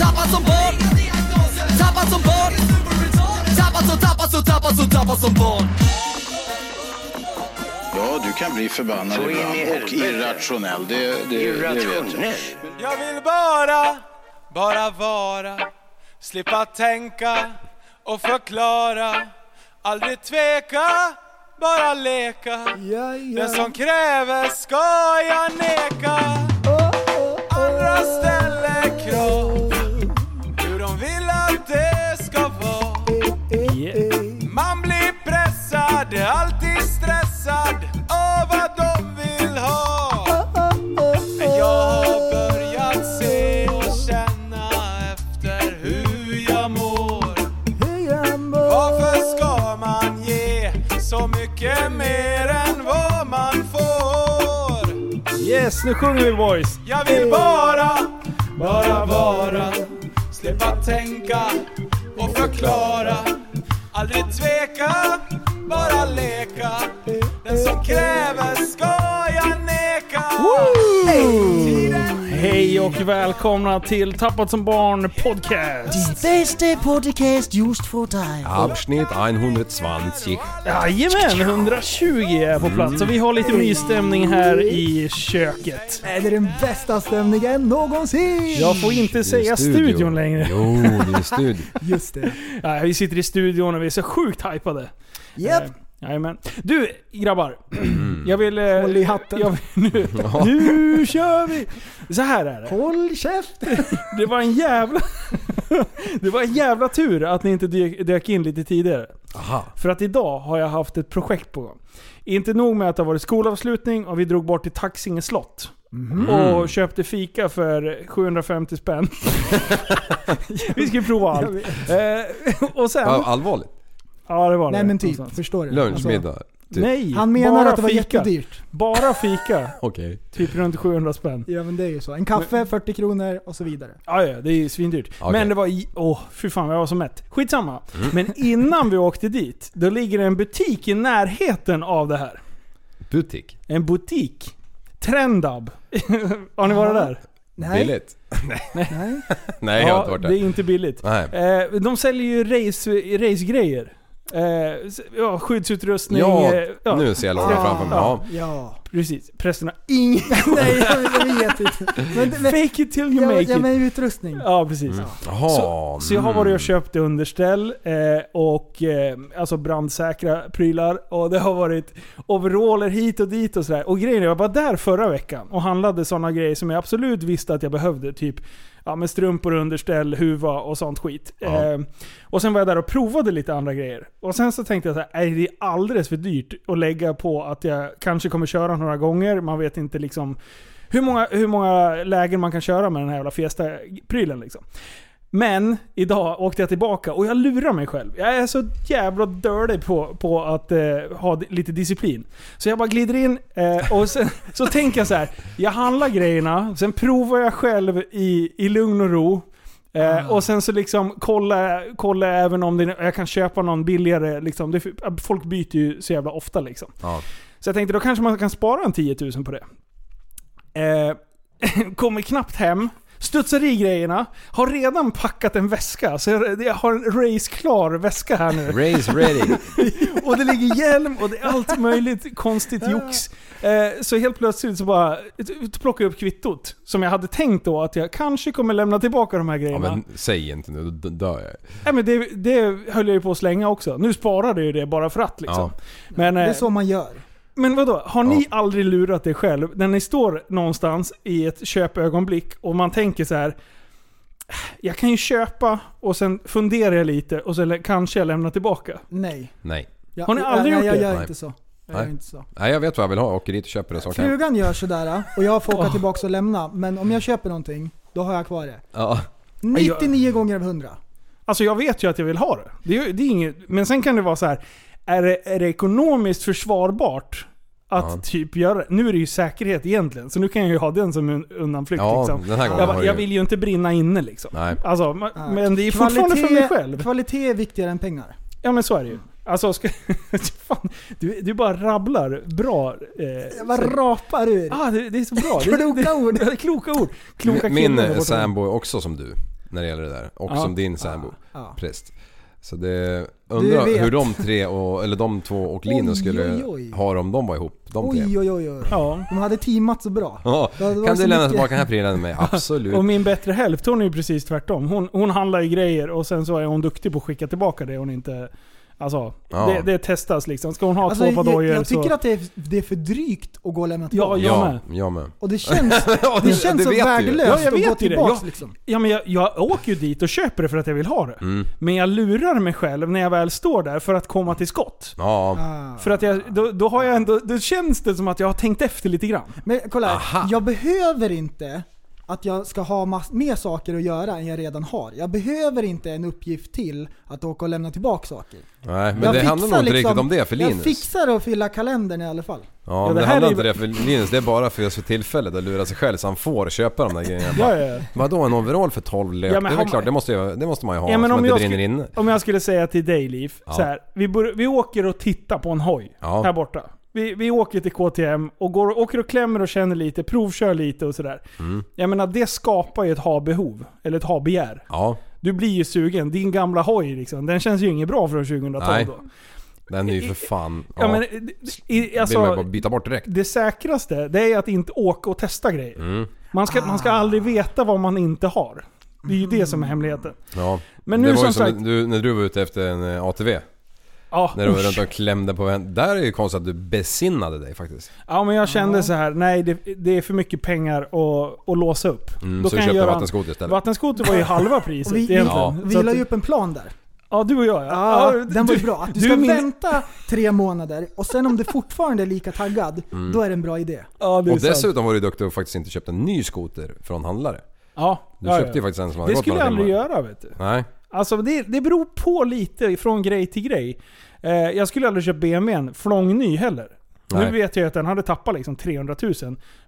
Tappad som barn. Tappad som barn. Tappad som, tappad som, tappad som, tappad som barn. Ja, du kan bli förbannad Så ibland och irrationell. Det, det, det vet jag. Irrationell. Jag vill bara, bara vara Slippa tänka och förklara. Aldrig tveka, bara leka. Den som kräver ska jag neka. Andra ställer krav Man blir pressad, alltid stressad av vad de vill ha Men jag har börjat se och känna efter hur jag mår Varför ska man ge så mycket mer än vad man får? Yes, nu sjunger vi boys! Jag vill bara, bara vara Slippa tänka och förklara Aldrig tveka, bara leka. Den som kräver ska jag neka Hej och välkomna till Tappat som barn podcast! Bästa podcast just för dig. Abschnitt 120. Jajamän, 120 är på plats och vi har lite mysstämning här i köket. Är det den bästa stämningen någonsin? Jag får inte säga studion längre. Jo, det är studion. Just det. Ja, vi sitter i studion och vi är så sjukt hypade. Japp. Jajamän. Du grabbar. Jag vill... eh, Håll i hatten. Jag vill nu, nu kör vi! Så här är det. Håll käften. Det var en jävla... Det var en jävla tur att ni inte dök, dök in lite tidigare. Aha. För att idag har jag haft ett projekt på gång. Inte nog med att det har varit skolavslutning och vi drog bort till Taxinge slott. Och köpte fika för 750 spänn. vi ska ju prova allt. Eh, och sen... Ja, allvarligt. Ja det var det. Nej men typ, någonstans. förstår du? Lunch, Alltså. Typ. Nej, Han menar bara att det var fika. jättedyrt. Bara fika. Okej. Typ runt 700 spänn. Ja men det är ju så. En kaffe, 40 kronor och så vidare. Ja, ja, det är ju svindyrt. Okej. Men det var... i- Åh, fy fan jag var så mätt. Skitsamma. Men innan vi åkte dit, då ligger det en butik i närheten av det här. Butik. En butik. Trendab. har ni varit där? Nej. Billigt. Nej. Nej, jag har inte varit det är där. inte billigt. Nej. Eh, de säljer ju race, racegrejer. Eh, ja, skyddsutrustning. Ja, eh, ja, nu ser jag lådan framför mig. Ja. Ja. precis. Prästen har ingen... Nej jag, vet inte. Men, men, Fake it till you ja, make ja it. men utrustning. Ja, precis. Jaha. Så, så jag har varit och mm. köpt underställ eh, och eh, alltså brandsäkra prylar. Och det har varit overaller hit och dit och sådär. Och grejen är, jag var där förra veckan och handlade sådana grejer som jag absolut visste att jag behövde. Typ ja, med strumpor, underställ, huva och sånt skit. Ja. Eh, och sen var jag där och provade lite andra grejer. Och sen så tänkte jag så här, det är alldeles för dyrt att lägga på att jag kanske kommer köra några gånger. Man vet inte liksom hur många, hur många lägen man kan köra med den här jävla Fiesta-prylen liksom. Men idag åkte jag tillbaka och jag lurar mig själv. Jag är så jävla dålig på, på att eh, ha lite disciplin. Så jag bara glider in eh, och sen, så tänker jag så här. Jag handlar grejerna, sen provar jag själv i, i lugn och ro. Eh, och sen så liksom kolla, kolla även om det, jag kan köpa någon billigare. Liksom. Det, folk byter ju så jävla ofta liksom. Ja. Så jag tänkte då kanske man kan spara en 10 000 på det. Eh, kommer knappt hem, studsar i grejerna, har redan packat en väska. Så jag, jag har en raceklar väska här nu. Race ready. Och det ligger hjälm och det är allt möjligt konstigt jox. Eh, så helt plötsligt så bara plockar jag upp kvittot. Som jag hade tänkt då att jag kanske kommer lämna tillbaka de här Ja, grejerna. men säg inte nu, då dör jag. Nej, men det, det höll jag ju på att slänga också. Nu sparade jag ju det bara för att liksom. Ja. Men, Det eh, är så man gör. Men vadå? Har ni Ja. aldrig lurat er själv när ni står någonstans i ett köpögonblick och man tänker så här. Jag kan ju köpa och sen funderar jag lite och sen kanske jag lämnar tillbaka. Nej. Nej. Jag, Har ni aldrig jag, gjort jag, det? jag gör Nej. inte så. Jag Nej. inte så. Nej, jag vet vad jag vill ha. Åker dit och köper det så kan jag. Frugan gör sådär och jag får åka tillbaka och lämna. Men om jag köper någonting, då har jag kvar det. Ja. 99 gånger av 100. Alltså jag vet ju att jag vill ha det. Det är, det är inget, men sen kan det vara så här. Är det, är det ekonomiskt försvarbart att Ja. typ göra det? Nu är det ju säkerhet egentligen, så nu kan jag ju ha den som en undanflykt. Ja, liksom. den här gången jag, bara, jag vill ju inte brinna inne liksom. Nej. Alltså, Ja. men det är fortfarande för mig själv. Kvalitet är viktigare än pengar. Ja men så är det ju. Alltså, ska, fan, du, du bara rabblar bra. Eh, Vad rapar du? Ah, det, det är så bra. Det- Kloka det, ord. Det, kloka ord. Kloka Min eh, sambo är också som du när det gäller det där. Och Ja. som din sambo. Ja. Präst. Så det... Undrar vet. hur de tre, och, eller de två och Linus skulle oj, oj. ha det om de var ihop. De tre. Oj oj oj oj. Ja. De hade teamat så bra. Ja, kan så du lämna tillbaka den här prylen med mig? Absolut. Och min bättre hälft, hon är ju precis tvärtom. Hon, hon handlar ju grejer och sen så är hon duktig på att skicka tillbaka det hon inte... Alltså, Ja. det, det testas liksom. Ska hon ha Alltså, två jag, par jag så... tycker att det är, det är för drygt att gå och lämna tillbaka. jag ja, med. jag med. Och det känns, Ja, det känns så värdelöst Ja, jag att gå tillbaka Jag- liksom. Ja men jag, jag åker ju dit och köper det för att jag vill ha det. Mm. Men jag lurar mig själv när jag väl står där för att komma till skott. Ja. Ah. För att jag, då, då har jag ändå, då känns det som att jag har tänkt efter lite grann. Men kolla, Aha. jag behöver inte att jag ska ha mass- mer saker att göra än jag redan har. Jag behöver inte en uppgift till att åka och lämna tillbaka saker. Nej, men jag det handlar nog inte riktigt om det för Jag Linus. fixar att fylla kalendern i alla fall. Ja, Ja, men det det, handlar är- inte det för Linus, det är bara för just för tillfället att lura sig själv så han får köpa de där grejerna. Ja, ja, ja. Vadå en overall för 12 lök? Ja, det är väl klart, det måste, jag, det måste man ju ha Ja, men om jag skulle- inne. Om jag skulle säga till dig Liv, Ja. så här, vi, bör, vi åker och tittar på en hoj Ja. här borta. Vi, vi åker till KTM och går, åker och klämmer och känner lite, provkör lite och sådär. Mm. Jag menar det skapar ju ett ha-behov, eller ett ha-begär. Ja, Du blir ju sugen. Din gamla hoj liksom, den känns ju inget bra från 2012 Nej. då. den är ju för fan... Ja, Ja, men, i, vill alltså, bara byta bort direkt. det säkraste, det är att inte åka och testa grejer. Mm. Man ska, man ska aldrig veta vad man inte har. Det är ju det som är hemligheten. Ja. Men det nu som som sagt... du, när du var ute efter en eh, ATV. Ja, När du var runt och klämde på en. Där är det ju konstigt att du besinnade dig faktiskt. Ja men jag kände Ja. så här, nej det, det är för mycket pengar att, att låsa upp. Mm, Då så kan du jag köpte göra en- vattenskoter istället. Vattenskoter var ju halva priset vi, vi, egentligen. Ja. vi Så att- la ju upp en plan där. Ja du och jag Ja, ja. den var ju bra. Att du, ska är min- vänta tre månader och sen om du fortfarande är lika taggad, då är det en bra idé. Ja Och sant. dessutom var du duktig och faktiskt inte köpte en ny skoter från handlare. Ja, Du ja, köpte ju ja. faktiskt en som hade Det gått skulle jag aldrig timmar. göra vet du. Nej. Alltså det, det beror på lite från grej till grej. Eh, jag skulle aldrig köpa BMWn flångny heller. Nej. Nu vet jag att den hade tappat liksom 300 000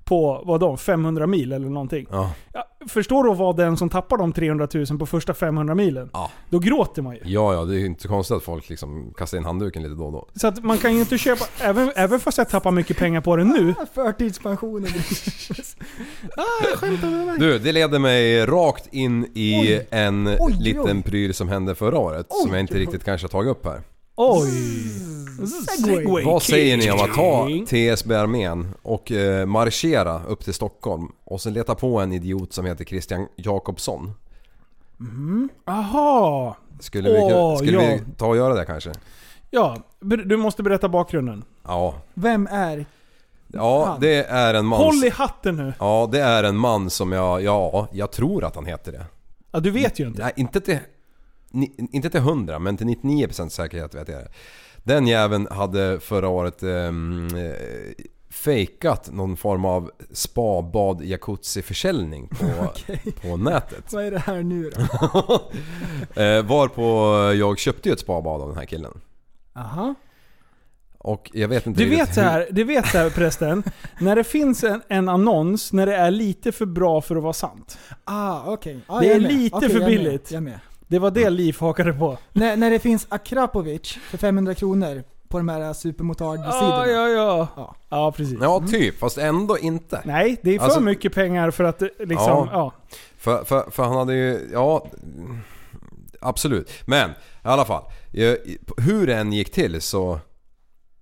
på, vad då, 500 mil eller någonting. Ja. Ja, förstår du vara den som tappar de 300 000 på första 500 milen? Ja. Då gråter man ju. Ja, ja, det är ju inte konstigt att folk liksom kastar in handduken lite då och då. Så att man kan ju inte köpa, även, även fast jag tappar mycket pengar på den nu. Förtidspensionen. Du, det leder mig rakt in i Oj. en Oj, liten oj. pryl som hände förra året. Oj, som jag inte riktigt kanske har tagit upp här. Oj! Segway. Vad säger ni om att ta. TSB-armén och eh, marschera upp till Stockholm och sen leta på en idiot som heter Christian Jakobsson? Aha! Skulle, vi, kunna- Åh, skulle ja. vi ta och göra det kanske? Ja, ber- du måste berätta bakgrunden. Ja. Vem är... Ja, Han. det är en man... Håll i hatten nu. Ja, det är en man som jag... Ja, jag tror att han heter det. Ja, du vet ju inte. Nej, inte till... ni- Inte till 100, men till 99% säkerhet vet jag det. Den jäveln hade förra året ehm, eh, fejkat någon form av spa, bad, jacuzzi-försäljning på, på nätet. Vad är det här nu då? Eh, varpå jag köpte ju ett spabad av den här killen. Aha. Och jag vet inte Du vet så här, du vet så här prästen. när det finns en, en annons, när det är lite för bra för att vara sant. Ah, okej. Ah, Det är lite Okej, för jag är med. billigt. Jag är med. Det var det Liv hakade på. När, när det finns Akrapovic för 500 kronor på de här supermotard-sidorna. Ja, ja, ja. Ja. Ja, precis. Ja, typ. Fast ändå inte. Nej, det är för Alltså- mycket pengar för att eh, liksom, Ja. ja. För, för, för han hade ju, ja... Absolut. Men i alla fall. Jag, hur det än gick till så...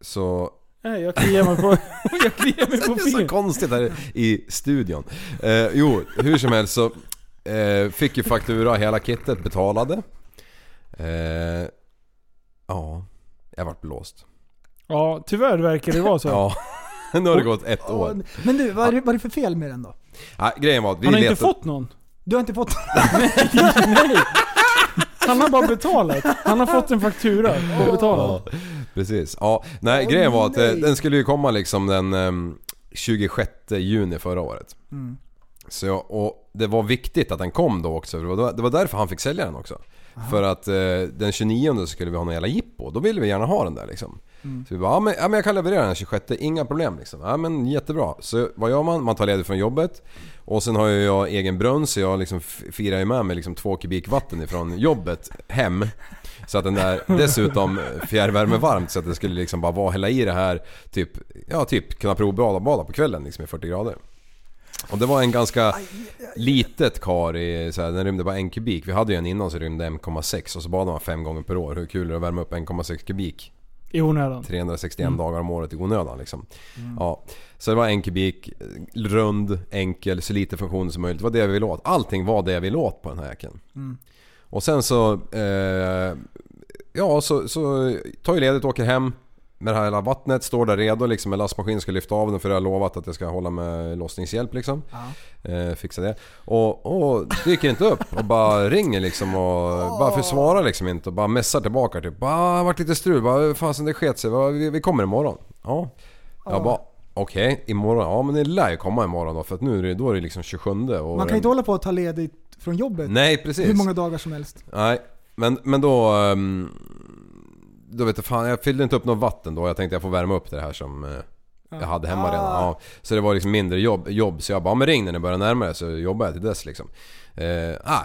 Så... Nej, jag kliar mig på, jag kliar mig på Det är så fingret. konstigt här i studion. Eh, jo, hur som helst så eh, fick ju faktura hela kittet betalade. Eh, ja, jag vart blåst. Ja, tyvärr verkar det vara så. Ja, nu har det gått ett Ja, år. Men du, vad är, det, vad är det för fel med den då? Nej, grejen var att vi Han har inte letade... fått någon. Du har inte fått... Nej. Han har bara betalat. Han har fått en faktura och betalat. Ja, precis. Ja, nej grejen var att eh, nej. den skulle ju komma liksom den ehm, 26 juni förra året. Mm. Så och det var viktigt att den kom då också. Det var, det var därför han fick sälja den också. För att eh, den 29 så skulle vi ha någon jävla jippo. Då ville vi gärna ha den där liksom. Så vi bara, ja men, ja men jag kan leverera den 26, inga problem liksom. Ja men jättebra. Så vad gör man? Man tar ledigt från jobbet. Och sen har ju jag egen brunn så jag liksom firar ju med mig liksom två kubik vatten ifrån jobbet hem. Så att den där dessutom fjärrvärmevarmt så att det skulle liksom bara vara hälla i det här typ, ja typ kunna provbada bada på kvällen liksom i 40 grader. Och det var en ganska litet kar i, så här, den rymde bara en kubik. Vi hade ju en innan som rymde 1,6 och så badade man fem gånger per år. Hur kul är det att värma upp 1,6 kubik? I onödan. 361 dagar om året i onödan liksom. Ja, så det var en kubik, rund, enkel, så lite funktioner som möjligt. Det var det jag ville åt. Allting var det jag ville åt på den här jäkeln. Och sen så... Eh, ja, så, så tar jag ledigt och åker hem med det här hela vattnet. Står där redo liksom med lastmaskinen ska lyfta av den för jag har lovat att jag ska hålla med lossningshjälp liksom. Eh, fixa det. Och, och dyker inte upp och bara ringer liksom och bara försvarar liksom inte och bara messar tillbaka typ. Bara, "Ah, vart lite strul, bara fasen det sket sig, vi, vi kommer imorgon. Ja. Jag bara okej, imorgon, ja men det lär ju komma imorgon då för att nu är det, då är det liksom 27 och... Man kan ju inte hålla på att ta ledigt från jobbet Nej precis. hur många dagar som helst. Nej, men, men då... ehm, Då vet jag fan, jag fyllde inte upp något vatten då. Jag tänkte jag får värma upp det här som eh, jag hade hemma redan. Ja, så det var liksom mindre jobb, jobb. Så jag bara, "Ja, men ring när ni börjar närma er så jobbar jag till dess liksom. Eh, ah,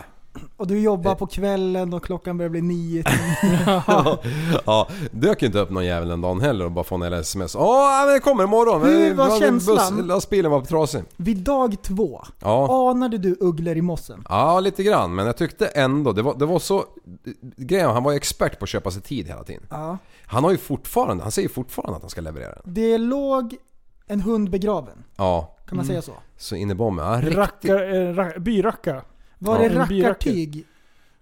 Och du jobbar på kvällen och klockan börjar bli nio. ja, dök inte upp någon jävel den dagen heller och bara få en sms. Ja, men det kommer imorgon. Hur var känslan? Lastbilen var trasig. Vid dag två, Ja. anade du ugglor i mossen? Ja, lite grann. Men jag tyckte ändå, det var, det var så... Grejen, han var ju expert på att köpa sig tid hela tiden. Ja. Han har ju fortfarande, han säger fortfarande att han ska leverera den. Det låg en hund begraven, Ja, kan man säga så? så in i bomben. Ja, riktigt. Rackar, eh. Var Ja, det rackartyg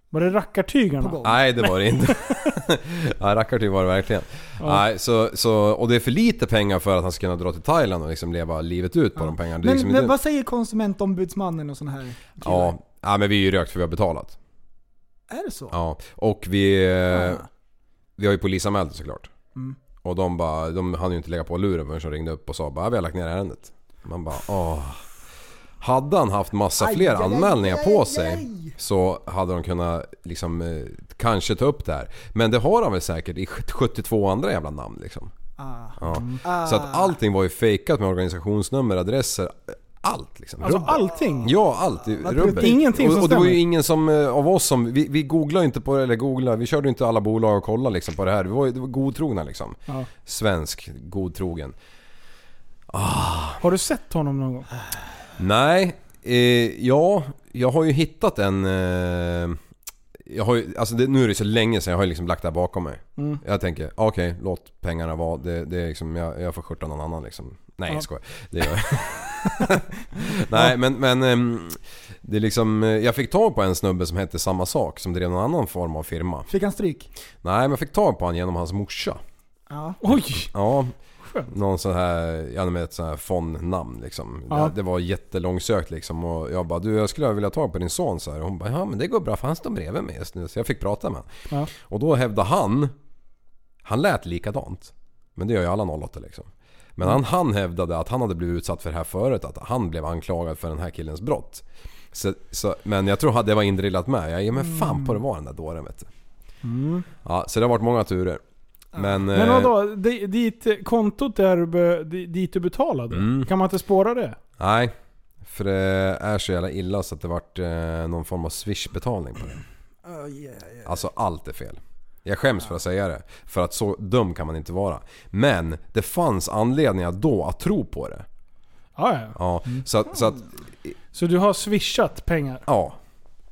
Var det rackartygarna? Nej det var det inte. ja, rackartyg var det verkligen. Nej, så, så, och det är för lite pengar för att han ska kunna dra till Thailand och liksom leva livet ut på de pengarna. Men, liksom men inte- vad säger konsumentombudsmannen och såna här killar? ja, ja, men vi är ju rökt för vi har betalat. Är det så? Ja, och vi, eh, Ah. vi har ju polisanmält det såklart. Mm. Och de bara, de hann ju inte lägga på luren förrän de ringde upp och sa bara vi har lagt ner ärendet. Man bara åh. Hade han haft massa Aj, fler aj, anmälningar aj, på sig så hade de kunnat liksom eh, kanske ta upp det här. Men det har han väl säkert i 72 andra jävla namn liksom. Ah. Ja. Ah. Så att allting var ju fejkat med organisationsnummer, adresser, allt liksom. Alltså Rubbet. allting? Ja, allt i rubbet. Ingenting som och, och det var ju ingen som, eh, av oss som, vi, vi googlade inte på det, eller googlade, vi körde inte alla bolag och kollade liksom på det här. Vi var, det var godtrogna liksom. Ja. Svensk, godtrogen. Har du sett honom någon gång? Nej, eh, ja, jag har ju hittat en... Eh, jag har ju, alltså det, nu är det så länge sedan jag har liksom lagt det här bakom mig. Mm. Jag tänker, okej, låt pengarna vara. Det, det är liksom, jag, jag får skjorta någon annan liksom. Nej, Ja. jag skojar. Det gör jag. Nej, men, men ehm, det är liksom, eh, jag fick tag på en snubbe som hette samma sak, som drev någon annan form av firma. Fick han stryk? Nej, men jag fick tag på han genom hans morsa. Ja. Oj! Ja, Skönt. någon sån här, ja med ett sån här fondnamn liksom. Ja. Det, det var jättelångsökt liksom och jag bara du jag skulle vilja ta på din son så här. Och hon bara ja men det går bra för han står bredvid mig just nu. Så jag fick prata med honom. Ja. Och då hävdade han, han lät likadant. Men det gör ju alla 08 liksom. Men han, han hävdade att han hade blivit utsatt för det här förut. Att han blev anklagad för den här killens brott. Så, så, men jag tror att det var indrillat med. Jag mig fan på det var den där dåren vet du. Ja, så det har varit många turer. Men... Men eh, vadå? Di- Dit kontot där, be- di- dit du betalade? Mm. Kan man inte spåra det? Nej, för det är så jävla illa så att det vart eh, någon form av swish-betalning på det. Oh. Alltså allt är fel. Jag skäms för att säga det. För att så dum kan man inte vara. Men det fanns anledningar då att tro på det. Ja, ja. Ja, så att, så att Så du har swishat pengar? ja.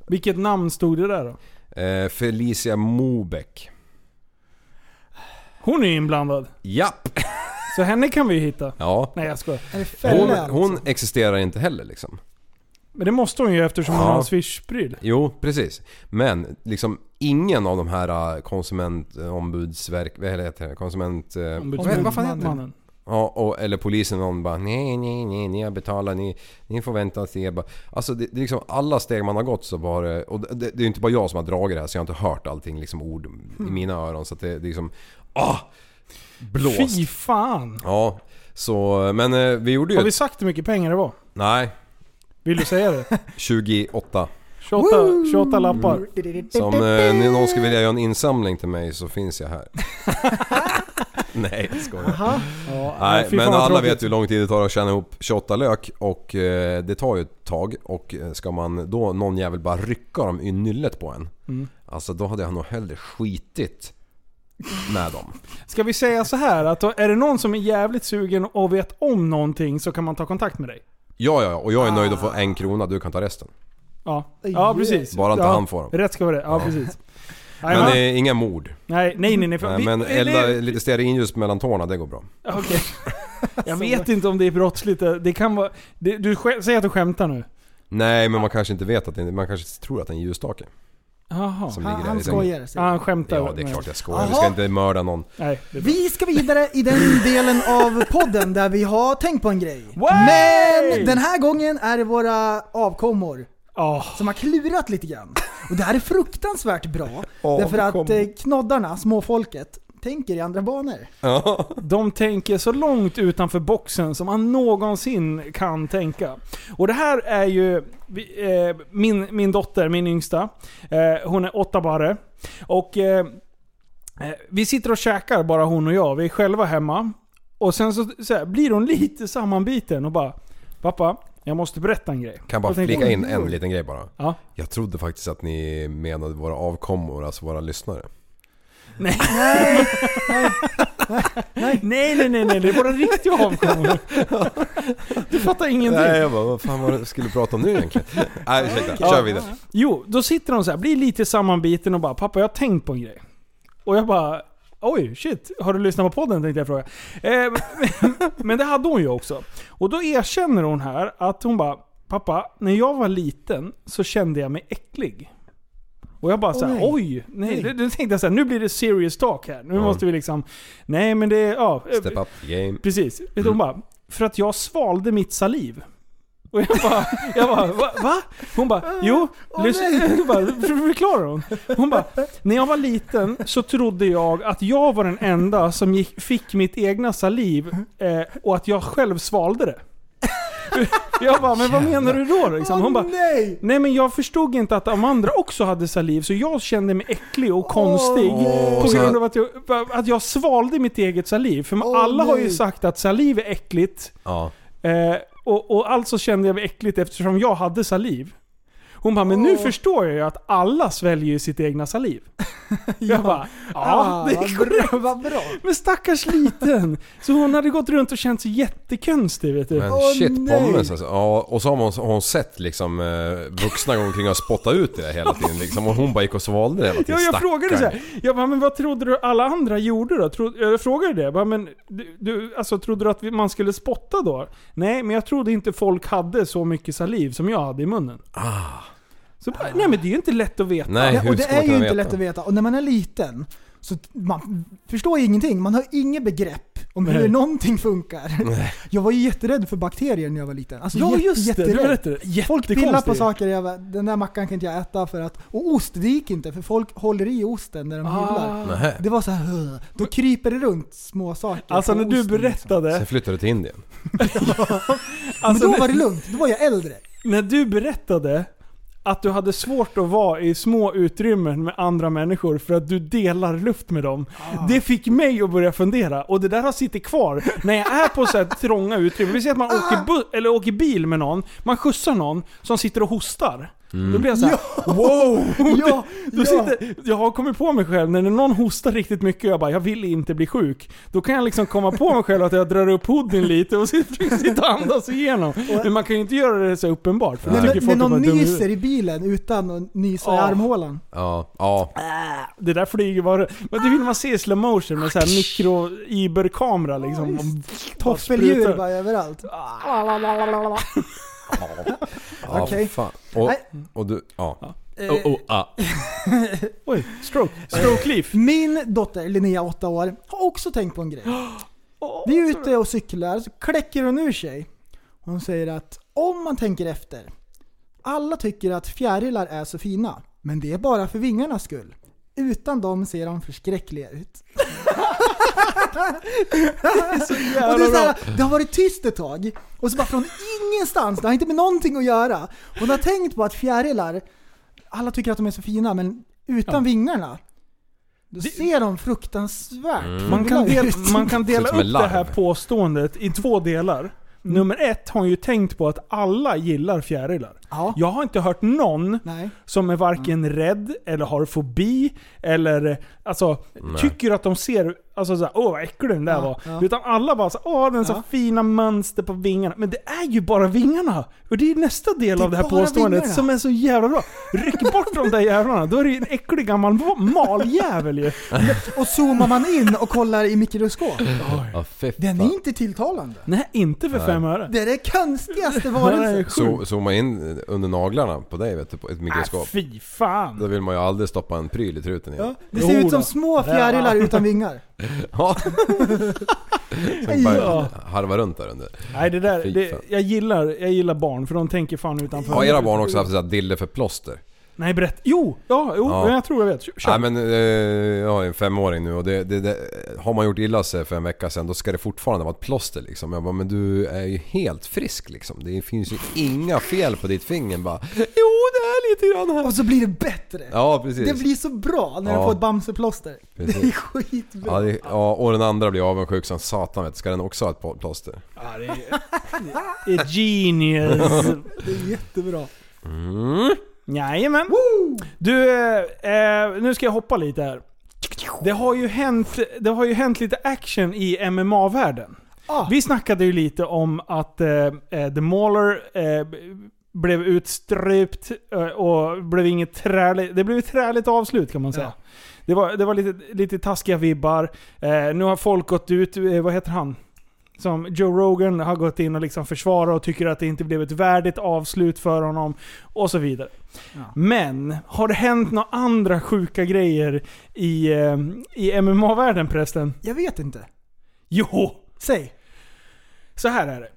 Vilket namn stod det där då? Eh, Felicia Mobeck. Hon är inblandad. Japp! Så henne kan vi ju hitta. Ja. Nej jag skojar. Är det Hon, fälla? hon existerar inte heller liksom. Men det måste hon ju eftersom hon Ja. har swish-pryl. Jo, precis. Men liksom ingen av de här eh, konsumentombudsverk... Vad heter det? Konsument... eh, Ombudsmannen. vad fan heter det? Mannen. Ja, och, eller polisen någon bara nej, nej, nej, ni har betalat, ni, ni får vänta och se. Bara- Alltså det, det är liksom alla steg man har gått så var det, och det, det är ju inte bara jag som har dragit det här så jag har inte hört allting liksom ord i mina öron så att det, det är liksom, ah! Blåst. Fy fan! Ja, så men eh, vi gjorde ju... Har vi sagt hur mycket pengar det var? Nej. Vill du säga det? 28. 28, 28 lappar. Så om eh, ni- någon skulle vilja göra en insamling till mig så finns jag här. Nej jag skojar. Jaha. Ja, Nej fy men fan vad alla tråkigt. vet ju hur lång tid det tar att tjäna ihop 28 lök och eh, det tar ju ett tag och eh, ska man då någon jävel bara rycka dem i nyllet på en. Mm. Alltså då hade jag nog hellre skitit med dem. Ska vi säga så här att är det någon som är jävligt sugen och vet om någonting så kan man ta kontakt med dig? Ja ja, och jag är nöjd att få en krona, du kan ta resten. Ja, ja precis. Bara inte ja, han får dem. Rätt ska vara det. Ja, precis. Men men, eh, inga mord. nej, nej, nej. nej för Nej, men det- elda lite stearinljus mellan tårna, det går bra. Okej. Jag vet inte om det är brottsligt. Det kan vara... Det, du säger att du skämtar nu? Nej men man kanske inte vet att det, man kanske tror att det är en ljusstake Jaha. som Han, han skojar. Ja, han skämtar. Ja det är klart jag skojar, vi ska inte mörda någon. Nej. Vi ska vidare i den delen av podden där vi har tänkt på en grej. Way! Men den här gången är det våra avkommor Ja. som har klurat lite grann. Och det här är fruktansvärt bra. därför att eh, knoddarna, småfolket, tänker i andra banor. Ja. De tänker så långt utanför boxen som man någonsin kan tänka. Och det här är ju eh, min, min dotter, min yngsta. Eh, hon är åtta barre. Och eh, eh, vi sitter och käkar bara hon och jag. Vi är själva hemma. Och sen så, så här, blir hon lite sammanbiten och bara Pappa, jag måste berätta en grej. Kan jag bara flika in en liten grej bara. Ja. Jag trodde faktiskt att ni menade våra avkommor, alltså våra lyssnare. Nej. nej, nej, nej, nej, det är våra riktiga avkommor. Du fattar ingenting. Nej jag bara, vad fan var det jag skulle prata om nu egentligen? Nej ursäkta, kör vidare. Jo, då sitter de så här, blir lite sammanbiten och bara 'Pappa, jag har tänkt på en grej' Och jag bara Oj, shit. Har du lyssnat på podden? tänkte jag fråga. Eh, men det hade hon ju också. Och då erkänner hon här att hon bara Pappa, när jag var liten så kände jag mig äcklig. Och jag bara såhär, Oj. oj, nej. Nej. Då, då tänkte jag såhär, nu blir det serious talk här. Nu måste vi liksom, nej men det, ja. Step up the game. Precis. Mm. Hon bara, för att jag svalde mitt saliv. Och jag bara, jag bara va? va? Hon bara, jo, lyssna. Jag bara, för- förklarar hon. Hon bara, när jag var liten så trodde jag att jag var den enda som gick, fick mitt egna saliv eh, och att jag själv svalde det. Jag bara, men vad menar du då? Liksom? Hon bara, nej! Nej men jag förstod inte att de andra också hade saliv, så jag kände mig äcklig och konstig. Åh, på grund av att jag, att jag svalde mitt eget saliv. För Åh, alla har ju nej. sagt att saliv är äckligt. Ja. Eh, och, och alltså kände jag mig äckligt eftersom jag hade saliv. Hon bara, men nu förstår jag ju att alla sväljer sitt egna saliv. Jag bara, ja Ah, det är vad korrekt. bra, vad bra. Men stackars liten. Så hon hade gått runt och känt sig jättekonstig vet du. Men Åh, shit nej. pommes alltså. Ja, och så har hon, har hon sett liksom eh, vuxna gå omkring och spotta ut det hela tiden liksom. Och hon bara gick och svalde det hela tiden. Ja, jag Stackarn. frågade så här. Jag bara, men vad trodde du alla andra gjorde då? Tro, jag frågade det. Jag bara, men du, du, alltså, trodde du att man skulle spotta då? Nej, men jag trodde inte folk hade så mycket saliv som jag hade i munnen. Så bara, nej men det är ju inte lätt att veta. Nej, hur och det är ju inte veta? lätt att veta. Och när man är liten, så man förstår ju ingenting. Man har inget begrepp om Nej. hur någonting funkar. Jag var ju jätterädd för bakterier när jag var liten. Alltså, Ja just det, du jätterädd. berättade det. Folk pillar på saker, jag bara, den där mackan kan inte jag äta för att... Och ost, det gick inte för folk håller i osten när de hyvlar. Ah. Nähä. Det var så här, då kryper det runt små saker Alltså när du osten, liksom. berättade, Sen flyttade du till Indien. Men alltså, då när, var det lugnt, då var jag äldre. när du berättade att du hade svårt att vara i små utrymmen med andra människor för att du delar luft med dem. Ah. Det fick mig att börja fundera och det där har suttit kvar. När jag är på så här trånga utrymmen, vi säger att man åker, bu- eller åker bil med någon, man skjutsar någon som sitter och hostar. Då blir jag såhär, wow! Ja, Då ja. sitter, jag har kommit på mig själv, när någon hostar riktigt mycket och jag bara, jag vill inte bli sjuk. Då kan jag liksom komma på mig själv att jag drar upp hoodien lite och sitter sitter och andas igenom. Men man kan ju inte göra det så uppenbart, för När, tycker när någon i nyser i bilen utan att nysa i Ja. armhålan. Ja, ja. Det där flyger bara... Men det vill man se i slow motion med så här mikro iberkamera liksom. Toffeldjur sprutar. bara överallt. ja Okej. fan. Och, Nej. och du, ja. Eh, Oh, oh, ah. Oj, stroke. Stroke leaf. Min dotter Linnea, 8 år, har också tänkt på en grej. Vi är ute och cyklar, så kläcker hon ur sig. Hon säger att om man tänker efter. Alla tycker att fjärilar är så fina, men det är bara för vingarnas skull. Utan dem ser de förskräckliga ut. och det, är så här, det har varit tyst ett tag, och så bara från ingenstans, det har inte med någonting att göra. Hon har tänkt på att fjärilar, alla tycker att de är så fina, men utan Ja. vingarna, då Det- ser de fruktansvärt Mm. Man kan, fula del, ut. man kan dela upp det här påståendet i två delar. Nummer ett har hon ju tänkt på att alla gillar fjärilar. Ja. Jag har inte hört någon Nej. som är varken rädd eller har fobi eller alltså tycker att de ser alltså såhär, åh vad äcklig den där Ja, var. ja. Utan alla bara så, åh den så Ja. fina mönster på vingarna. Men det är ju bara vingarna! Och det är nästa del Det av det här påståendet vingarna. som är så jävla bra. Ryck bort de där jävlarna, då är det ju en äcklig gammal maljävel ju. Och zoomar man in och kollar i mikroskop, fy den är inte tilltalande. Nej, inte för fem öre. Det är det konstigaste Nej, varelsen. Så, zooma in under naglarna på dig vet du, på ett Äh, mikroskop. fy fan. Då vill man ju aldrig stoppa en pryl i truten igen. Ja, det ser Jo ut som då. små fjärilar utan vingar. Ja. Som bara Ja. harvar runt där under. Nej det där, Fy det, fan. jag, gillar, jag gillar barn för de tänker fan utanför. Har era barn också haft dille för plåster? Nej berätta. Jo, ja, jo, Ja. jag tror jag vet. Kör. Nej men eh, jag har en femåring nu och det, det, det, har man gjort illa sig för en vecka sedan då ska det fortfarande vara ett plåster liksom. Jag bara, men du är ju helt frisk liksom. Det finns ju inga fel på ditt finger bara. Jo det är lite grann här. Och så blir det bättre. Ja precis. Det blir så bra när Ja. du får ett Bamseplåster. Det är skitbra. Ja, det, ja, och den andra blir avundsjuk som satan vet Ska den också ha ett plåster? Ja, det, är, det är genius. Det är jättebra. Mm. Jajamän. Du, eh, nu ska jag hoppa lite här. Det har ju hänt, det har ju hänt lite action i MMA-världen. Ah. Vi snackade ju lite om att eh, eh, The Mauler eh, blev utstrypt eh, och blev inget träligt, det blev ett träligt avslut kan man säga. Ja. Det var, det var lite, lite taskiga vibbar. Eh, nu har folk gått ut, eh, vad heter han? Som Joe Rogan har gått in och liksom försvarat och tycker att det inte blev ett värdigt avslut för honom. Och så vidare. Ja. Men, har det hänt några andra sjuka grejer i, eh, i MMA-världen prästen? Jag vet inte. Jo! Säg. Så här är det.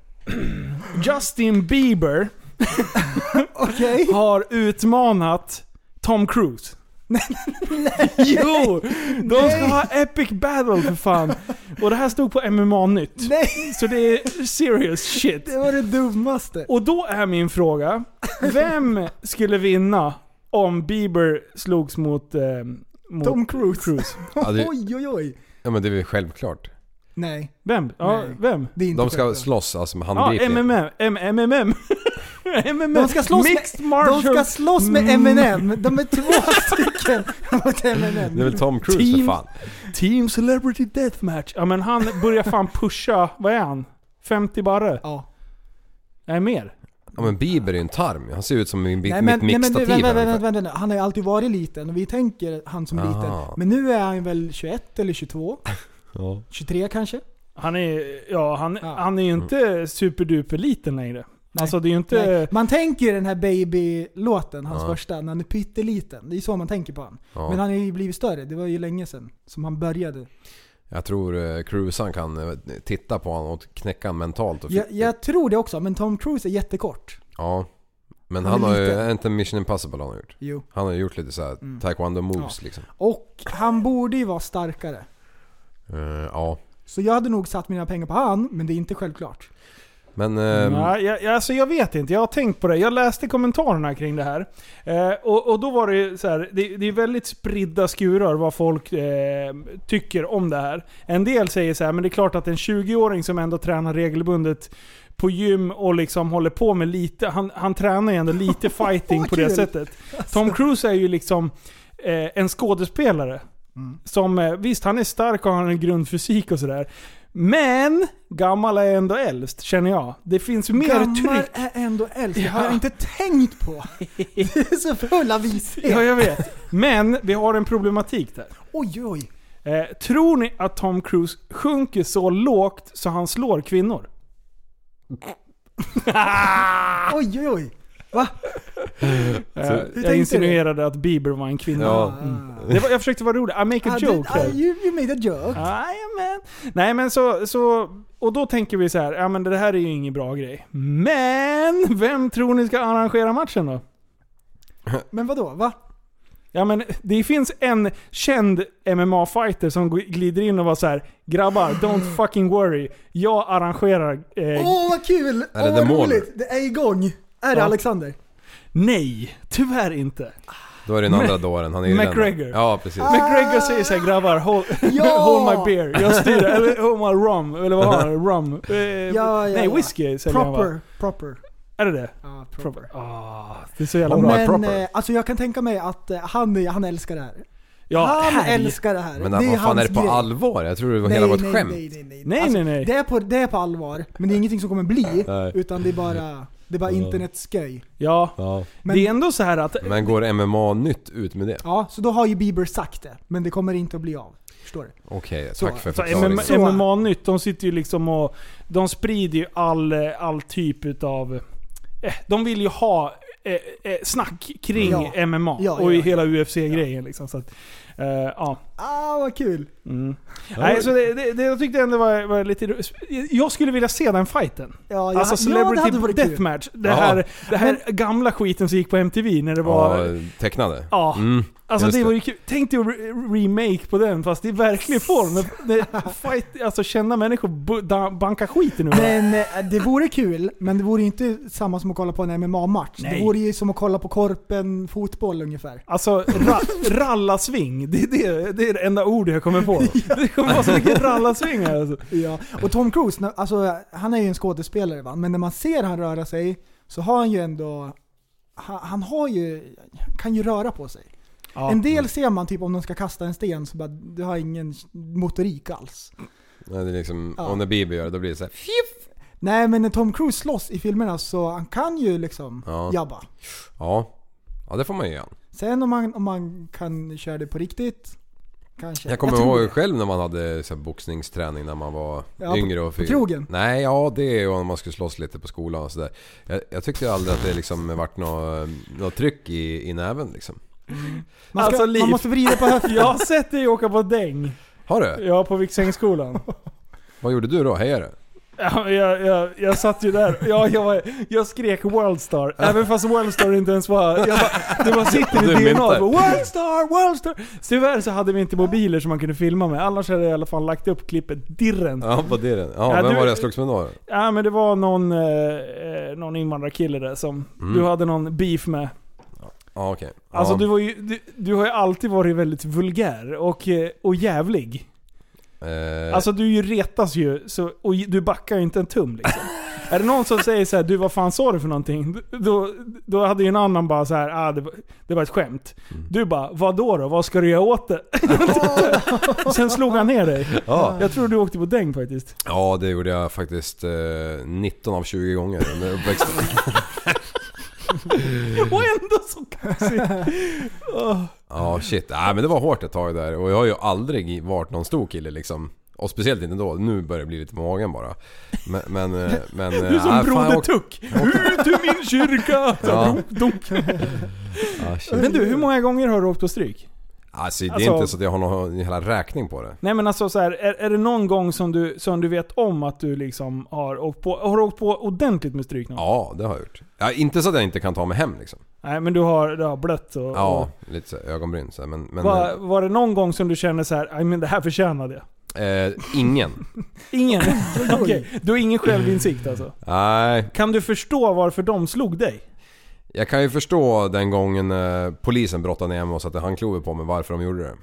Justin Bieber Okej. har utmanat Tom Cruise. Jo! De ska ha epic battle för fan. Och det här stod på MMA-nytt. Nej, Så det är serious shit. det var det dummaste. Och då är min fråga, vem skulle vinna om Bieber slogs mot, eh, mot Tom Cruise. Cruise? Ja, det, Oj, oj, oj. ja men det är väl självklart. Nej, Vem? Ja, Nej. vem? det är inte De ska självklart. slåss alltså med Ja, handgripliga. MMM. M-. De ska slåss med- Mixed martial. De ska slåss med Mm. M&M. De är två stycken mot M&M. Det är väl Tom Cruise Team- för fan. Team Celebrity Deathmatch. Ja men han börjar fan pusha, vad är han? 50 barre? Ja. Nej mer. Ja men Bieber är ju en tarm. Han ser ut som min, Nej, mitt men, nej, men mixtativ vänta, vänta, vänta, vänta. Han har ju alltid varit liten och vi tänker han som Aha. liten. Men nu är han väl 21 eller 22? Ja. 23 kanske? Han är, ja, han, Ja. han är ju inte superduper liten längre. Alltså det är ju inte... Nej. Man tänker ju den här Baby-låten, hans Ja. första, när han är pytteliten. Det är ju så man tänker på honom. Ja. Men han har ju blivit större, det var ju länge sedan som han började. Jag tror uh, Cruisan kan eh, titta på honom och knäcka honom mentalt. Och Jag, jag tror det också, men Tom Cruise är jättekort. Ja. Men Han han, har ju, liten. är inte Mission Impossible han har gjort. Jo. Han har gjort lite såhär Mm. taekwondo moves liksom. Och han borde ju vara starkare. Eh, ja. Så jag hade nog satt mina pengar på han, men det är inte självklart. Men... ehm, Nej, jag, jag- alltså jag vet inte. Jag har tänkt på det. Jag läste kommentarerna kring det här. Eh, och, och då var det så här, det, det är väldigt spridda skurar vad folk eh, tycker om det här. En del säger så här, men det är klart att en 20-åring som ändå tränar regelbundet på gym och liksom håller på med lite, han, han tränar ju ändå lite fighting på det sättet. Tom Cruise är ju liksom eh, en skådespelare. Mm. Som, eh, visst han är stark och har en grundfysik och sådär. Men, gammal är ändå äldst känner jag. Det finns mer Gammal tryck. är ändå äldst. Det har Ja. jag inte tänkt på. Det är så full av vishet. Ja, jag vet. Men vi har en problematik där. Oj, oj. Eh, tror ni att Tom Cruise sjunker så lågt så han slår kvinnor? Oj, oj, oj. Va? Eh, tänkte jag insinuerade att Bieber var en kvinna. Ja. Mm. Det var, jag försökte vara rolig. I make a Ah, joke det- ah, you, you made a joke. Jajamän. Nej men så, så... Och då tänker vi så här, ja men det här är ju ingen bra grej. Men, vem tror ni ska arrangera matchen då? Men vad då? Va? Ja men det finns en känd MMA-fighter som glider in och var så här: Grabbar, don't fucking worry. Jag arrangerar... Åh Eh, vad kul! Åh The vad roligt! Det är igång! Är det Ja. Alexander? nej, tyvärr inte. Då är det den andra dåren, han är. McGregor. Ja precis. McGregor säger såhär grabbar, hold, Ja! hold my beer. Jag styr. Eller hold my rum. Eller vad har han? Rum? Eh, ja, nej, ja. whisky säljer han va? Proper, proper. Är det det? Ja, Proper. proper. Ah, det är så jävla All bra. Men proper. eh, alltså jag kan tänka mig att eh, han, han älskar det här. Ja, han här. älskar det här. Men det är vad fan är det på grej. allvar? Jag tror det var hela var ett nej, skämt. Nej, nej, nej. Nej, Alltså, nej, nej. Det är, på, det är på allvar, men det är ingenting som kommer bli. Nej. Utan det är bara, det är bara Ja. internetsköj. Ja, Ja. Men, det är ändå så här att... Men går MMA-nytt ut med det? Ja, så då har ju Bieber sagt det. Men det kommer inte att bli av. Förstår du? Okej, Så- tack för Så förklaringen. MMA, Så- MMA-nytt, de sitter ju liksom och... De sprider ju all, all typ utav... Eh, de vill ju ha eh, eh, snack kring Ja. MMA Ja, och ja, ja. hela UFC-grejen liksom. Så att, eh, ja. Ah, vad kul! Mm. Nej, så det, det, det, jag tyckte ändå var, var lite... Jag skulle vilja se den fighten. Ja, jag, Alltså ja, Celebrity kul. Deathmatch. Det Ja. här, det här gamla skiten som gick på MTV när det var... Ja, tecknade. Ja. Mm, Alltså det vore ju kul. Tänk dig att re- remake på den fast i verklig form. Fight, alltså känna människor banka skiten varandra. Men eh, det vore kul, men det vore inte samma som att kolla på en MMA-match. Det Nej. vore ju som att kolla på Korpen fotboll ungefär. Alltså ra, rallasving, det, är det, det är det enda ordet jag kommer på. Det kommer vara så mycket rallasving här alltså. Ja. Och Tom Cruise, när- alltså, han är ju en skådespelare va, men när man ser han röra sig så har han ju ändå han, han har ju, kan ju röra på sig. Ja. En del ser man typ om de ska kasta en sten så bara, du har ingen motorik alls. Ja, det är liksom, Ja. Om när Bibi gör det, då blir det så här. Nej men när Tom Cruise slåss i filmerna så han kan ju liksom Ja. jabba. Ja. Ja, det får man ju göra. Sen om man, om man kan köra det på riktigt, kanske. Jag kommer tror ihåg det. själv när man hade så här, boxningsträning när man var Ja, yngre och på krogen? Nej, ja det är och när man skulle slåss lite på skolan och sådär. Jag, jag tyckte aldrig att det liksom varit något, något tryck i, i näven liksom. Man, ska, Alltså, man måste vrida på höften. Jag har sett dig åka på däng. Har du? Ja, på Viksängsskolan. Vad gjorde du då? Hejade Ja, jag, jag, jag satt ju där. Ja, jag, var, jag skrek Worldstar. Även fast Worldstar inte ens var... Jag bara, det bara sitter i DNA. Worldstar, Worldstar! Tyvärr så hade vi inte mobiler som man kunde filma med. Annars hade jag i alla fall lagt upp klippet dirren. Ja, på det den. Ja, Ja, vem du- var det jag slogs med då? Ja men det var någon, eh, eh, någon invandrarkille där som Mm. du hade någon beef med. Ja, okej. Ja. Alltså du, var ju, du, du har ju alltid varit väldigt vulgär och, eh, och jävlig. Eh, Alltså du ju retas ju, så, och du backar ju inte en tum liksom. Är det någon som säger så här, du vad fan sa du för någonting? Då, då hade ju en annan bara så här, ah, det, var, det var ett skämt. Mm. Du bara, vad då då? Vad ska du göra åt det? Sen slog han ner dig. ja. Jag tror du åkte på däng faktiskt. ja, det gjorde jag faktiskt eh, 19 av 20 gånger under uppväxten. Och ändå så kaxig. Åh. Ja, shit. Nej men det var hårt ett tag där och jag har ju aldrig varit någon stor kille liksom. Och speciellt inte då. Nu börjar det bli lite på magen bara. Men... men, eh, men Du är som fan, Broder Tuck. Ut ur min kyrka! Ja. dunk, dunk. Ja, shit. Men du, hur många gånger har du åkt på stryk? Alltså det är Alltså- inte så att jag har någon hela räkning på det. Nej men alltså så här, är, är det någon gång som du, som du vet om att du liksom har åkt på, har åkt på ordentligt med stryk någon? Ja, det har jag gjort. Ja, inte så att jag inte kan ta mig hem liksom. Nej men du har, du har blött och... Ja, lite så här, ögonbryn så här, men... men och var, var det någon gång som du känner så här, "Aj, men det här förtjänade jag? eh, ingen. Ingen? Okej, du har ingen självinsikt alltså? Nej, Kan du förstå varför de slog dig? Jag kan ju förstå den gången eh, polisen brottade ner mig och satte handklovar på mig varför de gjorde det.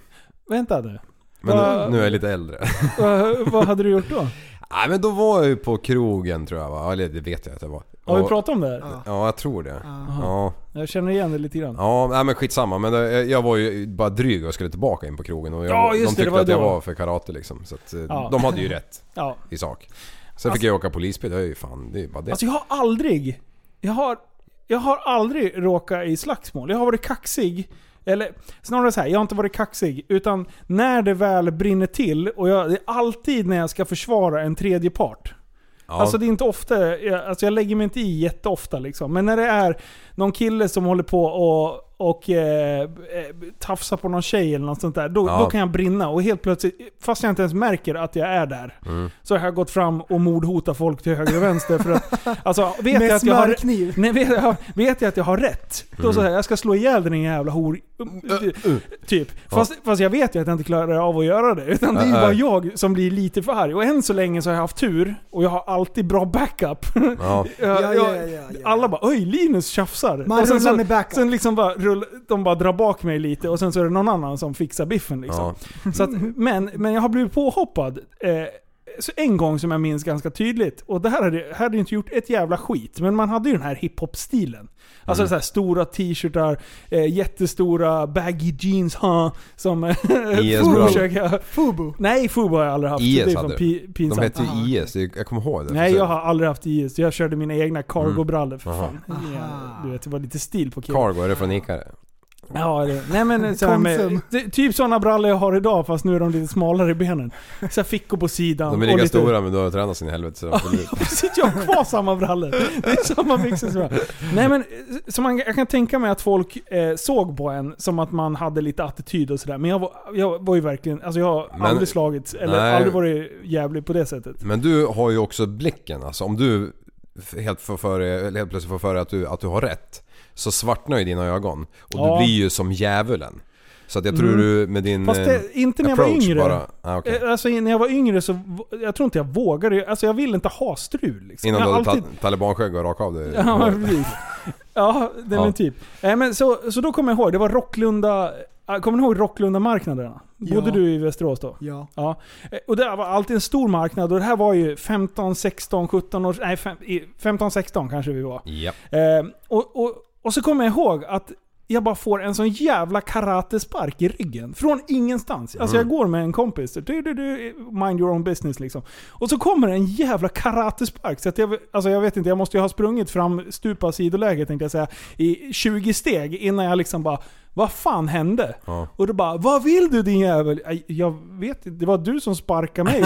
Vänta nu. Men Va- nu, nu är jag lite äldre. vad, vad hade du gjort då? Nej men då var jag ju på krogen tror jag va? Eller det vet jag att det var. Har vi pratat om det här? Ja. Ja, jag tror det. Ja. Ja. Jag känner igen det lite grann. Ja, nej men skitsamma. Men det, jag var ju bara dryg och skulle tillbaka in på krogen och jag, Ja, just de det, det tyckte var att jag var för karate liksom. Så att, eh, Ja. de hade ju rätt Ja. i sak. Sen fick jag åka polisbil, det är ju fan, det är bara det. Alltså jag har aldrig, jag har, jag har aldrig råkat i slagsmål. Jag har varit kaxig. Eller snarare så här, jag har inte varit kaxig. Utan när det väl brinner till, och jag, det är alltid när jag ska försvara en tredje part. ja. Alltså det är inte ofta, jag, alltså jag lägger mig inte i jätteofta liksom. Men när det är någon kille som håller på och, och eh, eh, tafsar på någon tjej eller något sånt där. Då, Ja. då kan jag brinna. Och helt plötsligt, fast jag inte ens märker att jag är där. Mm. Så har jag gått fram och mordhotat folk till höger och vänster. För att, alltså, vet jag Med att jag har, nej, vet, jag, vet jag att jag har rätt. Då Mm. säger jag, jag ska slå ihjäl den jävla hor, Typ. Fast, fast jag vet ju att jag inte klarar av att göra det. Utan det är ju bara jag som blir lite för arg. Och än så länge så har jag haft tur. Och jag har alltid bra backup. Ja. Jag- Ja, ja, jag- ja, ja. Alla bara oj Linus tjafsar. Man och sen, så, med backup. sen liksom bara rull, de bara drar bak mig lite och sen så är det någon annan som fixar biffen liksom. Ja. Så att, men, men jag har blivit påhoppad. Eh, en gång som jag minns ganska tydligt. Och det här hade, hade inte gjort ett jävla skit. Men man hade ju den här hiphop-stilen. Alltså Mm. så här stora t-shirtar, eh, jättestora baggy jeans, ha, som... eh, IS-brallor. försöker- Fubu. Nej, Fubo har jag aldrig haft. IS det är hade pi- De pinsamt. hette ju IS, jag kommer ihåg det. Nej, jag har aldrig haft IS. Jag körde mina egna cargo-brallor för fan. Ja, du vet, det var lite stil på killen. Cargo, är det från Ica det? Ja, det, nej men så med, typ sådana brallor jag har idag fast nu är de lite smalare i benen. Så fickor på sidan. De är lika lite, stora men du har tränat sin helvete så de. Ja, sitter jag har kvar samma brallor. Det är samma byxor som jag. Nej men, så man, jag kan tänka mig att folk eh, såg på en som att man hade lite attityd och sådär. Men jag var, jag var ju verkligen, alltså jag har Men- aldrig slagits, eller Nej. aldrig varit jävlig på det sättet. Men du har ju också blicken alltså. Om du helt, för, helt plötsligt får för dig att du, att du har rätt. Så svartnar ju dina ögon. Och Ja. du blir ju som djävulen. Så att jag tror Mm. du med din Fast det, eh, inte när jag var yngre. bara... Ah, okej. Eh, Alltså när jag var yngre så, jag tror inte jag vågade, alltså jag ville inte ha strul liksom. Innan du hade alltid, alltid... talibanskägg och raka av dig. Ja, precis. Ja, det är Ja. en typ. Eh, men så, så då kommer jag ihåg, det var Rocklunda... Kommer ni ihåg Rocklunda-marknaderna? Ja. Bodde du i Västerås då? Ja. Ja. Och det var alltid en stor marknad och det här var ju 15, 16, 17 år... Nej, fem- i 15, 16 kanske vi var. Ja. Eh, och, och, och så kommer jag ihåg att jag bara får en sån jävla karatespark i ryggen. Från ingenstans. Alltså jag går med en kompis. Du, du, du, mind your own business liksom. Och så kommer en jävla karatespark. Så att jag, alltså jag vet inte, jag måste ju ha sprungit fram stupa sidoläge tänkte jag säga. I 20 steg innan jag liksom bara vad fan hände? Ja. Och då bara, vad vill du din jävel? "Aj, Jag vet inte, det var du som sparkade mig.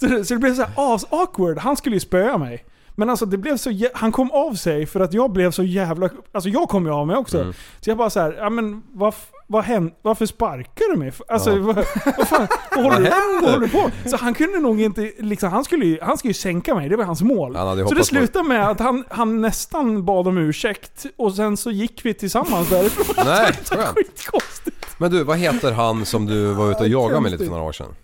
Så, det, så det blev så här as awkward. Han skulle ju spöa mig. Men alltså det blev så jä- han kom av sig för att jag blev så jävla... Alltså jag kom ju av mig också. Mm. Så jag bara så här, ja men vad, f- vad hände? Varför sparkar du mig? Alltså vad, vad fan, vad håller, du, vad håller du på Så han kunde nog inte, liksom, han skulle ju, han skulle ju sänka mig, det var hans mål. Så det hoppats på- slutade med att han, han nästan bad om ursäkt och sen så gick vi tillsammans därifrån. Nej, skönt. skitkonstigt. Men du, vad heter han som du var ute och jagade med lite för några år sedan?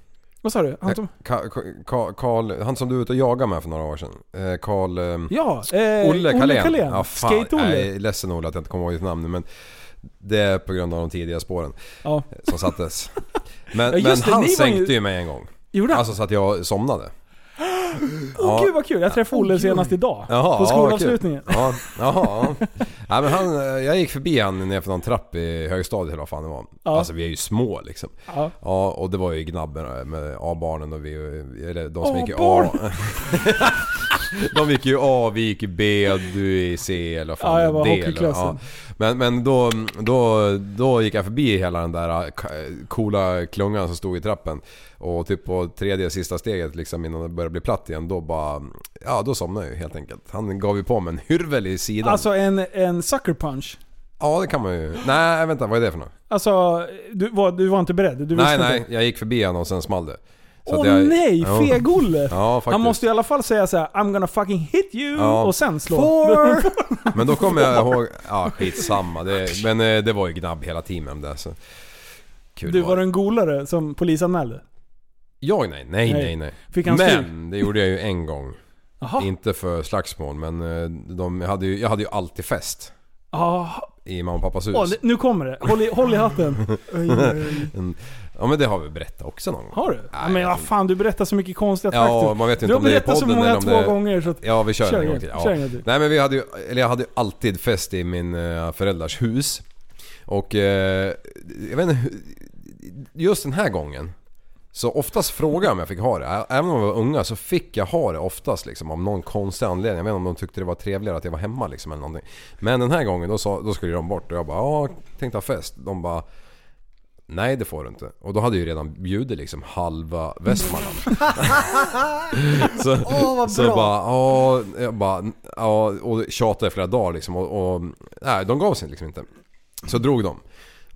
Vad sa du? Han som, Ka- Ka- Karl, han som du var ute och jagade med för några år sedan. Eh, Karl... ehm, ja, eh, Olle Carlén. Ja. Skate-Olle. Jag är ledsen Olle att jag inte kommer ihåg ditt namn nu men det är på grund av de tidiga spåren Ja. som sattes. Men, Ja, men det, han sänkte ju mig en gång. Gjorde han? Alltså så att jag somnade. Åh gud vad kul, jag träffade Olle oj. senast idag. Jaha, på ja, skolavslutningen. Ja, jaha. Ja, men han, eh, jag gick förbi han ner för någon trapp i högstadiet eller vad fan det var. Ja. Alltså vi är ju små liksom. Ja. Ja, och det var ju gnabben med A-barnen och vi, eller de som gick i A. De gick ju A, vi gick B, du i C eller vad fan Ja, jag var D, eller- Men, men då, då, då gick jag förbi hela den där äh, coola klungan som stod i trappen. Och typ på tredje sista steget liksom innan det började bli platt igen, då bara... Ja, då somnade jag ju helt enkelt. Han gav ju på med en hyrvel i sidan. Alltså en, en sucker punch. Ja, det kan man ju. Nej, vänta, vad är det för något? Alltså, du var, du var inte beredd? Du Nej, nej, Inte. jag gick förbi honom och sen small det. Åh jag, nej, Ja. feg-Olle! Ja. Han måste i alla fall säga så här: I'm gonna fucking hit you Ja. och sen slå. Four! Men då kommer jag ihåg... Ja, skitsamma. Det, men eh, det var ju gnabb hela teamen där så... Kul Du var var det. en golare som polisanmälde? Jag nej, nej, Nej. nej. Fick han? Men det gjorde jag ju en gång. Jaha. Inte för slagsmål men eh, de hade ju, jag hade ju alltid fest. Ah, I mamma och pappas hus. det- nu kommer det. Håll i, håll i hatten. Oj, oj, oj. Ja men det har vi berättat också någon gång. Har du? Nej, Ja, men vad fan, du berättar så mycket konstiga Ja, fakta. man vet ju Du inte har om det är i berättat så podden många eller om två det är... gånger så att... Ja vi kör, Kör en gång till. Ja. gång till. Nej men vi hade ju, eller jag hade ju alltid fest i min eh, föräldrars hus. Och eh, jag vet inte, just den här gången. Så oftast frågade jag om jag fick ha det. Även om jag var unga så fick jag ha det oftast liksom av någon konstig anledning. Jag vet inte om de tyckte det var trevligare att jag var hemma liksom eller någonting. Men den här gången då, sa, då skulle de bort och jag bara ja, tänkte ha fest. De bara Nej det får du inte. Och då hade jag ju redan bjudit liksom halva Västmanland. så, Åh, vad så bra. bara, ja, jag bara, ja, och tjatade i flera dagar liksom och, och nej, de gav sig liksom inte. Så drog de.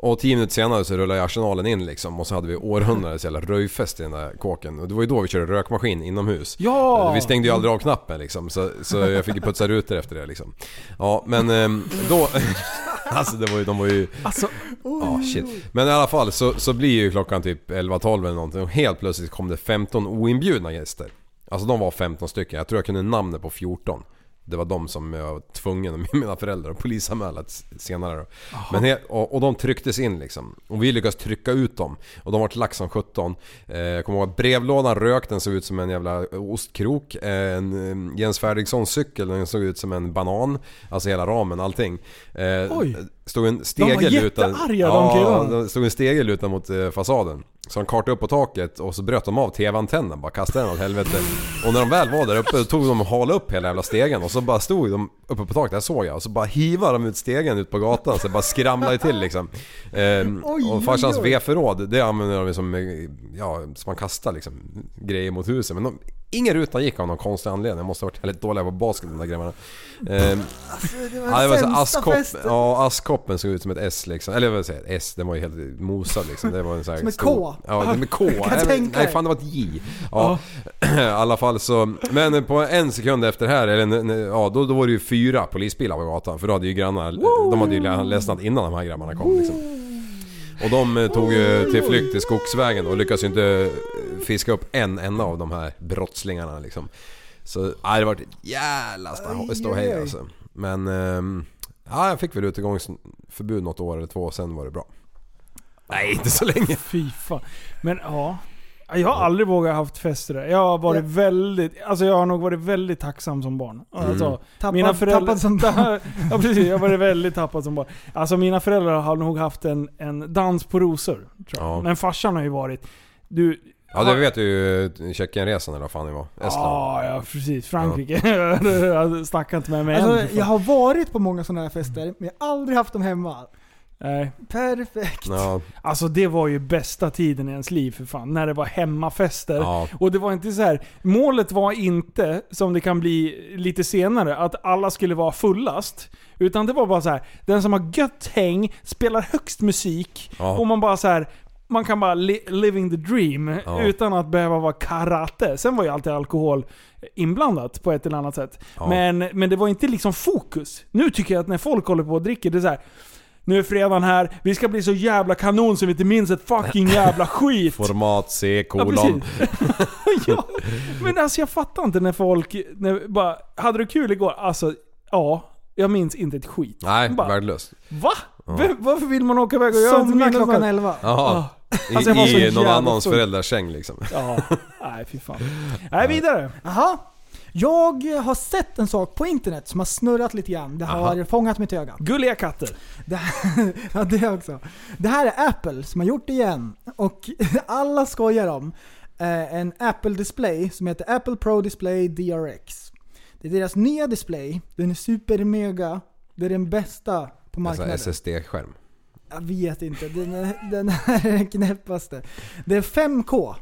Och tio minuter senare så rullade arsenalen in liksom och så hade vi århundradets jävla röjfest i den där kåken. Och det var ju då vi körde rökmaskin inomhus. Ja! Vi stängde ju aldrig av knappen liksom så, så jag fick ju putsa rutor efter det liksom. Ja men ehm, då... Alltså det var ju, de var ju... Alltså, Ja, shit. Men i alla fall så, så blir ju klockan typ 11-12 eller någonting och helt plötsligt kom det 15 oinbjudna gäster. Alltså de var 15 stycken. Jag tror jag kunde namnet på 14. Det var de som jag var tvungen, med mina föräldrar, att polisanmäla senare då. Men och, och de trycktes in liksom. Och vi lyckades trycka ut dem. Och de var till lax som 17. Eh, jag kommer ihåg att brevlådan rök, den såg ut som en jävla ostkrok. Eh, En Jens Fredriksson cykel, den såg ut som en banan. Alltså hela ramen, allting. Eh, Oj. Stod en stege var lutad... jättearga, de killarna. stod en stege lutad mot eh, fasaden. Så de kartade upp på taket och så bröt de av TV-antennen, bara kastade den åt helvete. Och när de väl var där uppe då tog de och halade upp hela jävla stegen och så bara stod de uppe på taket, där såg jag. Och så bara hivade de ut stegen ut på gatan så det bara skramlade till liksom. Ehm, och farsans. V-förråd, det använder de som, ja, som man kastar liksom grejer mot huset. Men de, ingen ruta gick av någon konstig anledning. Jag måste ha varit väldigt dåliga på basket de där grabbarna. Ehm, Det var Ja, det var så ja, askkoppen såg ut som ett S liksom. Eller vad ett S, den var ju helt mosad liksom. Det var en sån här Som ett K. Ja, det med K. Nej, tänka nej, fan det var ett J. Ja, i alla fall så. Men på en sekund efter här, eller ja, då, då var det ju fyra polisbilar på gatan. För då hade ju grannar, de hade ju ledsnat innan de här grabbarna kom liksom. Och de eh, tog ju till flykt till skogsvägen och lyckades ju inte eh, fiska upp en enda av de här brottslingarna liksom. Så ja, det var ett jävla stå- ståhej alltså. Men ehm, ja, jag fick väl utegångsförbud något år eller två, sen var det bra. Nej, inte så länge. fy fan. Men ja. Jag har aldrig vågat haft fester där. Jag har varit Ja. väldigt, alltså jag har nog varit väldigt tacksam som barn. Alltså, Tappad, mina föräldrar... tappad som barn. ja precis, jag har varit väldigt tappad som barn. Alltså mina föräldrar har nog haft en, en dans på rosor. Ja. Men farsan har ju varit... Du... Ja, det vet du ju Tjeckienresan eller vad fan det var. Estland. Ja, ja precis. Frankrike. jag snackar inte med mig än. Alltså, fan. jag har varit på många sådana här fester, men jag har aldrig haft dem hemma. Nej. Perfekt. Ja, Alltså det var ju bästa tiden i ens liv för fan. När det var hemmafester. ja. Och det var inte så här. målet var inte, som det kan bli lite senare, att alla skulle vara fullast. Utan det var bara så här. den som har gött häng, spelar högst musik Ja. och man bara så här. Man kan bara li living the dream Ja. utan att behöva vara karate. Sen var ju alltid alkohol inblandat på ett eller annat sätt. Ja. Men, men det var inte liksom fokus. Nu tycker jag att när folk håller på och dricker, det är så här. Nu är fredagen här, vi ska bli så jävla kanon så vi inte minns ett fucking jävla skit. Format C, Ja, kolon. precis. ja, men alltså jag fattar inte när folk, när, bara, hade du kul igår? Alltså, ja. Jag minns inte ett skit. Nej, Bara, värdelöst. Va? Vem- Varför vill man åka iväg och göra Somna klockan annat? 11. Jaha. Alltså, I, någon jävla annans föräldrars säng liksom. Ja, nej fy fan. Nej, vidare. Jaha. Jag har sett en sak på internet som har snurrat lite grann. Det har Aha. fångat mitt öga. Gulliga katter. Det här, ja, det också. Det här är Apple som har gjort det igen. Och alla skojar om eh, en Apple Display som heter Apple Pro Display DRX. Det är deras nya display. Den är super mega. Det är den bästa på Alltså marknaden. SSD-skärm. Jag vet inte. Den, är, den här är den knäppaste. Det är 5K.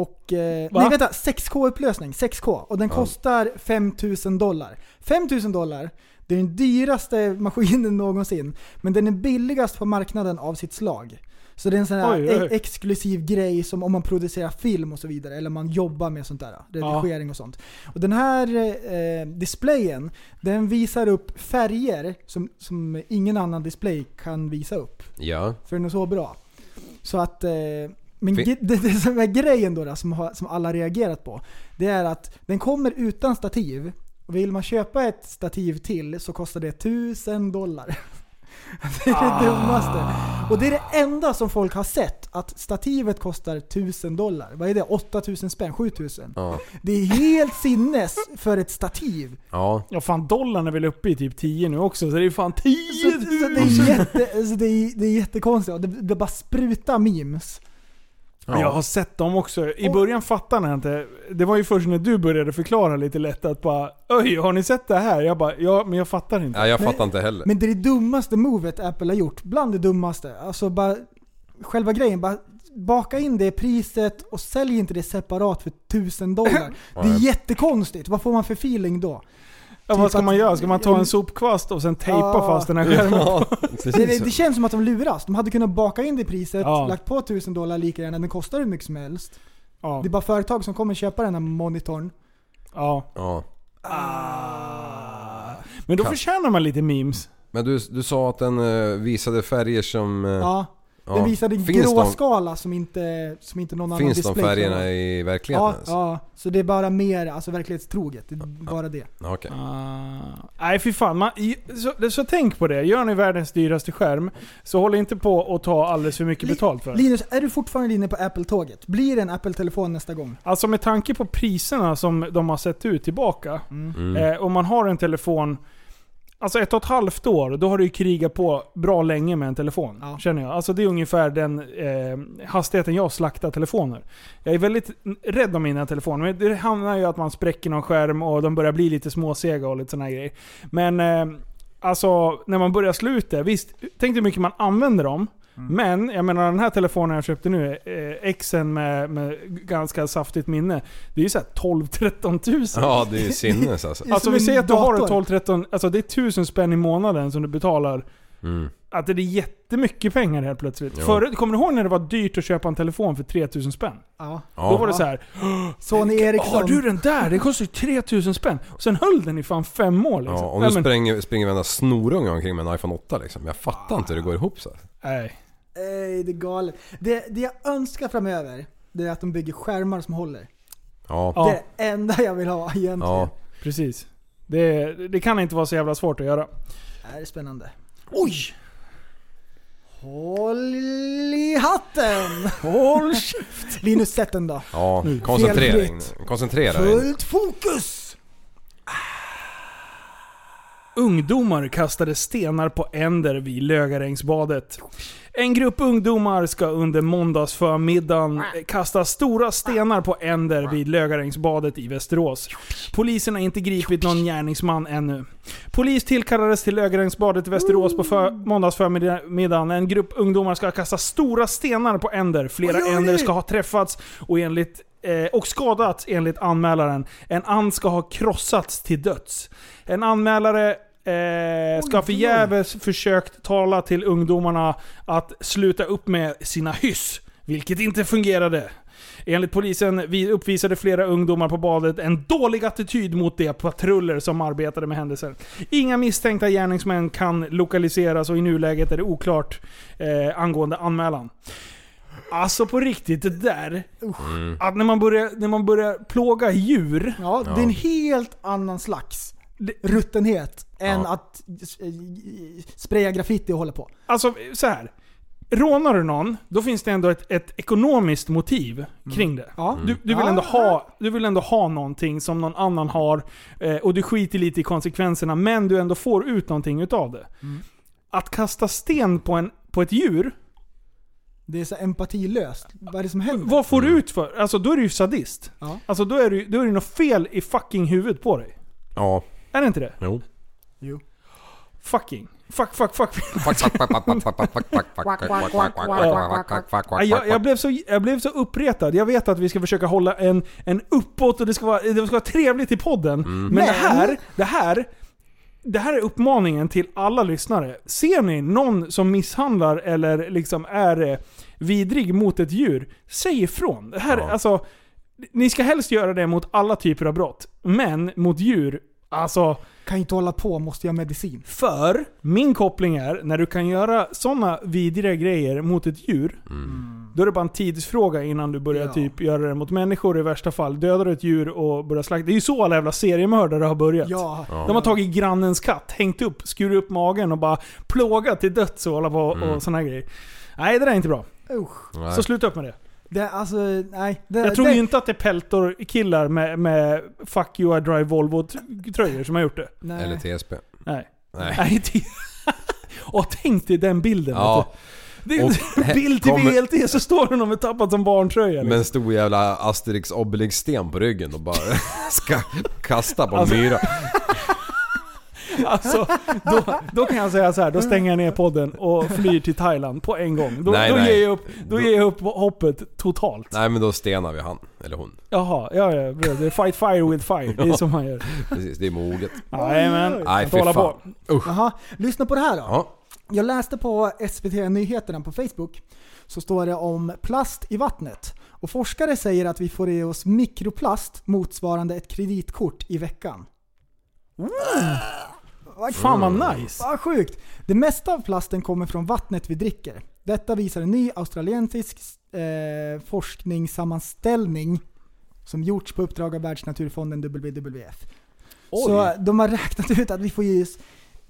Och... Eh, nej vänta, 6K-upplösning. 6K. Och den Ja. kostar 5000 dollar. 5000 dollar, det är den dyraste maskinen någonsin. Men den är billigast på marknaden av sitt slag. Så det är en sån här Oj, oj. exklusiv grej som om man producerar film och så vidare. Eller man jobbar med sånt där. Redigering och sånt. Och den här eh, displayen, den visar upp färger som, som ingen annan display kan visa upp. Ja. För den är så bra. Så att... Eh, men det, det som är grejen då, då som, har, som alla reagerat på. Det är att den kommer utan stativ. Och vill man köpa ett stativ till så kostar det 1000 dollar. Det är det dummaste. Och det är det enda som folk har sett. Att stativet kostar 1000 dollar. Vad är det? 8000 spänn? 7000? Ja. Det är helt sinnes för ett stativ. Ja. Ja fan dollarn är väl uppe i typ 10 nu också, så det är fan 10 Så, så det, är jätte, alltså det, är, det är jättekonstigt. Det, det bara sprutar memes. Ja. Jag har sett dem också. I början fattade jag inte. Det var ju först när du började förklara lite lätt att bara Öj, har ni sett det här? Jag bara ja, men jag fattar inte. ja jag Men- fattar inte heller. Men det är det dummaste movet Apple har gjort. Bland det dummaste. Alltså bara själva grejen. Bara baka in det i priset och sälj inte det separat för 1000 dollar. Det är jättekonstigt. Vad får man för feeling då? Ja, vad typ ska att- man göra? Ska man ta en sopkvast och sen tejpa Ja. fast den här skärmen? Ja, Det, det, känns som att de luras. De hade kunnat baka in det i priset, Ja. lagt på 1000 dollar lika gärna. Den kostar hur mycket som helst. Ja. Det är bara företag som kommer köpa den här monitorn. ja. Ja. Ah. Men då Katt. förtjänar man lite memes. Men du, du sa att den eh, visade färger som... eh, ja. Den visade en Finns de- gråskala som inte, som inte någon annan Finns de display färgerna i verkligheten Ja, ens? ja, så det är bara mer alltså, verklighetstroget. Det är bara det. Ja, okej. Ah, nej fy fan. Man, så, så tänk på det. Gör ni världens dyraste skärm, så håll inte på att ta alldeles för mycket Li- betalt för det. Linus, är du fortfarande inne på Apple-tåget? Blir det en Apple-telefon nästa gång? Alltså med tanke på priserna som de har sett ut tillbaka. Mm. Eh, om man har en telefon, alltså ett och ett halvt år, då har du ju krigat på bra länge med en telefon. Ja. Känner jag. Alltså det är ungefär den eh, hastigheten jag slaktar telefoner. Jag är väldigt rädd om mina telefoner. Men det hamnar ju att man spräcker någon skärm och de börjar bli lite småsega och lite här grejer. Men eh, alltså när man börjar slå ut det, visst, tänk hur mycket man använder dem. Men jag menar den här telefonen jag köpte nu, eh, Xen med, med ganska saftigt minne. Det är ju såhär 12-13 tusen. Ja, det är ju sinnes alltså. Det är Alltså vi säger att du har en dator. 12-13, alltså det är 1000 spänn i månaden som du betalar. Mm. Att det är jättemycket pengar helt plötsligt. Förut, kommer du ihåg när det var dyrt att köpa en telefon för 3000 spänn? Ja. Då var det så här. Sony Ericsson. Har du den där? Det kostar ju 3000 spänn. Och sen höll den i fan fem år liksom. Ja, och Nej, nu men- springer, springer varenda snorunge omkring med en iPhone 8 liksom. Jag fattar inte hur det går ihop så. här. Nej. Nej, det är galet. Det, det jag önskar framöver, det är att de bygger skärmar som håller. Ja. Det är det enda jag vill ha egentligen. Ja. Precis. Det, det kan inte vara så jävla svårt att göra. Det här är spännande. Oj! Håll i hatten! Håll käft! Linus, sätt den då. Ja, koncentrering. Felfritt. Koncentrera dig. Fullt fokus! Ungdomar kastade stenar på änder vid Lögarängsbadet. En grupp ungdomar ska under måndagsförmiddagen kasta stora stenar på änder vid Lögarängsbadet i Västerås. Polisen har inte gripit någon gärningsman ännu. Polis tillkallades till Lögarängsbadet i Västerås på för, måndagsförmiddagen. En grupp ungdomar ska kasta stora stenar på änder. Flera änder ska ha träffats och enligt eh, och skadats enligt anmälaren. En and ska ha krossats till döds. En anmälare eh, ska förgäves försökt tala till ungdomarna att sluta upp med sina hyss, vilket inte fungerade. Enligt polisen vi uppvisade flera ungdomar på badet en dålig attityd mot de patruller som arbetade med händelsen. Inga misstänkta gärningsmän kan lokaliseras och i nuläget är det oklart eh, angående anmälan. Alltså på riktigt, det där. Mm. Att när man börjar, när man börjar plåga djur. Ja, det är en helt annan slags ruttenhet än Ja. att eh, spraya graffiti och hålla på. Alltså så här. Rånar du någon, då finns det ändå ett, ett ekonomiskt motiv kring det. Ja. Du, du, vill ändå ha, du vill ändå ha någonting som någon annan har eh, och du skiter lite i konsekvenserna men du ändå får ut någonting utav det. Att kasta sten på, en, på ett djur, Det är så empatilöst. Vad är det som händer? vad får du ut för? Alltså då är du ju sadist. Ja. Alltså då är, du, då är det något fel i fucking huvudet på dig. Ja. Är det inte det? Jo. Jo. Fucking. Fuck, fuck, fuck. Jag, jag, blev så, jag blev så uppretad. Jag vet att vi ska försöka hålla en, en uppåt och det ska, vara, det ska vara trevligt i podden. Men, det här, det här det här är uppmaningen till alla lyssnare. Ser ni någon som misshandlar eller liksom är eh, vidrig mot ett djur, säg ifrån. Det här, Ja. alltså, ni ska helst göra det mot alla typer av brott. Men mot djur, alltså... Kan inte hålla på, måste jag ha medicin. För min koppling är, när du kan göra sådana vidriga grejer mot ett djur, då är det bara en tidsfråga innan du börjar Ja. typ göra det mot människor i värsta fall. Dödar du ett djur och börjar slakta. Det är ju så alla jävla seriemördare har börjat. Ja. De har tagit grannens katt, hängt upp, skurit upp magen och bara plågat till döds och hålla på och såna här grejer. Nej, det där är inte bra. Usch. Så sluta upp med det. Det, alltså, nej. Det, Jag tror det, ju inte att det är peltor-killar med, med 'Fuck you I drive Volvo'-tröjor som har gjort det. Nej. Eller TSB. Nej. Nej. Och tänk dig den bilden. Ja. Det är bild till kommer- VLT så står det någon med tappat som barntröja. Med Liksom. en stor jävla Asterix Obelix-sten på ryggen och bara ska kasta på en Alltså- myra. Alltså, då, då kan jag säga så här, då stänger jag ner podden och flyr till Thailand på en gång. Då, Nej, då, nej. Ger, jag upp, då ger jag upp hoppet totalt. Nej men då stenar vi han, eller hon. Jaha, ja, ja. bra. Det är fight fire with fire. Det är så man gör. Precis, det är moget. Jajamän. Nej fy hålla fan. på. Usch. Jaha, lyssna på det här då. Ja. Jag läste på SVT Nyheterna på Facebook. Så står det om plast i vattnet. Och forskare säger att vi får i oss mikroplast motsvarande ett kreditkort i veckan. Vad Fan vad nice. Vad sjukt! Det mesta av plasten kommer från vattnet vi dricker. Detta visar en ny australiensisk eh, forskningssammanställning som gjorts på uppdrag av Världsnaturfonden WWF. Så de har räknat ut att vi får oss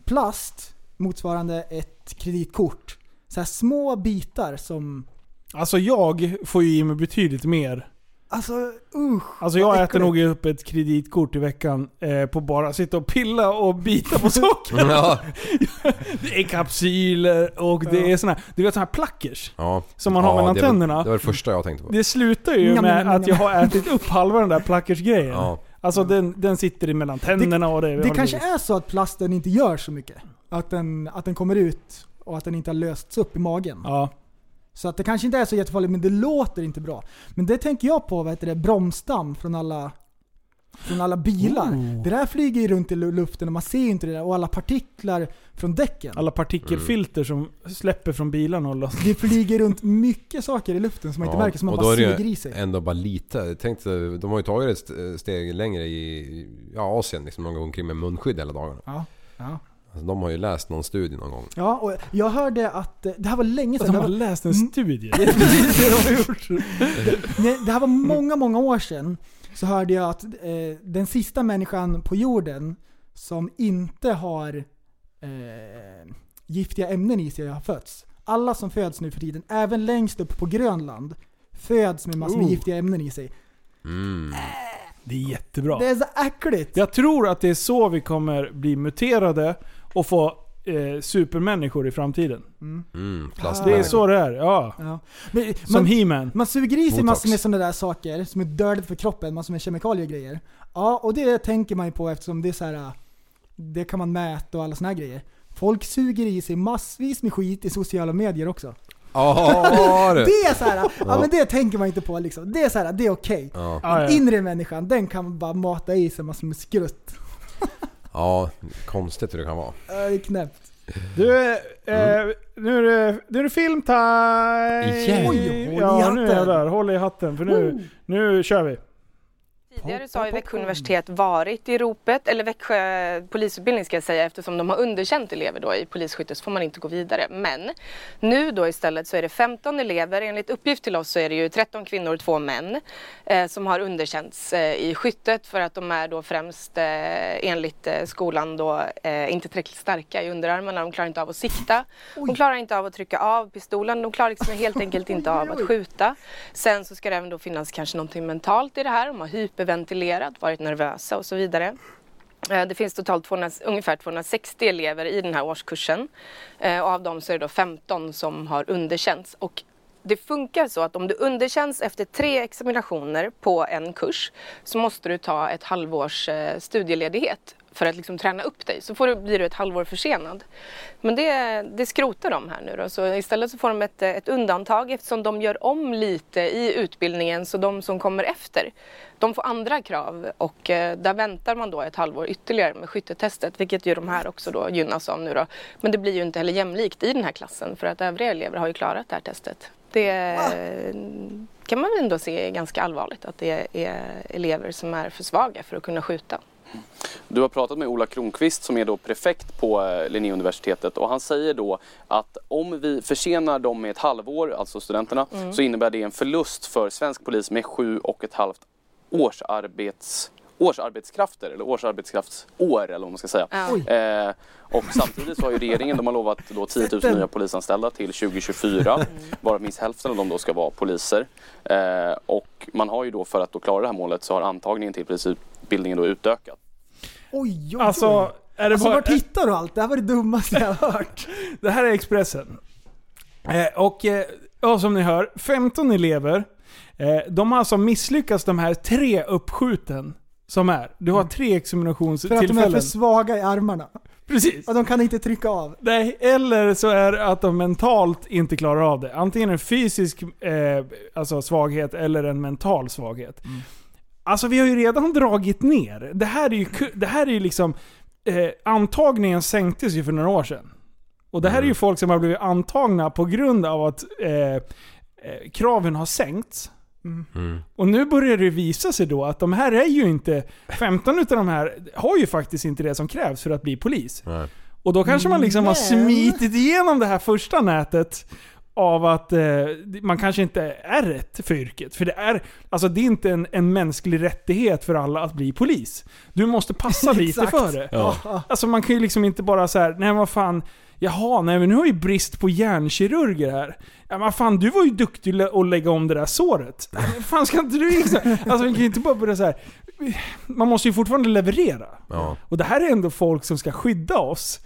plast motsvarande ett kreditkort. Så små bitar som... Alltså jag får ju i mig betydligt mer. Alltså usch! Alltså jag äter äckligt. nog upp ett kreditkort i veckan eh, på bara sitta och pilla och bita på socker. Ja. det är kapsyler och det är såna här, du vet såna här plackers. ja. Som man har mellan det var, tänderna. Det var det första jag tänkte på. Det slutar ju med njam, njam, att jag har ätit upp halva den där plackersgrejen. Ja. Alltså den, den sitter mellan tänderna och det... Det kanske är så att plasten inte gör så mycket. Att den, att den kommer ut och att den inte har lösts upp i magen. Ja. Så att det kanske inte är så jättefarligt, men det låter inte bra. Men det tänker jag på, vad heter det, bromsdamm från alla, från alla bilar. Oh. Det där flyger ju runt i lu- luften och man ser ju inte det där. Och alla partiklar från däcken. Alla partikelfilter som släpper från bilarna och loss. Det flyger runt mycket saker i luften som man inte Ja, märker, som man och bara då är det suger i sig. ändå bara lite. Tänkte, de har ju tagit ett st- steg längre i ja, Asien liksom. De går omkring med munskydd hela dagarna. Ja. Ja. Alltså, de har ju läst någon studie någon gång. ja, och jag hörde att, eh, det här var länge sedan. De det har var- läst en Mm. studie. Det är precis det de har gjort. Nej, det här var många, många år sedan. Så hörde jag att eh, den sista människan på jorden som inte har eh, giftiga ämnen i sig har fötts. Alla som föds nu för tiden, även längst upp på Grönland, föds med massor med Oh. giftiga ämnen i sig. Mm. Det är jättebra. Det är så äckligt! Jag tror att det är så vi kommer bli muterade och få eh, supermänniskor i framtiden. Mm, Det är så det är, ja. Ja. Men, Som man, He-Man. man suger i sig massor med sådana där saker som är dödligt för kroppen, massor med kemikalier och grejer. Ja, och det tänker man ju på eftersom det är så här. det kan man mäta och alla såna här grejer. Folk suger i sig massvis med skit i sociala medier också. Ja, Det är så här, ja. men det tänker man inte på liksom. Det är så här, det är okej. Ja. Ja, ja. Inre människan, den kan man bara mata i sig massor med skrutt. ja, konstigt hur det kan vara. Ja, Det är knäppt. Du, eh, nu, är det, nu är det filmtime! Igen? Oj, håll i ja, hatten. nu jävlar. Håll i hatten för nu, nu kör vi. Tidigare så har ju Växjö universitet varit i ropet, eller Växjö polisutbildning ska jag säga, eftersom de har underkänt elever då i polisskytte så får man inte gå vidare. Men nu då istället så är det 15 elever, enligt uppgift till oss så är det ju 13 kvinnor och 2 män eh, som har underkänts eh, i skyttet för att de är då främst eh, enligt eh, skolan då eh, inte tillräckligt starka i underarmarna. De klarar inte av att sikta, de klarar inte av att trycka av pistolen, de klarar liksom helt enkelt inte av att skjuta. Sen så ska det även då finnas kanske någonting mentalt i det här, de har hyperventilerat, varit nervösa och så vidare. Eh, det finns totalt 200, ungefär 260 elever i den här årskursen. Eh, och av dem så är det då 15 som har underkänts. Och det funkar så att om du underkänns efter tre examinationer på en kurs så måste du ta ett halvårs eh, studieledighet för att liksom träna upp dig. Så får du, blir du ett halvår försenad. Men det, det skrotar de här nu då. Så istället så får de ett, ett undantag eftersom de gör om lite i utbildningen så de som kommer efter de får andra krav och eh, där väntar man då ett halvår ytterligare med skyttetestet vilket ju de här också då gynnas av nu då. Men det blir ju inte heller jämlikt i den här klassen för att övriga elever har ju klarat det här testet. Det eh, kan man väl ändå se är ganska allvarligt att det är elever som är för svaga för att kunna skjuta. Du har pratat med Ola Kronqvist som är då prefekt på eh, Linnéuniversitetet och han säger då att om vi försenar dem med ett halvår, alltså studenterna, så innebär det en förlust för svensk polis med sju och ett halvt årsarbets årsarbetskrafter eller årsarbetskraftsår eller vad man ska säga. Eh, och samtidigt så har ju regeringen, de har lovat då 10 000 nya polisanställda till 2024 varav minst hälften av dem då ska vara poliser. Eh, och man har ju då för att då klara det här målet så har antagningen till polisutbildningen då utökat. Oj, oj, Alltså, är det Alltså bara... vart hittar du allt? Det här var det dummaste jag har hört. Det här är Expressen. Eh, och eh, ja, som ni hör, 15 elever. Eh, de har alltså misslyckats de här tre uppskjuten som är. Du har tre För att de är examinationstillfällen. för svaga i armarna. Precis. Och de kan inte trycka av. Nej, eller så är det att de mentalt inte klarar av det. Antingen en fysisk eh, alltså svaghet eller en mental svaghet. Alltså vi har ju redan dragit ner. Det här är ju, det här är ju liksom... Eh, antagningen sänktes ju för några år sedan. Och det här är ju folk som har blivit antagna på grund av att eh, eh, kraven har sänkts. Mm. Och nu börjar det visa sig då att de här är ju inte... 15 utav de här har ju faktiskt inte det som krävs för att bli polis. Nej. Och då kanske man liksom har smitit igenom det här första nätet av att eh, man kanske inte är rätt för yrket. För det är, alltså det är inte en, en mänsklig rättighet för alla att bli polis. Du måste passa lite för det. Ja. Alltså man kan ju liksom inte bara så här, nej vad fan, jaha, nej men nu har vi brist på hjärnkirurger här. Ja men fan, du var ju duktig att lägga om det där såret. Nej, men fan ska inte du liksom, Alltså man kan ju inte bara börja så här. Man måste ju fortfarande leverera. Ja. Och det här är ändå folk som ska skydda oss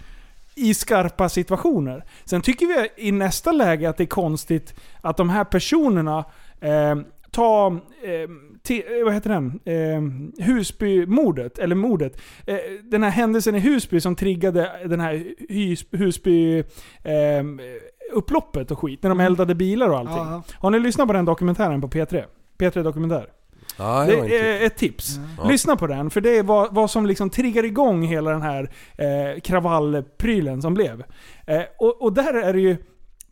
i skarpa situationer. Sen tycker vi i nästa läge att det är konstigt att de här personerna eh, tar, eh, te, eh, vad heter den? Eh, Husby-mordet, eller mordet. Eh, den här händelsen i Husby som triggade den här Hus, Husby eh, upploppet och skit. När de eldade bilar och allting. Ja. Har ni lyssnat på den dokumentären på P3? P3 Dokumentär. Ja, Det är ett tips. Ja. Lyssna på den, för det är vad, vad som liksom triggar igång hela den här eh, kravallprylen som blev. Eh, och, och där är det ju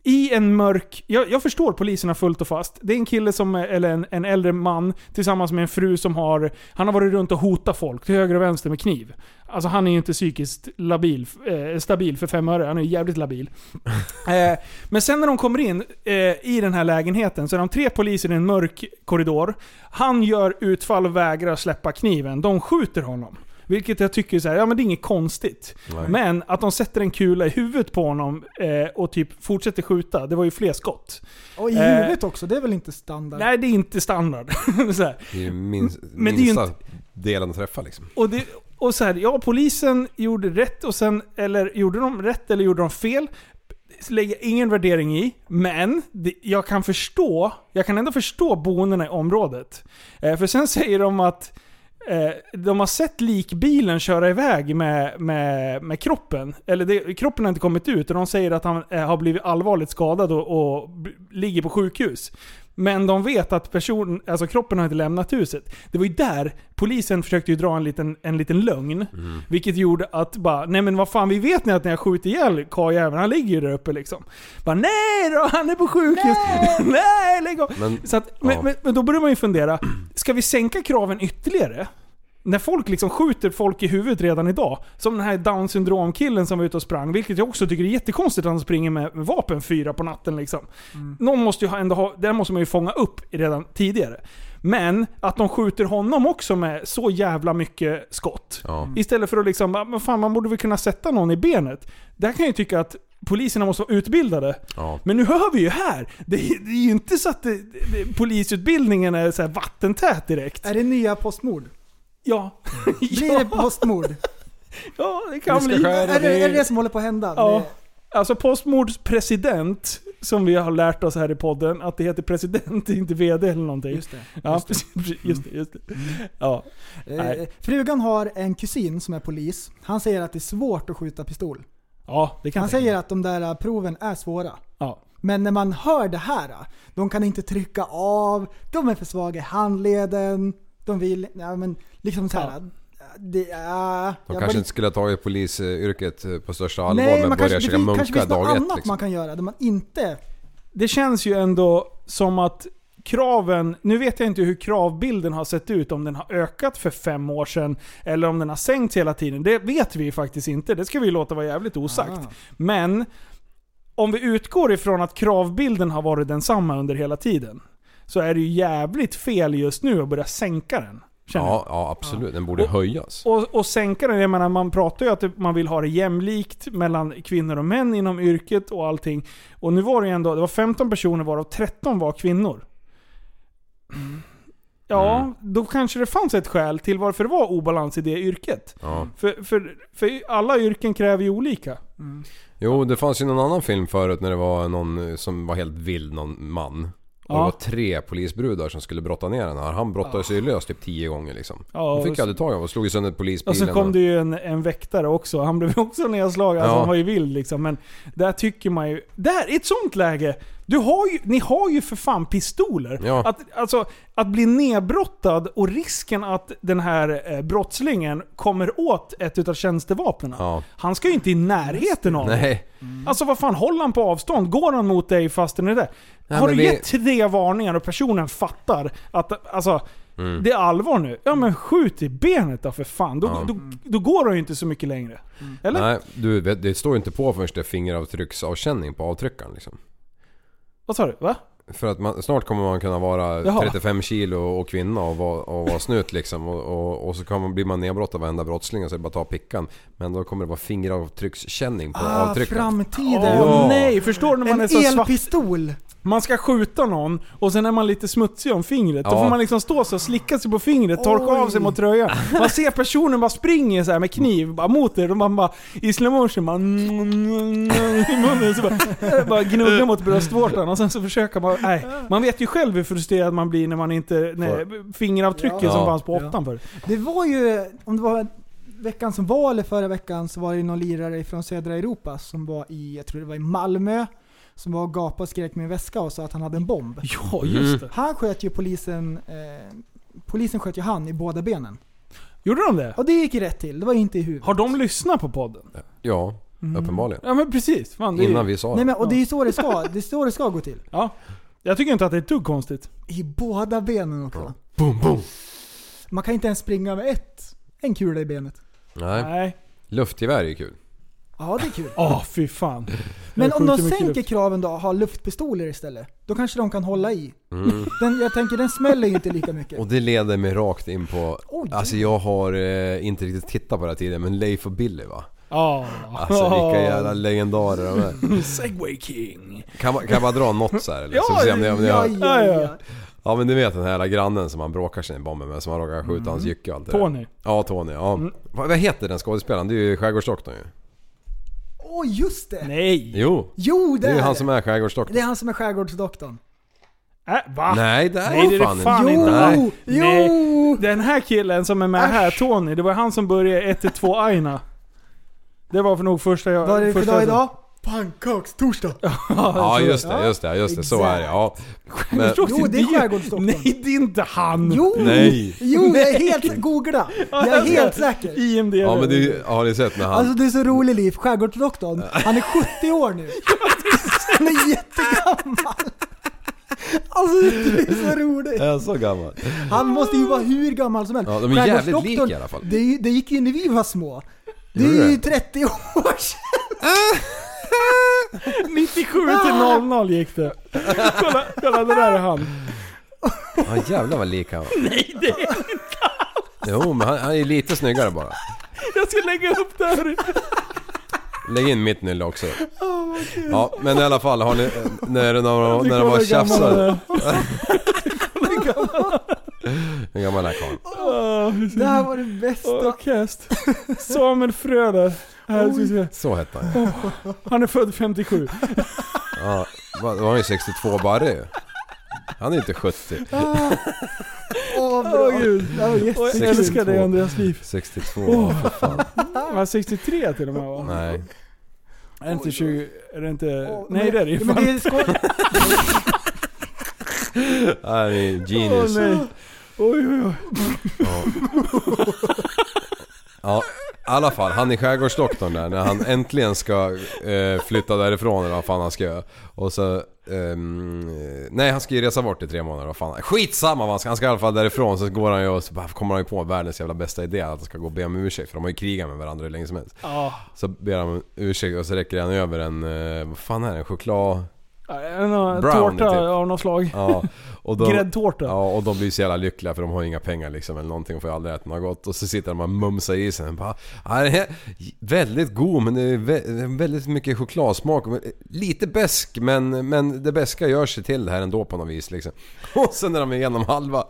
i en mörk... Jag, jag förstår poliserna fullt och fast. Det är en kille som, eller en, en äldre man tillsammans med en fru som har... Han har varit runt och hotat folk till höger och vänster med kniv. Alltså han är ju inte psykiskt labil, eh, stabil för fem öre. Han är ju jävligt labil. Eh, men sen när de kommer in eh, i den här lägenheten så är de tre poliser i en mörk korridor. Han gör utfall och vägrar släppa kniven. De skjuter honom. Vilket jag tycker så här, ja men det är inget konstigt. Nej. Men att de sätter en kula i huvudet på honom eh, och typ fortsätter skjuta, det var ju fler skott. Och i Eh, huvudet också, det är väl inte standard? Nej, det är inte standard. så här. Det är ju minst, Men det är ju minsta delen att träffa liksom. Och, det, och så här, ja polisen gjorde rätt och sen, eller gjorde de rätt eller gjorde de fel? Lägger ingen värdering i, men det, jag kan förstå, jag kan ändå förstå boendena i området. Eh, för sen säger de att eh, Eh, de har sett likbilen köra iväg med, med, med kroppen. Eller det, kroppen har inte kommit ut och de säger att han eh, har blivit allvarligt skadad och, och ligger på sjukhus. Men de vet att person, alltså kroppen har inte lämnat huset. Det var ju där polisen försökte ju dra en liten, en liten lögn. Vilket gjorde att bara, nej men vad fan vi vet ni att ni har skjutit ihjäl karljäveln, han ligger ju där uppe liksom. Bara nej då, han är på sjukhus! Nej, lägg av! Men, Så att, men, Ja. men, men då börjar man ju fundera, ska vi sänka kraven ytterligare? När folk liksom skjuter folk i huvudet redan idag. Som den här down syndrom-killen som var ute och sprang. Vilket jag också tycker är jättekonstigt att han springer med, vapen fyra på natten liksom. Någon måste ju ändå ha, det måste man ju fånga upp redan tidigare. Men att de skjuter honom också med så jävla mycket skott. ja. Istället för att liksom, "Ah, men fan man borde väl kunna sätta någon i benet. Där kan jag ju tycka att poliserna måste vara utbildade. Ja. Men nu hör vi ju här, det, är- det är ju inte så att det, det, polisutbildningen är så här vattentät direkt. Är det nya postmord? Ja. Blir det postmord? ja, det kan bli. är, det, är det det som håller på att hända? Ja. Det- Alltså postmordspresident, som vi har lärt oss här i podden, att det heter president, inte VD eller någonting. Just det. ja, precis, just det. Just det. Ja. Nej. Eh, frugan har en kusin som är polis. Han säger att det är svårt att skjuta pistol. ja, det kan Han säger att de där eh, proven är svåra. Ja. Men när man hör det här, eh, de kan inte trycka av, de är för svaga i handleden, de vill, ja men liksom så här. Ja. Det är... De kanske bara- inte skulle ha tagit polisyrket på största allvar Nej, men man börjar kanske, käka det finns, något dag ett. annat Liksom. man kan göra där man inte... Det känns ju ändå som att kraven, nu vet jag inte hur kravbilden har sett ut, om den har ökat för fem år sedan eller om den har sänkts hela tiden. Det vet vi faktiskt inte, det ska vi låta vara jävligt osagt. Ah. Men om vi utgår ifrån att kravbilden har varit densamma under hela tiden, så är det ju jävligt fel just nu att börja sänka den. Ja, ja absolut. Den borde Och- höjas. Och, och sänka den, jag menar man pratar ju att man vill ha det jämlikt mellan kvinnor och män inom yrket och allting. Och nu var det ju ändå, det var 15 personer varav 13 var kvinnor. Ja, Mm. då kanske det fanns ett skäl till varför det var obalans i det yrket. Ja. För, för, för alla yrken kräver ju olika. Jo, det fanns ju någon annan film förut när det var någon som var helt vild, någon man. Och det var tre polisbrudar som skulle brotta ner den här. Han brottade sig ju lös typ tio gånger liksom. Ja, De fick och aldrig tag i honom och slog sönder Och polisbilen. så kom det ju en, en väktare också. Han blev också nedslagen. Alltså han var ju vild liksom. Men där tycker man ju... Där, i ett sånt läge, Du har ju, ni har ju för fan pistoler. Ja. Att, alltså, att bli nedbrottad och risken att den här eh, brottslingen kommer åt ett utav tjänstevapnen. Ja. Han ska ju inte i närheten av. Nej. Alltså vad fan, håller han på avstånd? Går han mot dig fast den är där? Nej, har du vi- gett tre varningar och personen fattar att alltså, Mm. det är allvar nu. Ja men skjut i benet då för fan. Då, Ja. då, då går det ju inte så mycket längre. Eller? Nej, du, det står ju inte på förrän det är fingeravtrycksavkänning på avtryckaren liksom. Vad sa du? Va? För att man, snart kommer man kunna vara Jaha. 35 kilo och kvinna och vara, och vara snut liksom. Och, och, och så kan man, blir man nedbrottad av varenda brottsling och så är det bara att ta pickan. Men då kommer det vara fingeravtryckskänning på Ah, avtryckaren. framtiden. Åh Ja. nej, förstår du när man En är så svart? elpistol. Man ska skjuta någon och sen är man lite smutsig om fingret. Då Ja. får man liksom stå så och slicka sig på fingret, torka Oj. av sig mot tröjan. Man ser personen bara springer så här med kniv bara mot er och man bara i slow motion bara, i munnen så bara, bara gnuggar mot bröstvårtan och sen så försöker man... Nej, man vet ju själv hur frustrerad man blir när man inte... När fingeravtrycket Ja. som fanns på Ja. åttan för. Det var ju, om det var veckan som var eller förra veckan så var det någon lirare från södra Europa som var i, jag tror det var i Malmö, som var och gapade och skrek med en väska och sa att han hade en bomb. Ja, just det. Han sköt ju polisen, eh, polisen sköt ju han i båda benen. Gjorde de det? Och det gick ju rätt till, det var inte i huvudet. Har de lyssnat på podden? Ja, Mm. uppenbarligen. Ja men precis. Fan, det är, Innan vi sa Nej det. men, och det är ju så det ska, det är så det ska gå till. Ja. Jag tycker inte att det är ett dugg konstigt. I båda benen också. Boom, boom. Man kan inte ens springa med ett, en kula i benet. Nej, Nej. luftgevär är ju kul. Ja det är kul. Åh fy fan. Men om de sänker luft. kraven då, har luftpistoler istället. Då kanske de kan hålla i. Mm. Den, jag tänker den smäller ju inte lika mycket. Och det leder mig rakt in på... Oj. Alltså jag har eh, inte riktigt tittat på det här tidigare men Leif och Billy va? Alltså vilka jävla legendarer de är. Segway King. Kan man, kan jag bara dra något så här eller? Ja, så får vi se om det, om det, ja, ja, ja, ja. ja. men du vet den här grannen som han bråkar sig i bomben med som han råkar skjuta hans jycke och allt det. Tony. Ja Tony, ja. Mm. Vad, vad heter den skådespelaren? Det är ju Skärgårdsdoktorn ju. Åh just det! Nej. Jo! Jo det, Det är ju han som är Skärgårdsdoktorn. Det är han som är skärgårdsdoktorn. Äh, va? Nej det är Nej, det är det fan, fan inte. inte. Nej. Jo! Nej. Jo! Den här killen som är med här, Tony, det var han som började 1-2 Aina. Det var för nog första jag... Vad är det för dag idag? Pannkakstorsdag! Ja just det, just det, just det. Så är det ja. Men, Jo, du? det är skärgårdsdoktorn. Nej, det är inte han! Jo! Nej. Jo, jag är helt... Googla! Jag är helt säker. IMDB. ja men det har ni sett när han... Alltså det är så roligt liv, skärgårdsdoktorn. Han är 70 år nu. Han är jättegammal. Alltså det är så roligt. Är han så gammal? Han måste ju vara hur gammal som helst. Ja, de är jävligt lika i alla fall. Det, det gick ju när vi var små. Det är ju det? 30 år sedan. 97 till 00 gick det. Kolla, kolla det där är han. Ja jävlar vad lik han var. Nej, det är... Jo men han, han är lite snyggare bara. Jag ska lägga upp det här. Lägg in mitt nylle också. Ja men i alla fall har ni, när, när, när, när de var tjafsade. hur gammal är karln? är. Det här var det bästa. Åh, kast. Samuel Fröder. Se. Så hette han ju. Han är född 57. Ja, då var han ju 62 barre ju. Han är inte 70. Åh Åh bra. gud. Det här var Och jag älskar dig Andreas liv. 62, Åh. för fan. Han var 63 till och med va? Nej. Är det inte 20... Är det inte... Åh, Nej men- det är det ju ja, men fan. det är skoj. Han är genius. nej. Oj oj oj. Ja. ja, i alla fall. Han är skärgårdsdoktorn där när han äntligen ska eh, flytta därifrån eller vad fan han ska göra. Och så... ehm, nej han ska ju resa bort i tre månader, vad fan. Skitsamma vad han ska, han ska i alla fall därifrån. Så går han ju och så bara kommer han ju på världens jävla bästa idé att han ska gå och be om ursäkt. För de har ju krigat med varandra hur länge som helst. Ja. Så ber han om ursäkt och så räcker han över en... Eh, vad fan är det? En choklad... En uh, Brownie, tårta typ. av något slag. Ja, och då, Gräddtårta. Ja, och de blir så jävla lyckliga för de har inga pengar liksom eller någonting och får aldrig äta något gott. Och så sitter de och mumsar i sig. Bara, ja, det är väldigt god men det är vä- väldigt mycket chokladsmak. Lite besk men, men det beska gör sig till det här ändå på något vis liksom. Och sen när de är igenom halva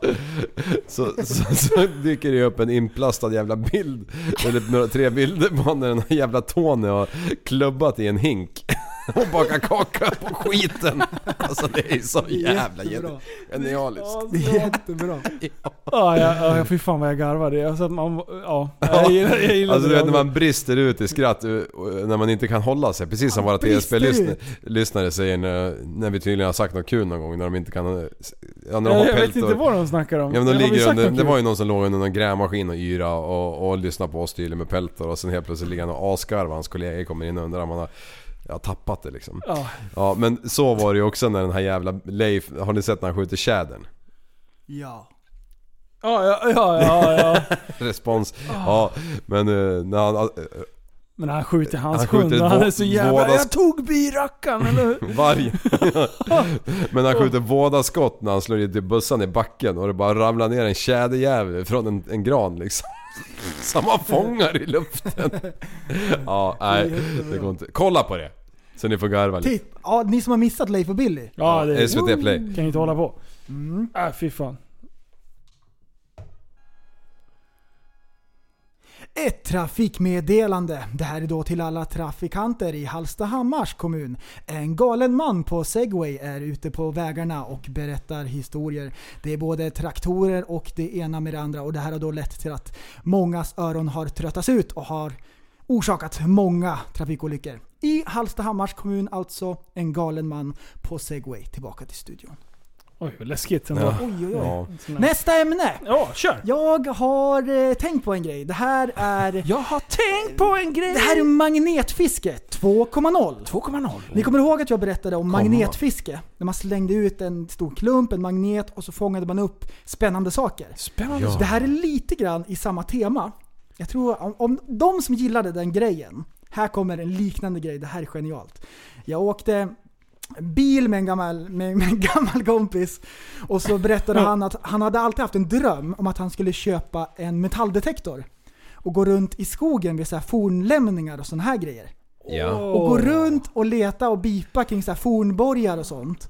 så, så, så dyker det upp en inplastad jävla bild. Eller några, tre bilder på när den här jävla Tony har klubbat i en hink. Och baka kaka på skiten. Alltså det är så jävla Jättebra. genialiskt. Det är jättebra. Ja, ja, ja, fy fan vad jag garvade. Alltså, att man, ja, jag gillar, jag gillar Alltså du det. vet när man brister ut i skratt eh, när man inte kan hålla sig. Precis som våra TSB-lyssnare säger när, när vi tydligen har sagt något kul någon gång. När de inte kan... Ja, när de jag, har jag vet inte vad de snackar om. Ja men de ligger under, det var ju någon som låg under någon grävmaskin och yra och, och lyssnade på oss tydligen med peltor och sen helt plötsligt ligger han och asgarvar hans kollegor kommer in och undrar om han har ja, tappat det liksom. Ja. Ja men så var det ju också när den här jävla Leif, har ni sett när han skjuter tjädern? Ja. Ja, ja, ja, ja, ja. Respons. Ja men eh, när han... eh, Men han skjuter hans Han skjuter hund och han är så jävla... vådas- Jag tog birackan eller? Varg. Men han skjuter båda skott när han slår i bössan i backen och det bara ramlar ner en tjäderjävel från en, en gran liksom. Som han fångar i luften. Ja, nej det går inte. Kolla på det! Så ni får garva lite. Titt, ja, ni som har missat Leif och Billy. Ja, det SVT Play. kan inte hålla på. Mm. Äh, fy fan. Ett trafikmeddelande. Det här är då till alla trafikanter i Hallstahammars kommun. En galen man på segway är ute på vägarna och berättar historier. Det är både traktorer och det ena med det andra och det här har då lett till att mångas öron har tröttats ut och har orsakat många trafikolyckor. I Hallstahammars kommun alltså, en galen man på segway. Tillbaka till studion. Oj, vad läskigt ändå. Ja. Oj, oj, oj. Ja. Nästa ämne! Ja, kör! Jag har eh, tänkt på en grej. Det här är... Jag har tänkt på en grej! Det här är magnetfiske 2.0. 2,0. Ni kommer ihåg att jag berättade om magnetfiske? När man slängde ut en stor klump, en magnet och så fångade man upp spännande saker. Spännande. Ja. Det här är lite grann i samma tema. Jag tror om, om de som gillade den grejen, här kommer en liknande grej, det här är genialt. Jag åkte bil med en gammal, med, med en gammal kompis och så berättade han att han hade alltid haft en dröm om att han skulle köpa en metalldetektor och gå runt i skogen vid så här fornlämningar och sådana här grejer. Ja. Och gå runt och leta och bipa kring så här fornborgar och sånt.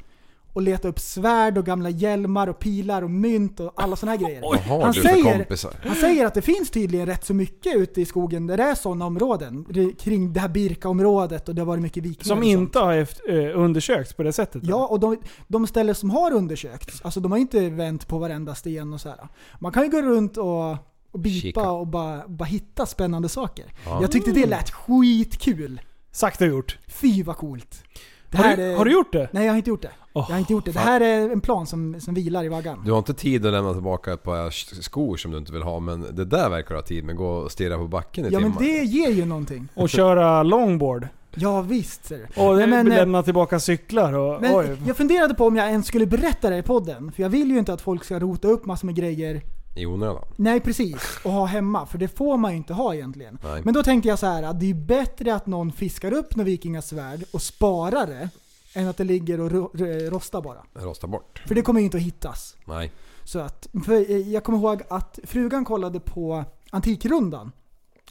Och leta upp svärd och gamla hjälmar och pilar och mynt och alla såna här grejer. Har Han säger, han säger att det finns tydligen rätt så mycket ute i skogen där det är sådana områden. Kring det här Birka-området och det har varit mycket vikingar Som inte har efter, eh, undersökts på det sättet? Ja, och de, de ställen som har undersökts, alltså de har inte vänt på varenda sten och så här. Man kan ju gå runt och, och bipa och bara, bara hitta spännande saker. Ja. Jag tyckte det lät skitkul. Sagt och gjort. Fy vad coolt. Det Har här du, är- har du gjort det? Nej jag har inte gjort det. Åh, jag har inte gjort det. Det fan. här är en plan som, som vilar i vaggan. Du har inte tid att lämna tillbaka ett par skor som du inte vill ha men det där verkar du ha tid med. Gå och stirra på backen i Ja men timmar. det ger ju någonting. Och köra longboard? Ja visst ser du. Och Nej, men, eh, lämna tillbaka cyklar och... Men oj. jag funderade på om jag ens skulle berätta det i podden. För jag vill ju inte att folk ska rota upp massor med grejer. I onödan. Nej precis. Och ha hemma. För det får man ju inte ha egentligen. Nej. Men då tänkte jag så här att det är bättre att någon fiskar upp några vikingasvärd och sparar det. Än att det ligger och ro- ro- rostar bara. Rosta bort. För det kommer ju inte att hittas. Nej. Så att, eh, jag kommer ihåg att frugan kollade på Antikrundan.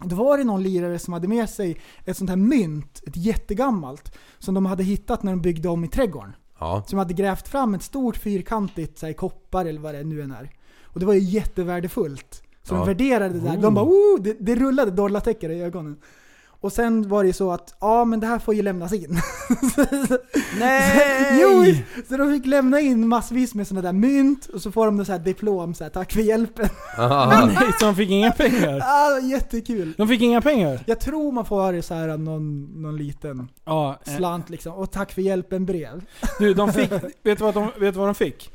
Då var det någon lirare som hade med sig ett sånt här mynt, ett jättegammalt, som de hade hittat när de byggde om i trädgården. Ja. Som hade grävt fram ett stort fyrkantigt så här, koppar eller vad det nu än är. Och det var ju jättevärdefullt. Så Ja. de värderade det där. De bara oh, det, det rullade dollartecken i ögonen. Och sen var det ju så att, ja men det här får ju lämnas in. Nej! jo! Så de fick lämna in massvis med sådana där mynt och så får de så här diplom, så här, tack för hjälpen. Nej, så de fick inga pengar? Ah, jättekul. De fick inga pengar? Jag tror man får så här någon, någon liten Ja. eh, slant liksom. Och tack för hjälpen brev. Du, de fick... vet, du vad de, vet du vad de fick?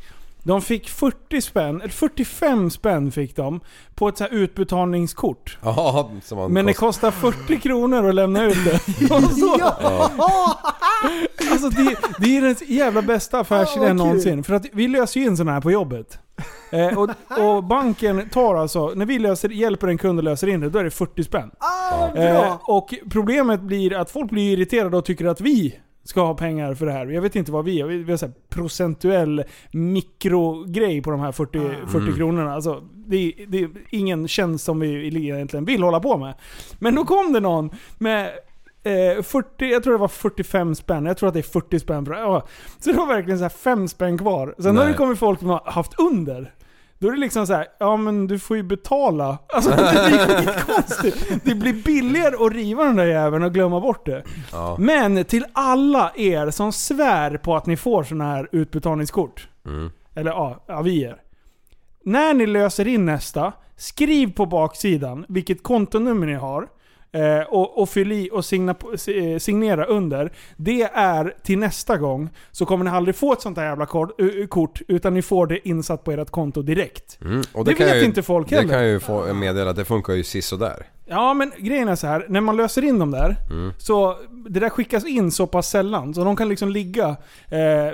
De fick 40 spänn, eller 45 spänn fick de, på ett så här utbetalningskort. Ja, som man Men det kost- kostar 40 kronor att lämna ut det. Ja! alltså det, det är den jävla bästa affärsidén Ja, någonsin. För att vi löser ju in sådana här på jobbet. Eh, och, och banken tar alltså, när vi löser, hjälper en kund att lösa in det, då är det 40 spänn. Ah! Eh, och problemet blir att folk blir irriterade och tycker att vi ska ha pengar för det här. Jag vet inte vad vi har. Vi har så här procentuell mikrogrej på de här 40, 40 kronorna. Alltså, det, är- det är ingen tjänst som vi egentligen vill hålla på med. Men då kom det någon med eh, 40, jag tror det var 45 spänn. Jag tror att det är 40 spänn. För, ja. Så det var verkligen så här 5 spänn kvar. Sen har det kommit folk som har haft under. Då är det liksom så här, ja men du får ju betala. Alltså det blir skitkonstigt. Det blir billigare att riva den där jäveln och glömma bort det. Ja. Men till alla er som svär på att ni får såna här utbetalningskort. Mm. Eller ja, avier. När ni löser in nästa, skriv på baksidan vilket kontonummer ni har. Eh, och, och fyll i och signa, eh, signera under. Det är till nästa gång, så kommer ni aldrig få ett sånt här jävla kort, kort utan ni får det insatt på ert konto direkt. Mm. Och Det kan vet ju, inte folk Det heller. kan jag ju få meddela att det funkar ju sisådär. Ja men grejen är så här. när man löser in dem där, Mm. så det där skickas in så pass sällan, så de kan liksom ligga... Eh.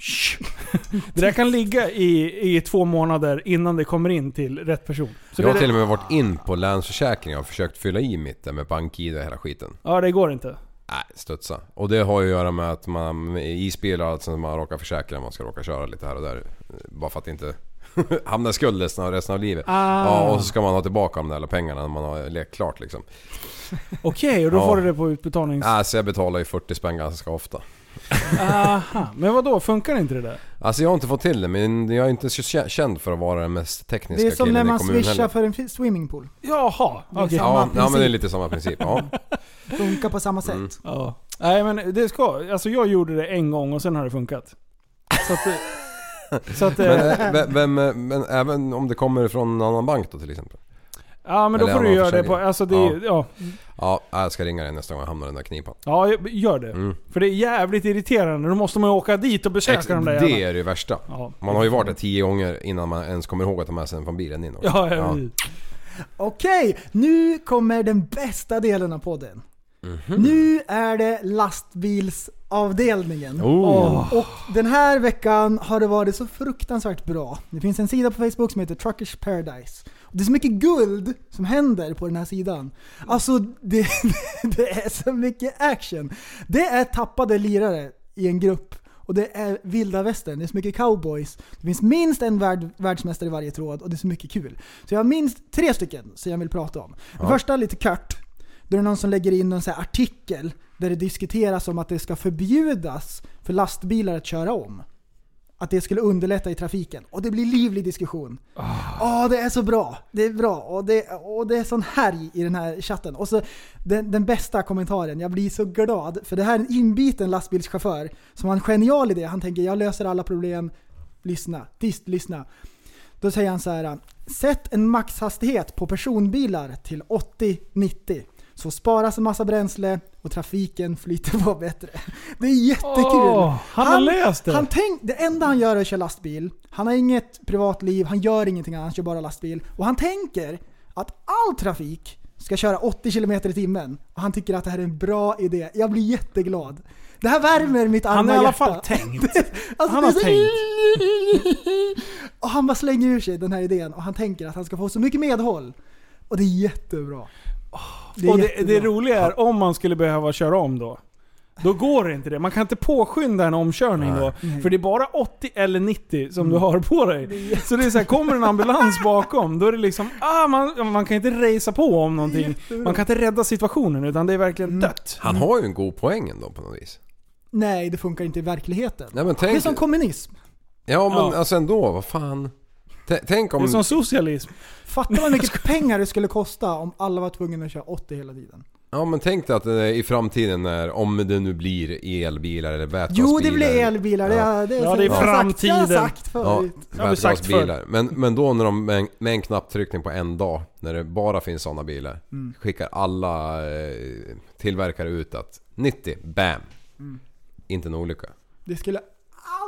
det där kan ligga i, i två månader innan det kommer in till rätt person. Så jag har det, till och med varit in på Länsförsäkringar och försökt fylla i mitt där med BankID och hela skiten. Ja det går inte. Nej, studsa. Och det har ju att göra med att man med isbilar och allt sånt man råkar försäkra, man ska råka köra lite här och där. Bara för att inte hamna i skuld resten av, resten av livet. Ah. Ja, och så ska man ha tillbaka de där alla pengarna när man har lekt klart liksom. Okej, och då Ja. får du det på utbetalnings... Alltså jag betalar ju 40 spänn ganska ofta. Aha. Men vad då funkar inte det där? Alltså jag har inte fått till det men jag är inte så kä- känd för att vara den mest tekniska Det är som killen när i man kommunen swishar heller. för en swimmingpool. Jaha, okej. samma Ja, ja men det är lite samma princip. Ja. Funkar på samma sätt. Mm. Ja. Nej men det ska, alltså jag gjorde det en gång och sen har det funkat. Så att... Så att Men, eh, eh, vem, eh, men även om det kommer från en annan bank då till exempel? ja men då eller får du göra det på, alltså det, Ja. ja. Ja, jag ska ringa dig nästa gång jag hamnar i den där knipan. Ja, gör det. Mm. För det är jävligt irriterande. Då måste man ju åka dit och besöka Ex- de där det jävla... är det värsta. Ja. Man har ju varit där tio gånger innan man ens kommer ihåg att ta med sig den från bilen in Ja. ja. Okej, nu kommer den bästa delen av podden. Mhm. Nu är det lastbilsavdelningen. Oh. Och den här veckan har det varit så fruktansvärt bra. Det finns en sida på Facebook som heter Truckers Paradise. Och det är så mycket guld som händer på den här sidan. Alltså, det, det är så mycket action. Det är tappade lirare i en grupp. Och det är vilda västern, det är så mycket cowboys. Det finns minst en värld, världsmästare i varje tråd och det är så mycket kul. Så jag har minst tre stycken som jag vill prata om. Den första lite kort. Då är det någon som lägger in en artikel där det diskuteras om att det ska förbjudas för lastbilar att köra om. Att det skulle underlätta i trafiken. Och det blir livlig diskussion. Åh, det är så bra! Det är bra. Och det, och det är sån härj i den här chatten. Och så den, den bästa kommentaren, jag blir så glad. För det här är en inbiten lastbilschaufför som har en genial idé. Han tänker, jag löser alla problem. Lyssna. Tyst, lyssna. Då säger han så här. Sätt en maxhastighet på personbilar till 80-90. Så sparas en massa bränsle och trafiken flyter på bättre. Det är jättekul. Åh, han har läst det. Han tänk, det enda han gör är att köra lastbil. Han har inget privatliv, han gör ingenting annat, han kör bara lastbil. Och han tänker att all trafik ska köra 80 km i timmen. Och han tycker att det här är en bra idé. Jag blir jätteglad. Det här värmer mitt arma Han har i alla hjärta. fall tänkt. Alltså, Han har så- tänkt. Och han bara slänger ur sig den här idén och han tänker att han ska få så mycket medhåll. Och det är jättebra. Det och det, det roliga är, om man skulle behöva köra om då. Då går det inte det. Man kan inte påskynda en omkörning då. För det är bara 80 eller 90 som du Mm. har på dig. Så det är så här, kommer en ambulans bakom, då är det liksom, ah, man, man kan inte racea på om någonting. Man kan inte rädda situationen, utan det är verkligen Mm. dött. Han har ju en god poäng ändå på något vis. Nej, det funkar inte i verkligheten. Nej, men Det är tänk, som kommunism. ja men Ja. alltså ändå, vad fan. T- Tänk Det är om... som socialism. Fatta vad mycket pengar det skulle kosta om alla var tvungna att köra 80 hela tiden. Ja men tänk dig att eh, i framtiden när, om det nu blir elbilar eller vätgasbilar. Jo, det blir elbilar. Det, är, det, är, Ja, det är jag har sagt- Jag har framtiden. sagt Ja, förut. har vi sagt vätgasbilar. Men, men då när de med en, med en knapptryckning på en dag, när det bara finns sådana bilar, Mm. skickar alla eh, tillverkare ut att 90, BAM! Mm. Inte en olycka. Det skulle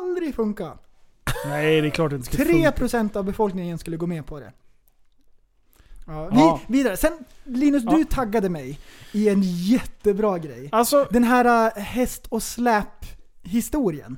aldrig funka. Nej, det är klart det inte ska funka. 3% av befolkningen skulle gå med på det. Ja, vi, Ja. Vidare. Sen Linus, Ja. du taggade mig i en jättebra grej. Alltså, Den här äh, häst och släp historien.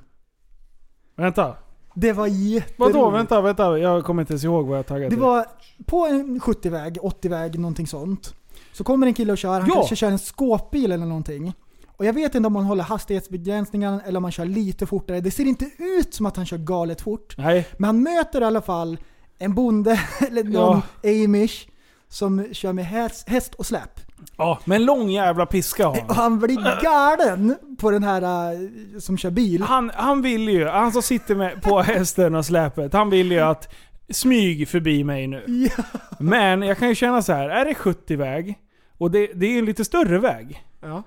vänta. Det var jätteroligt. Vadå? Vänta, vänta. Jag kommer inte ens ihåg vad jag taggade Det till. var på en 70-väg, 80-väg, någonting sånt. Så kommer en kille och kör, han Ja. kanske kör en skåpbil eller någonting. Och jag vet inte om han håller hastighetsbegränsningen eller om han kör lite fortare. Det ser inte ut som att han kör galet fort. Nej. Men han möter i alla fall en bonde, eller någon amish, som kör med häst, häst och släp. Ja, med en lång jävla piska har Och han. han blir galen på den här äh, som kör bil. Han, han vill ju, han som sitter med på hästen och släpet, han vill ju att smyg förbi mig nu. Ja. Men jag kan ju känna så här, är det 70-väg och det, det är en lite större väg. Ja.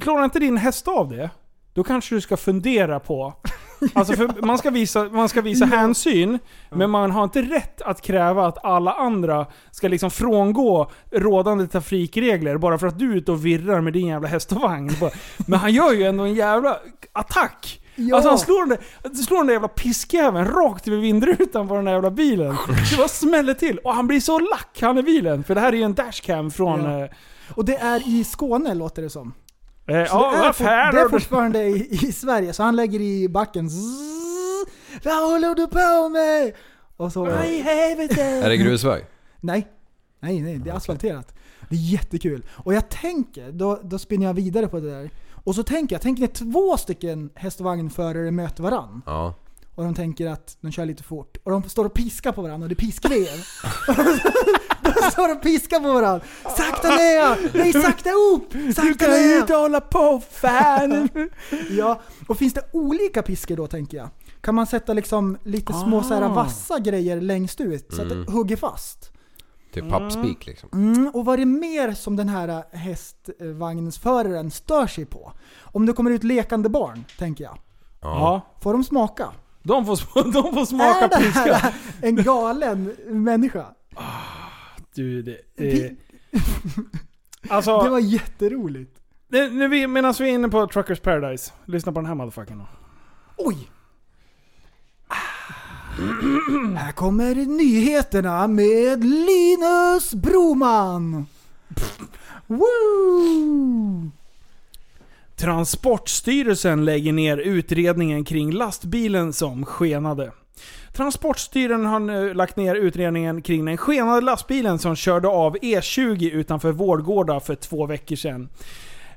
Klarar inte din häst av det, då kanske du ska fundera på... Alltså för man ska visa, man ska visa hänsyn, men man har inte rätt att kräva att alla andra ska liksom frångå rådande trafikregler bara för att du är ute och virrar med din jävla häst och vagn. Men han gör ju ändå en jävla attack! Ja. Alltså han slår den, där, slår den där jävla piskjäveln rakt över vindrutan på den där jävla bilen. Det bara smäller till. Och han blir så lack han i bilen. För det här är ju en dashcam från... Ja. eh, Och det är i Skåne låter det som. Eh, Så ja, det, är fan det är fortfarande i, i Sverige, så han lägger i backen. Zzz, Vad håller du på med? Och så... Helvete! Är det grusväg? Nej. Nej, nej, det är asfalterat. Det är jättekul. Och jag tänker, då, då spinner jag vidare på det där. Och så tänker jag, tänk när två stycken häst och vagnförare möter varann. Ja. Och de tänker att de kör lite fort. Och de står och piskar på varandra och det är piskvev. de står och piskar på varandra. Sakta ner! Nej, sakta upp! Du Sakta kan ju ner! inte hålla på fan! Ja, och finns det olika piskor då tänker jag? Kan man sätta liksom lite små så här Ah. vassa grejer längst ut så att det hugger fast? Typ pappspik liksom. Mm, och vad är det mer som den här hästvagnsföraren stör sig på? Om det kommer ut lekande barn, tänker jag. Ja, Får de smaka? De får, de får smaka är det här en galen människa? Du, det... det alltså, Det var jätteroligt. nu, nu medan vi är inne på Truckers Paradise, lyssna på den här motherfuckern då. Oj! Här kommer nyheterna med Linus Broman. Woo! Transportstyrelsen lägger ner utredningen kring lastbilen som skenade. Transportstyrelsen har nu lagt ner utredningen kring den skenade lastbilen som körde av E20 utanför Vårgårda för två veckor sedan.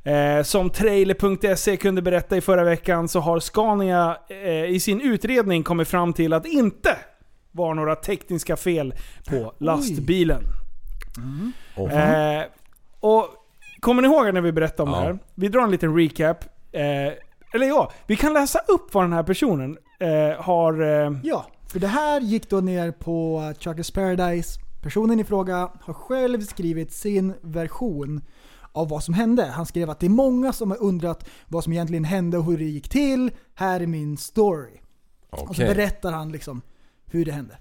Eh, som trailer.se kunde berätta i förra veckan så har Scania eh, i sin utredning kommit fram till att inte var några tekniska fel på lastbilen. Oh. Eh, och Kommer ni ihåg när vi berättade om Ja. det här? Vi drar en liten recap. Eh, eller ja, vi kan läsa upp vad den här personen eh, har... Eh, Ja, för det här gick då ner på Truckers Paradise. Personen i fråga har själv skrivit sin version av vad som hände. Han skrev att det är många som har undrat vad som egentligen hände och hur det gick till. Här är min story. Och så berättar han liksom hur det hände.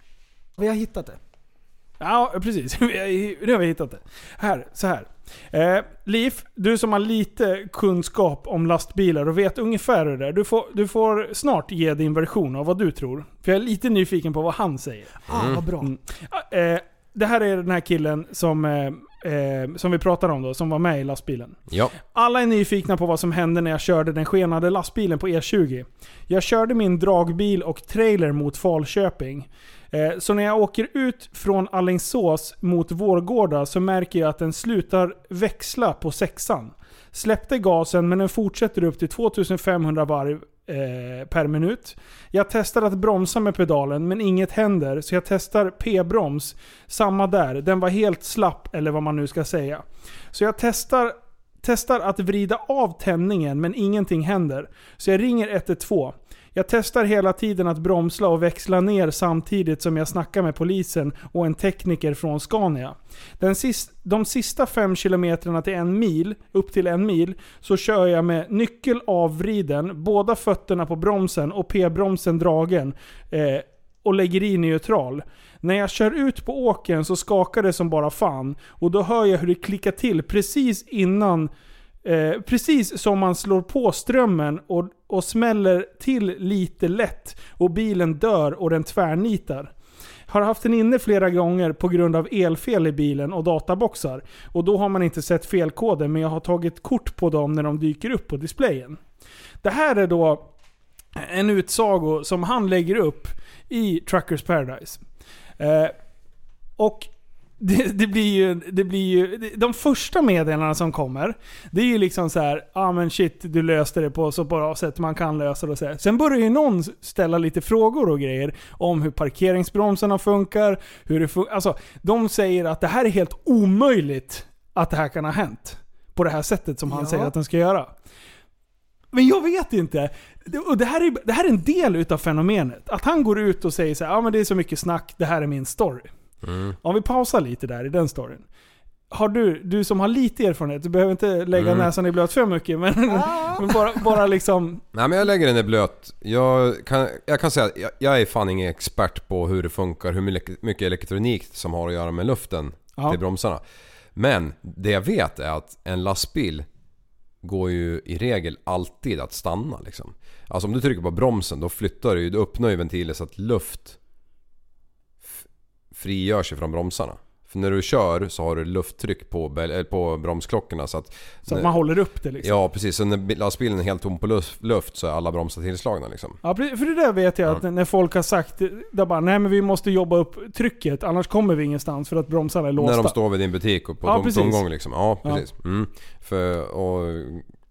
Vi har hittat det. Ja, precis. Nu har vi hittat det. Här, så här. Eh, Liv, du som har lite kunskap om lastbilar och vet ungefär hur det är. Du får, du får snart ge din version av vad du tror. För jag är lite nyfiken på vad han säger. Ah, vad bra. Mm. Eh, det här är den här killen som, eh, eh, som vi pratar om då, som var med i lastbilen. Ja. Alla är nyfikna på vad som hände när jag körde den skenade lastbilen på E20. Jag körde min dragbil och trailer mot Falköping. Eh, så när jag åker ut från Alingsås mot Vårgårda så märker jag att den slutar växla på sexan. Släppte gasen men den fortsätter upp till 2500 varv eh, per minut. Jag testar att bromsa med pedalen men inget händer så jag testar p-broms. Samma där, den var helt slapp eller vad man nu ska säga. Så jag testar Testar att vrida av tändningen men ingenting händer. Så jag ringer 112. Jag testar hela tiden att bromsla och växla ner samtidigt som jag snackar med polisen och en tekniker från Scania. Den sist, de sista 5 kilometrarna till en mil, upp till en mil, så kör jag med nyckel avvriden, båda fötterna på bromsen och p-bromsen dragen eh, och lägger i neutral. När jag kör ut på åkern så skakar det som bara fan och då hör jag hur det klickar till precis innan Eh, precis som man slår på strömmen och, och smäller till lite lätt och bilen dör och den tvärnitar. Har haft den inne flera gånger på grund av elfel i bilen och databoxar. Och då har man inte sett felkoden men jag har tagit kort på dem när de dyker upp på displayen. Det här är då en utsago som han lägger upp i Truckers Paradise. Eh, och det, det blir ju, det blir ju, de första meddelandena som kommer, det är ju liksom så här, ja ah, men shit du löste det på så bra sätt man kan lösa det och så här. Sen börjar ju någon ställa lite frågor och grejer om hur parkeringsbromsarna funkar, hur det funkar. Alltså, de säger att det här är helt omöjligt att det här kan ha hänt. På det här sättet som han Ja. säger att den ska göra. Men jag vet inte. Och det, här är, det här är en del utav fenomenet. Att han går ut och säger så här, ja men det är så mycket snack, det här är min story. Mm. Om vi pausar lite där i den storyn. Har du, du som har lite erfarenhet, du behöver inte lägga Mm. näsan i blöt för mycket, men, men bara, bara liksom... Nej men jag lägger den i blöt. Jag kan, jag kan säga att jag, jag är fan ingen expert på hur det funkar, hur mycket- elektronik som har att göra med luften Ja. till bromsarna. Men det jag vet är att en lastbil går ju i regel alltid att stanna liksom. Alltså om du trycker på bromsen då flyttar du ju, du öppnar ju ventilen så att luft frigör sig från bromsarna. För när du kör så har du lufttryck på, eller på bromsklockorna så att... Så att man håller upp det liksom. Ja precis, så när lastbilen är helt tom på luft, så är alla bromsar tillslagna liksom. Ja, för det där vet jag att när folk har sagt, där bara, nej men vi måste jobba upp trycket, annars kommer vi ingenstans för att bromsarna är låsta. När de står vid din butik och på Ja, tom, tomgång liksom. Ja, Ja. precis. Mm. För, och,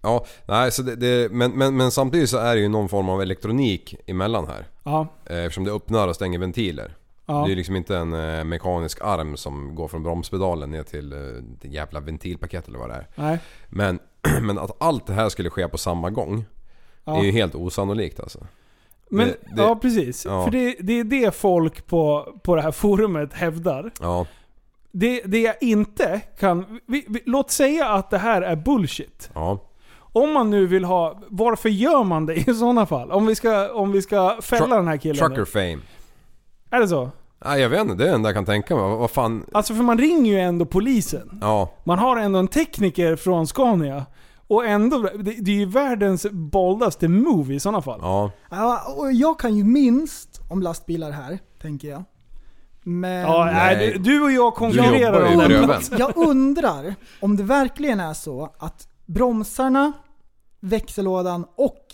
ja, nej, så det, det, men, men, men samtidigt så är det ju någon form av elektronik emellan här. Ja. Eh, Eftersom det öppnar och stänger ventiler. Ja. Det är liksom inte en eh, mekanisk arm som går från bromspedalen ner till eh, jävla ventilpaket eller vad det är. Nej. Men, men att allt det här skulle ske på samma gång Ja. är ju helt osannolikt alltså. Men, Det- det- ja precis. ja. För det, det är det folk på, på det här forumet hävdar. Ja. Det, det jag inte kan... Vi, vi, låt säga att det här är bullshit. Ja. Om man nu vill ha... Varför gör man det i sådana fall? Om vi ska, om vi ska fälla Tru- den här killen. Trucker nu. fame. Är det så? Nej jag vet inte, det är det enda jag kan tänka mig. Vad, fan... Alltså för man ringer ju ändå polisen. Ja. Man har ändå en tekniker från Scania. Och ändå, det, det är ju världens boldaste move i sådana fall. Ja. Ja, och jag kan ju minst om lastbilar här, tänker jag. Men Ja, nej, Nej. du, du och jag konkurrerar jobbar ju om platsen. jag undrar om det verkligen är så att bromsarna, växellådan och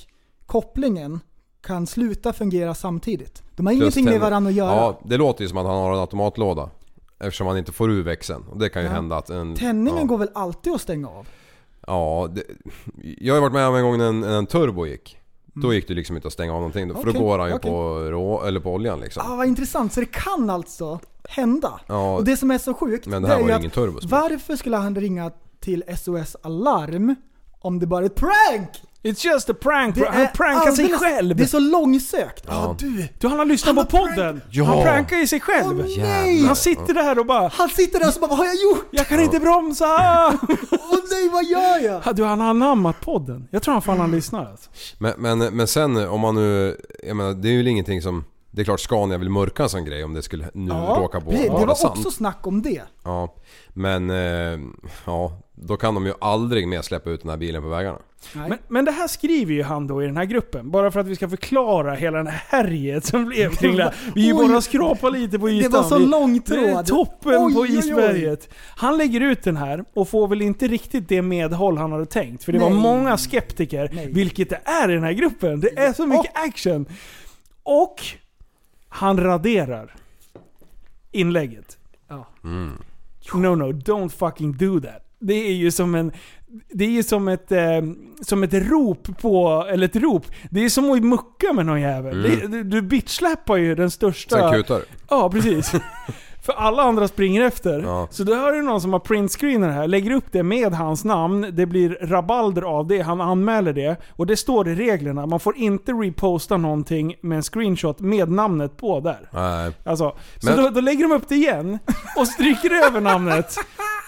kopplingen kan sluta fungera samtidigt. De har Plus ingenting med varandra att göra. Ja, det låter ju som att han har en automatlåda. Eftersom han inte får ur växeln. Och det kan ju Ja. hända att en... Tändningen ja. går väl alltid att stänga av? Ja, det, jag har varit med om en gång när en, en turbo gick. Då gick det liksom inte att stänga av någonting. För då går han ju okej. på, rå, eller på oljan liksom. Ah, vad intressant, så det kan alltså hända. Ja, Och det som är så sjukt, men det här är var ju ingen turbo. som- varför skulle han ringa till SOS Alarm om det bara är ett prank? It's just a prank Det bro. Han prankar sig själv. Det är så långsökt. Ja. Ah, du, Du, han har lyssnat Han på har podden. Ja. Han prankar ju sig själv. Åh, nej! Han sitter där och bara han sitter där och så bara, vad har jag gjort? Jag kan inte bromsa! Åh nej, vad gör jag? Du, han har anammat podden. Jag tror han fan han lyssnar alltså. Men, men, men sen om man nu... Jag menar, det är ju ingenting som... Det är klart Scania vill mörka en sån grej om det skulle nu råka på precis, det var sant. också snack om det. Ja, men... Eh, ja, då kan de ju aldrig mer släppa ut den här bilen på vägarna. Men, men det här skriver ju han då i den här gruppen. Bara för att vi ska förklara hela den här härjet som blev kring det. Vi är ju Oj. bara skrapa lite på ytan. Det var så lång tråd. toppen Oj, på oj, oj. isberget. Han lägger ut den här och får väl inte riktigt det medhåll han hade tänkt. För det var Nej. många skeptiker, Nej. vilket det är i den här gruppen. Det är så mycket action. Och han raderar inlägget. No no, don't fucking do that. Det är ju som en... Det är ju som ett, eh, som ett rop på... Eller ett rop. Det är som att mucka med någon jävel. Mm. Det, du bitchsläppar ju den största... Sen kutar. Ja, precis. För alla andra springer efter. Ja. Så då har du någon som har printscreenat det här, lägger upp det med hans namn, det blir rabalder av det, han anmäler det. Och det står i reglerna, man får inte reposta någonting med en screenshot med namnet på där. Nej. Alltså, så Men- då, då lägger de upp det igen och stryker över namnet.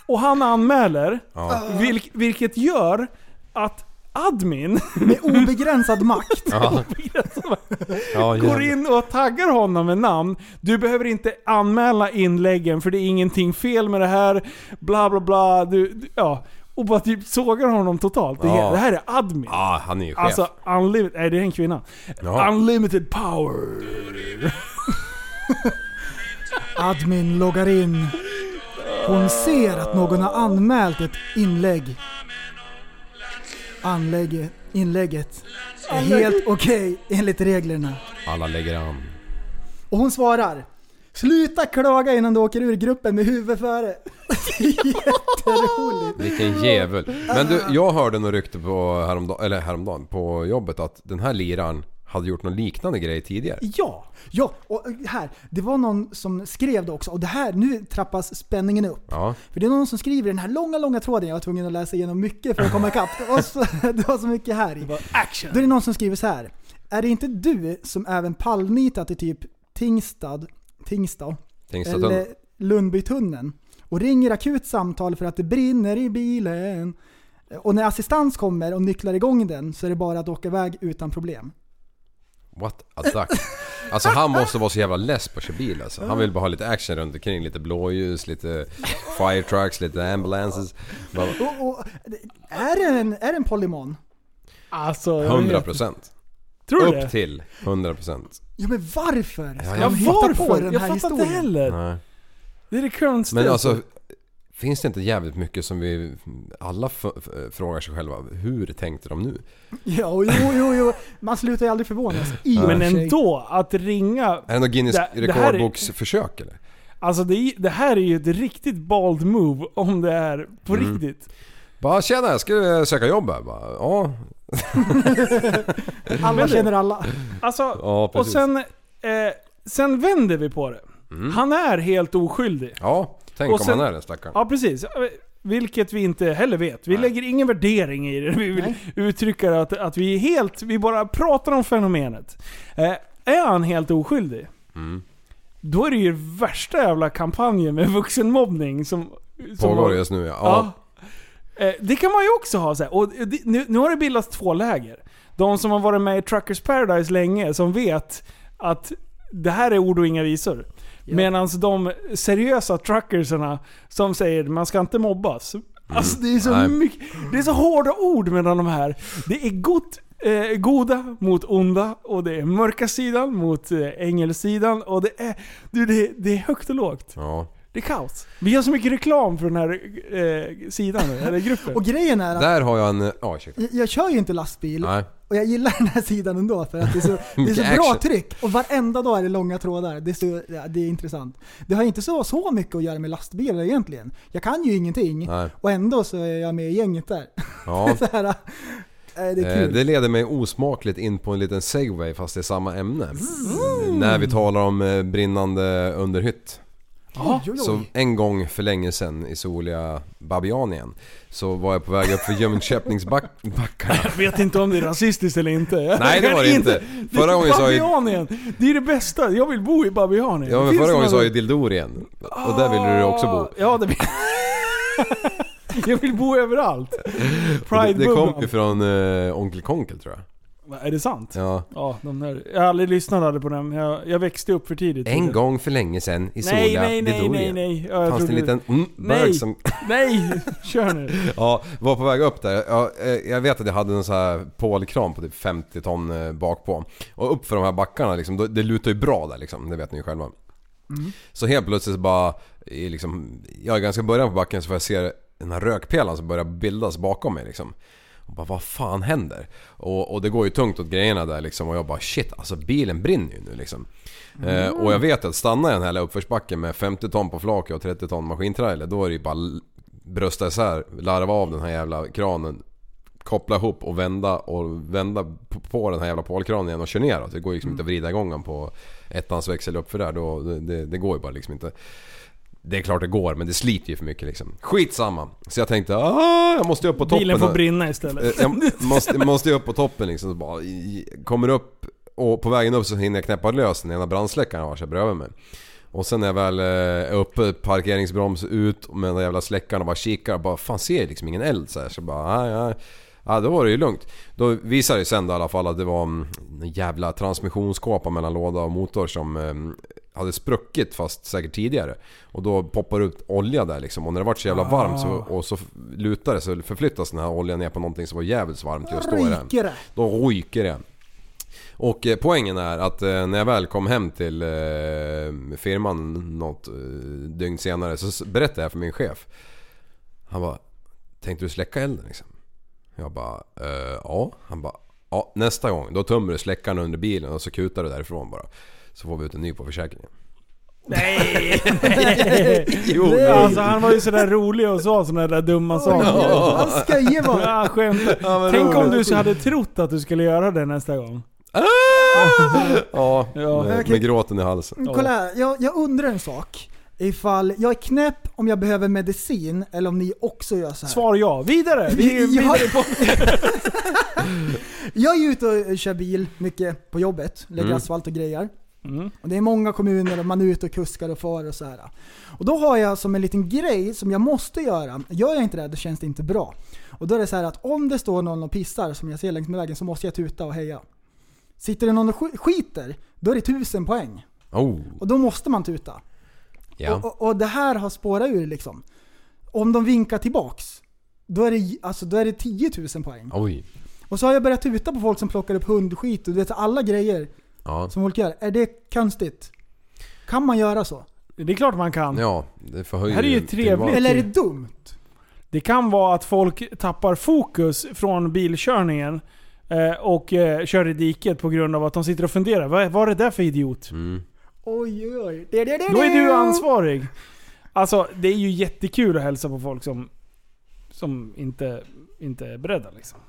Och han anmäler, Ja. vilk, vilket gör att admin Med obegränsad makt. Ja. Ja, går in och taggar honom med namn. Du behöver inte anmäla inläggen för det är ingenting fel med det här. Bla bla bla. Du, du, ja. Och bara typ sågar honom totalt. Det, Ja. det här är admin. Ja, han är ju chef. Alltså unlimited, nej det är en kvinna. Ja. Unlimited power. Admin loggar in. Hon ser att någon har anmält ett inlägg. Anlägg, inlägget är helt okej enligt reglerna. Alla lägger an. Och hon svarar Sluta klaga innan du åker ur gruppen med huvudet före. Det är jätteroligt. Vilken djävul. Men du, jag hörde något rykte på häromdagen, eller häromdagen, på jobbet att den här liraren hade gjort någon liknande grej tidigare. Ja, ja, och här. Det var någon som skrev det också. Och det här, nu trappas spänningen upp. Ja. För det är någon som skriver den här långa, långa tråden. Jag var tvungen att läsa igenom mycket för att komma ikapp. Det var så, det var så mycket här i. Action! Då är det någon som skriver så här. Är det inte du som även pallnitat i typ Tingstad, Tingstad Tingstadtunneln. eller Lundbytunneln och ringer akut samtal för att det brinner i bilen. Och när assistans kommer och nycklar igång den så är det bara att åka iväg utan problem. What a duck. Alltså han måste vara så jävla less på att bil alltså. Han vill bara ha lite action runt omkring. Lite blåljus, lite fire trucks, lite ambulances. Bara Och, och, är, det en, är det en polymon? Alltså, jag 100 vet- procent. Tror du Upp det? till 100 procent. Ja men varför ska Ja, de Ja, hitta på varför? den Jag här fattar inte historien? heller. Nej. Det är det konstiga. Men alltså, finns det inte jävligt mycket som vi alla frågar sig själva, hur tänkte de nu? Ja, jo, jo, jo. Man slutar ju aldrig förvånas. I Men ändå, att ringa... Är det något Guinness Det- rekordboksförsök eller? Alltså det, det här är ju ett riktigt bald move om det är på Mm. riktigt. Bara tjena, jag ska söka jobb här. Bara, ja, Alla känner alla. Alltså, ja och sen, eh, sen vänder vi på det. Mm. Han är helt oskyldig. Ja, tänk Och om sen- han är den stackaren. Ja precis. Vilket vi inte heller vet. Vi Nej. lägger ingen värdering i det. Vi vill uttrycka att, att vi är helt, vi bara pratar om fenomenet. Eh, är han helt oskyldig? Mm. Då är det ju värsta jävla kampanjen med vuxenmobbning som... som Pågår just nu ja. Ja. ja. Eh, Det kan man ju också ha så här. Och det, nu, nu har det bildats två läger. De som har varit med i Truckers Paradise länge, som vet att det här är ord och inga visor. Ja. Medan de seriösa truckersarna som säger man ska inte mobbas. Alltså det är så Nej. mycket, det är så hårda ord mellan de här. Det är gott, eh, goda mot onda och det är mörka sidan mot eh, ängelsidan och det är, du, det, det är högt och lågt. ja. Det är kaos. Vi har så mycket reklam för den här eh, sidan nu, eller gruppen. Och grejen är att Där har jag en... Ja, ursäkta. jag, jag kör ju inte lastbil Nej. Och jag gillar den här sidan ändå för att det är så, det är så bra tryck. Och varenda dag är det långa trådar. Det är, så, ja, det är intressant. Det har inte så, så mycket att göra med lastbilar egentligen. Jag kan ju ingenting Nej. och ändå så är jag med i gänget där. Ja. så här, äh, det Eh. Det leder mig osmakligt in på en liten segway fast det är samma ämne. När vi talar om eh, brinnande underhytt. Oj, oj, oj. Så en gång för länge sedan i soliga Babianien så var jag på väg upp för Jönköpingsbackarna. Jag vet inte om det är rasistiskt eller inte. Nej, det var det inte. Förra gången sa jag- Babianien, det är det bästa. Jag vill bo i Babianien. Ja men förra gången sa jag ju Dildorien. Och där ville du också bo. Ja, det vill... jag vill bo överallt. Och Det, Pride det kom ju från eh, Onkel Konkel tror jag. Är det sant? Ja. Ja, de där. Jag har aldrig lyssnat aldrig på dem. Jag, jag växte upp för tidigt. En gång för länge sedan i Nej, soliga nej, nej, nej, Dildorien. nej. Ja, jag Fanns det en liten mm, Nej. som... Nej, kör nu. Ja, var på väg upp där. Ja, eh, jag vet att jag hade en sån här pålkran på typ 50 ton eh, bak på. Och upp för de här backarna liksom, det lutar ju bra där liksom, det vet ni ju själva. Så helt plötsligt så bara, liksom, jag är ganska början på backen så får jag se den här rökpelan som börjar bildas bakom mig liksom. Och bara vad fan händer? Och, och det går ju tungt åt grejerna där liksom och jag bara shit alltså bilen brinner ju nu liksom. Eh, och jag vet att stannar jag den här jävla uppförsbacken med 50 ton på flaket och 30 ton maskintrailer då är det ju bara brösta isär, larva av den här jävla kranen koppla ihop och vända och vända på- den här jävla pålkranen igen och köra neråt. Det går ju liksom inte att vrida igång den på ettans växel upp för där. Då, det, det, det går ju bara liksom inte. Det är klart det går men det sliter ju för mycket liksom. Skitsamma! Så jag tänkte ah, jag måste upp på toppen. Bilen får här." brinna istället. Eh, Jag måste, måste upp på toppen liksom. Så bara, kommer upp och på vägen upp så hinner jag knäppa lös den ena brandsläckaren jag har bredvid mig. Och sen när jag väl eh, är uppe, parkeringsbroms ut med den jävla släckaren och bara kikar och bara fan ser jag liksom ingen eld så här. Så bara nej, nej. Ja då var det ju lugnt. Då visade det sen då i alla fall att det var mm, en jävla transmissionskåpa mellan låda och motor som eh, hade spruckit fast säkert tidigare. Och då poppar det ut olja där liksom. Och när det vart så jävla varmt så, och så lutar det så förflyttas den här oljan ner på någonting som var jävligt varmt just då. Ryker det. Då ryker det. Och eh, poängen är att eh, när jag väl kom hem till eh, firman något eh, dygn senare så berättade jag för min chef. Han bara Tänkte du släcka elden liksom? Jag bara eh, ja. Han bara ja nästa gång då tömmer du släckaren under bilen och så kutar du därifrån bara. Så får vi ut en ny på försäkringen. Nej! Jo, Nej, alltså han var ju sådär rolig och sa sådana där dumma saker. Han bara. Ja, skämt. Ja, men Tänk om du så hade trott att du skulle göra det nästa gång. Ah! Ja, Ja. med, med gråten i halsen. Kolla här, jag, jag undrar en sak. Ifall jag är knäpp om jag behöver medicin eller om ni också gör så här. Svar ja. Vidare! Vi är Jag- vidare på... Jag är ute och kör bil mycket på jobbet, lägger Mm. asfalt och grejer. Mm. Och det är många kommuner och man är ute och kuskar och far och så här. Och då har jag som en liten grej som jag måste göra. Gör jag inte det, då känns det inte bra. Och då är det så här att om det står någon och pissar som jag ser längs med vägen så måste jag tuta och heja. Sitter det någon och sk- skiter, då är det tusen poäng. Oh, Och då måste man tuta. ja. Och, och, och det här har spårat ur liksom. Om de vinkar tillbaks, då är det, alltså, då är det 10 000 poäng. Oj. Och så har jag börjat tuta på folk som plockar upp hundskit och du vet alla grejer Ja. som folk gör. Är det konstigt? Kan man göra så? Det är klart man kan. Ja, det förhöjer Här är ju trevligt. Eller är det dumt? Det kan vara att folk tappar fokus från bilkörningen eh, och eh, kör i diket på grund av att de sitter och funderar. Vad, är det där för idiot? Mm. Oj, oj, oj. Det, det, det, Då är du ansvarig. Alltså, det är ju jättekul att hälsa på folk som, som inte, inte är beredda liksom.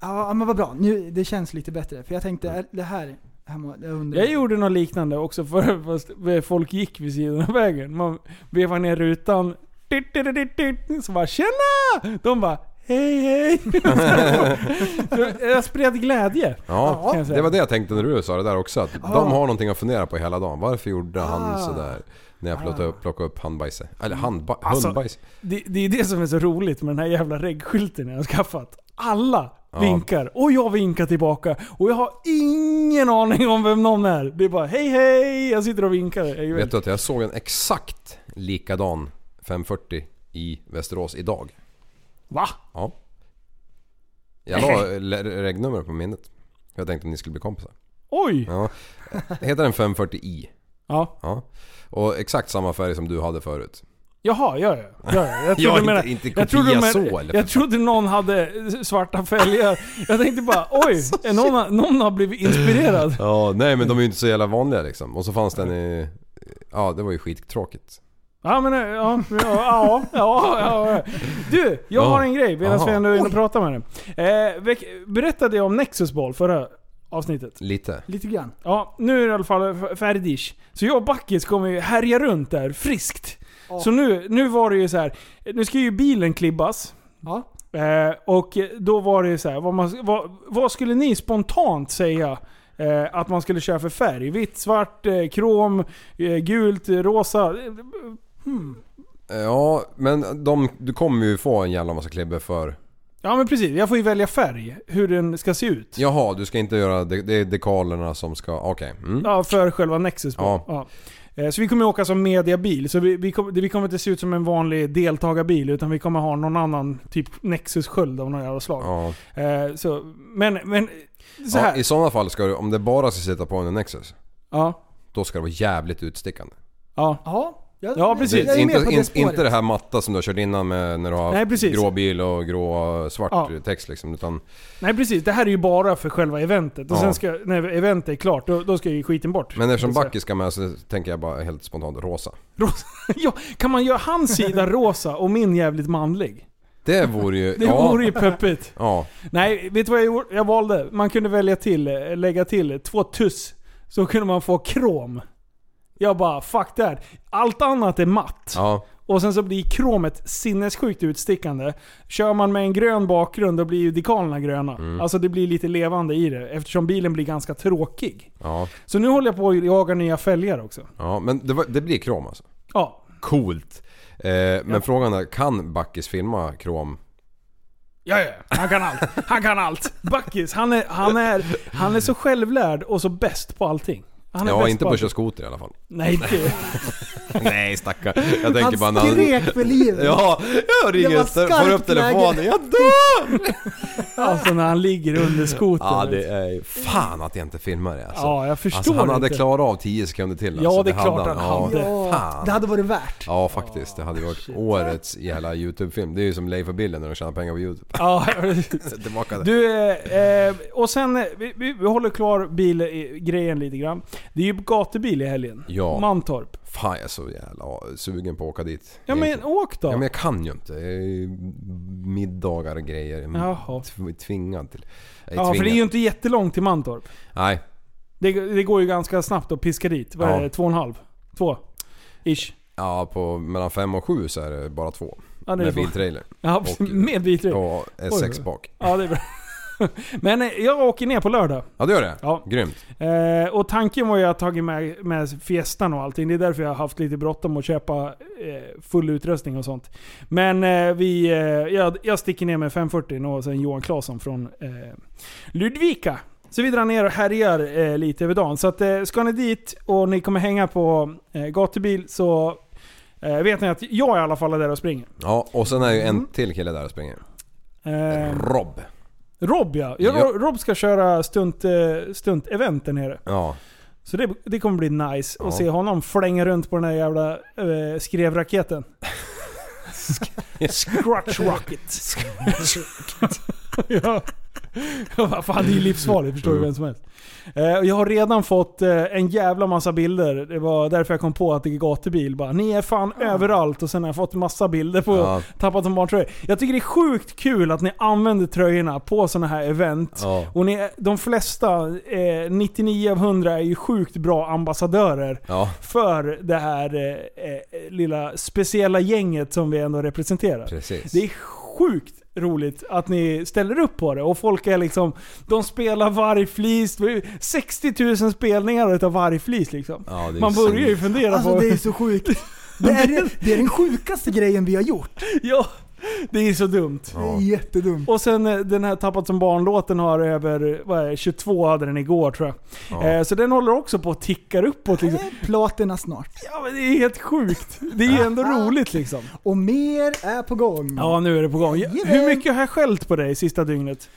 Ja, men vad bra. Nu, det känns lite bättre. För jag tänkte, det här... här må- jag undrar. Jag gjorde något liknande också för fast folk gick vid sidan av vägen. Man vevade ner rutan. Så bara 'Tjena!' De bara 'Hej hej' Så Jag spred glädje. Ja, det var det jag tänkte när du sa det där också. Att Ja. de har någonting att fundera på hela dagen. Varför gjorde han Ah. sådär? När jag plockade upp, plockade upp handbajset. Eller handba- Alltså, hundbajs. Det, det är det som är så roligt med den här jävla reggskylten jag har skaffat. Alla Ja. vinkar och jag vinkar tillbaka. Och jag har ingen aning om vem någon är. Det är bara hej hej, jag sitter och vinkar. Jag Vet du att jag såg en exakt likadan 540 i Västerås idag? Va? Ja. Jag la regnummer på minnet. Jag tänkte att ni skulle bli kompisar. Oj! Ja. Heter den 540i? Ja. Ja. Och exakt samma färg som du hade förut. Jaha, ja ja. ja, ja. Jag Ja, trodde inte- med- inte jag trodde med- så, eller Jag trodde någon hade svarta fälgar. Jag tänkte bara oj, är någon, någon har blivit inspirerad. Ja, nej men de är ju inte så jävla vanliga liksom. Och så fanns den i... Ja, det var ju skittråkigt. Ja men ja, ja, ja, ja, ja. Du, jag Ja. har en grej medan vi ändå är inne och pratar med dig. Eh, berättade jag om Nexus Ball förra avsnittet? Lite. Lite grann. Ja, nu är det i alla fall färdig. Så jag och Backis kommer ju härja runt där friskt. Så nu, nu var det ju så här. nu ska ju bilen klibbas. Ja. Eh, och då var det ju så här, vad, man, vad, vad skulle ni spontant säga eh, att man skulle köra för färg? Vitt, svart, eh, krom, eh, gult, rosa? Hmm. Ja, men de, du kommer ju få en jävla massa klibbor för... Ja men precis, jag får ju välja färg. Hur den ska se ut. Jaha, du ska inte göra... Det, det är dekalerna som ska... Okej. Mm. Ja, för själva Nexus. Ja. Ja. Eh, Så vi kommer åka som mediabil. Så vi, vi, kommer, vi kommer inte se ut som en vanlig deltagarbil. Utan vi kommer ha någon annan typ Nexus-sköld av något jävla slag. Ja. Eh, så, men, men så ja. här. I sådana fall ska du, om det bara ska sitta på en Nexus, Ja. då ska det vara jävligt utstickande. Ja. Ja, jag, Ja, precis. Jag inte, det inte det här matta som du har kört innan med när du har Nej, precis. grå bil och grå svart Ja. text liksom. Utan, Nej precis, det här är ju bara för själva eventet. Och Ja. sen ska, när eventet är klart, då, då ska ju skiten bort. men eftersom Backe ska med så tänker jag bara helt spontant rosa. Rosa. ja, kan man göra hans sida rosa och min jävligt manlig? Det vore ju... Det ja, vore ju peppigt. Ja. Nej, vet du vad jag, gjorde? jag valde? Man kunde välja till, eh, lägga till två tuss. Så kunde man få krom. Jag bara, fuck that. Allt annat är matt. Ja. Och sen så blir kromet sinnessjukt utstickande. Kör man med en grön bakgrund då blir ju dekalerna gröna. Mm. Alltså det blir lite levande i det eftersom bilen blir ganska tråkig. Ja. Så nu håller jag på att jaga nya fälgar också. Ja, men det, var, det blir krom alltså. Ja. Coolt. Eh, men frågan är, kan Backis filma krom? Ja, ja. Han kan allt. Han kan allt. Backis, han är, han är, han är så självlärd och så bäst på allting. Han är Ja, bäst inte på att köra skoter i alla fall. Nej, inte. Nej stackarn. Jag tänker Han bara han... skrek för livet. Ja, jag ringer, var får upp telefonen. Jag dör! Alltså när han ligger under skotern. Ja, det är... Fan att jag inte filmar det alltså. Ja, jag förstår Alltså han hade inte. klarat av 10 sekunder till Ja, alltså. det är klart han Ja, hade. Ja, Fan. det hade varit värt. Ja faktiskt, det hade varit årets jävla YouTube-film. Det är ju som Leif och Billy när de tjänar pengar på YouTube. Ja, Tillbaka där. Du, eh, eh, och sen, eh, vi, vi, vi håller kvar bilgrejen lite grann. Det är ju gatubil i helgen. Ja. Mantorp. Fan jag är så jävla sugen på att åka dit. Ja men åk då. Ja men jag kan ju inte. Är middagar och grejer. Jaha. Tv- Tvingad till. Är Ja för tvingad. det är ju inte jättelångt till Mantorp. Nej. Det, det går ju ganska snabbt att piska dit. Vad är Ja. det? Två och en halv? Två? Ish. Ja på mellan fem och sju så är det bara två. Ja, det är med biltrailer. Ja, Och- med biltrailer. Och S6 Oj. bak. Ja det är bra. Men eh, jag åker ner på lördag. Ja det gör det? Ja. Grymt. Eh, och tanken var ju att tagit med, med Fiestan och allting. Det är därför jag har haft lite bråttom att köpa eh, full utrustning och sånt. Men eh, vi, eh, jag, jag sticker ner med 540 och sen Johan Claesson från eh, Ludvika. Så vi drar ner och härjar lite över dagen. Så att, ska ni dit och ni kommer hänga på eh, gatubil så vet ni att jag i alla fall är där och springer. Ja och sen är ju en Mm. till kille där och springer. Rob. Rob ja. ja. Ja. Rob ska köra stunt, eh, stunt-event där nere. Ja. Så det, det kommer bli nice Ja. att se honom flänga runt på den där jävla eh, skrevraketen. Scratch rocket. ja. Ja, vad fan, det är ju livsfarligt förstår du vem som helst. Eh, jag har redan fått eh, en jävla massa bilder. Det var därför jag kom på att det är gatubil. Bara, ni är fan överallt. Och sen har jag fått massa bilder på Ja. Tappat som barntröjor. Jag tycker det är sjukt kul att ni använder tröjorna på sådana här event. Ja. Och ni, de flesta, eh, 99 av 100, är ju sjukt bra ambassadörer Ja. för det här eh, eh, lilla speciella gänget som vi ändå representerar. Precis. Det är sjukt roligt att ni ställer upp på det. Och folk är liksom, de spelar vargflis. 60 000 spelningar utav vargflis liksom. Ja, det är Man börjar ju fundera Alltså på... det är så sjukt. Det är, det är den sjukaste grejen vi har gjort. ja, det är så dumt. Det är jättedumt. Och sen eh, den här Tappat som barn-låten har över, vad är det, 22 hade den igår tror jag. Ja. Eh, så den håller också på att tickar uppåt liksom. Platina snart. Ja men det är helt sjukt. Det är ju ändå roligt liksom. Och mer är på gång. Ja nu är det på gång. Hur mycket har jag skällt på dig sista dygnet?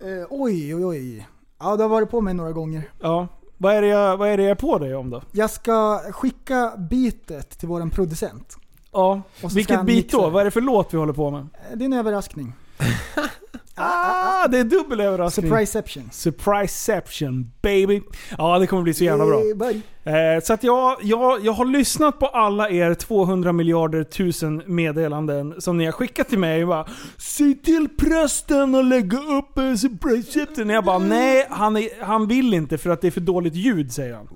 Eh, oj, oj, oj. Ja, det har varit på mig några gånger. Ja. Vad är det jag, vad är, det jag är på dig om då? Jag ska skicka beatet till våran producent. Ja. Vilket mixa då? Vad är det för låt vi håller på med? Eh, Det är en överraskning. Ah, det är dubbel överraskning. Surpriseception. Surpriseception baby. Ja det kommer bli så jävla bra. Eh. Eh, så att jag, jag, jag har lyssnat på alla er 200 miljarder tusen meddelanden som ni har skickat till mig. Och bara, Säg till prästen att lägga upp en surpriseception. Jag bara nej, han, är, han vill inte för att det är för dåligt ljud säger han.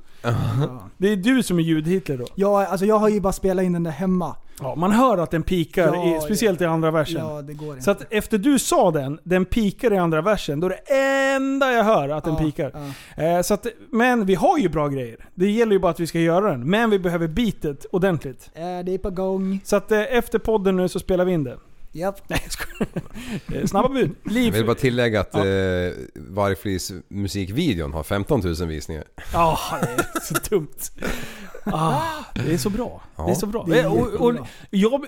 Det är du som är ljud-Hitler då. Ja, alltså jag har ju bara spelat in den där hemma. Ja, man hör att den pikar, Ja, i, speciellt i andra versen. Ja, det går inte. Så att efter du sa den, den pikar i andra versen, då är det enda jag hör att den Ja, pikar. ja. Eh, så att, men vi har ju bra grejer. Det gäller ju bara att vi ska göra den. Men vi behöver beatet ordentligt. Eh, Det är på gång. Så att eh, efter podden nu så spelar vi in det. Japp. Nej jag skojar. Eh, Snabba bud. Jag Liv. vill bara tillägga att Ja. eh, Vargflis musikvideon har 15 000 visningar. Ja, det är så dumt. Ah, det är så bra. Ja, det är så bra. det är Eh, och, och, jag,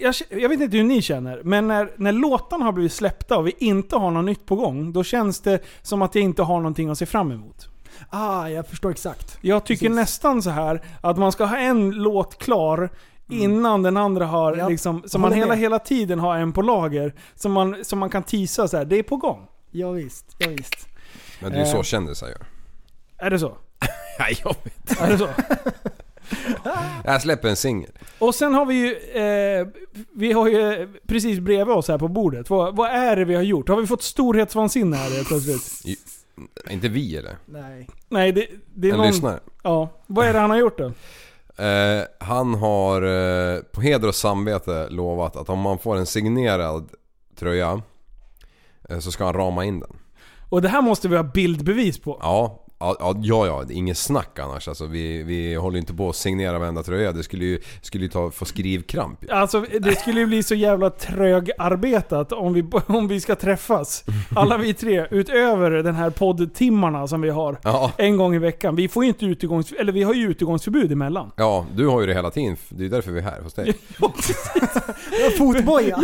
jag, jag vet inte hur ni känner, men när, när låtarna har blivit släppta och vi inte har något nytt på gång, då känns det som att jag inte har någonting att se fram emot. Ah, jag förstår exakt. Jag tycker Precis. nästan så här att man ska ha en låt klar innan den andra har Ja, liksom, så man hela, med. hela tiden har en på lager. Som man, som man kan tisa så här. det är på gång. Ja, visst, ja, visst. Men det är ju Eh. så kändisar gör. Är det så? Nej, jag vet. Är det så? Jag släpper en singel. Och sen har vi ju, eh, vi har ju precis bredvid oss här på bordet. Vad, vad är det vi har gjort? Har vi fått storhetsvansinne här plötsligt? Inte vi eller? Nej. Nej, det, det är En någon... lyssnare. Ja. Vad är det han har gjort då? Eh, han har eh, på heder och samvete lovat att om man får en signerad tröja eh, så ska han rama in den. Och det här måste vi ha bildbevis på. Ja, ja, ja, ja, inget snack annars. Alltså, vi, vi håller inte på att signera varenda tröja. Det skulle ju, skulle ju ta, få skrivkramp. Alltså det skulle ju bli så jävla trögarbetat om vi, om vi ska träffas. Alla vi tre, utöver den här poddtimmarna som vi har. Ja, En gång i veckan. Vi får ju inte utegångs... Eller vi har ju utegångsförbud emellan. ja, du har ju det hela tiden. Det är därför vi är här hos dig. Ja, Fotboja.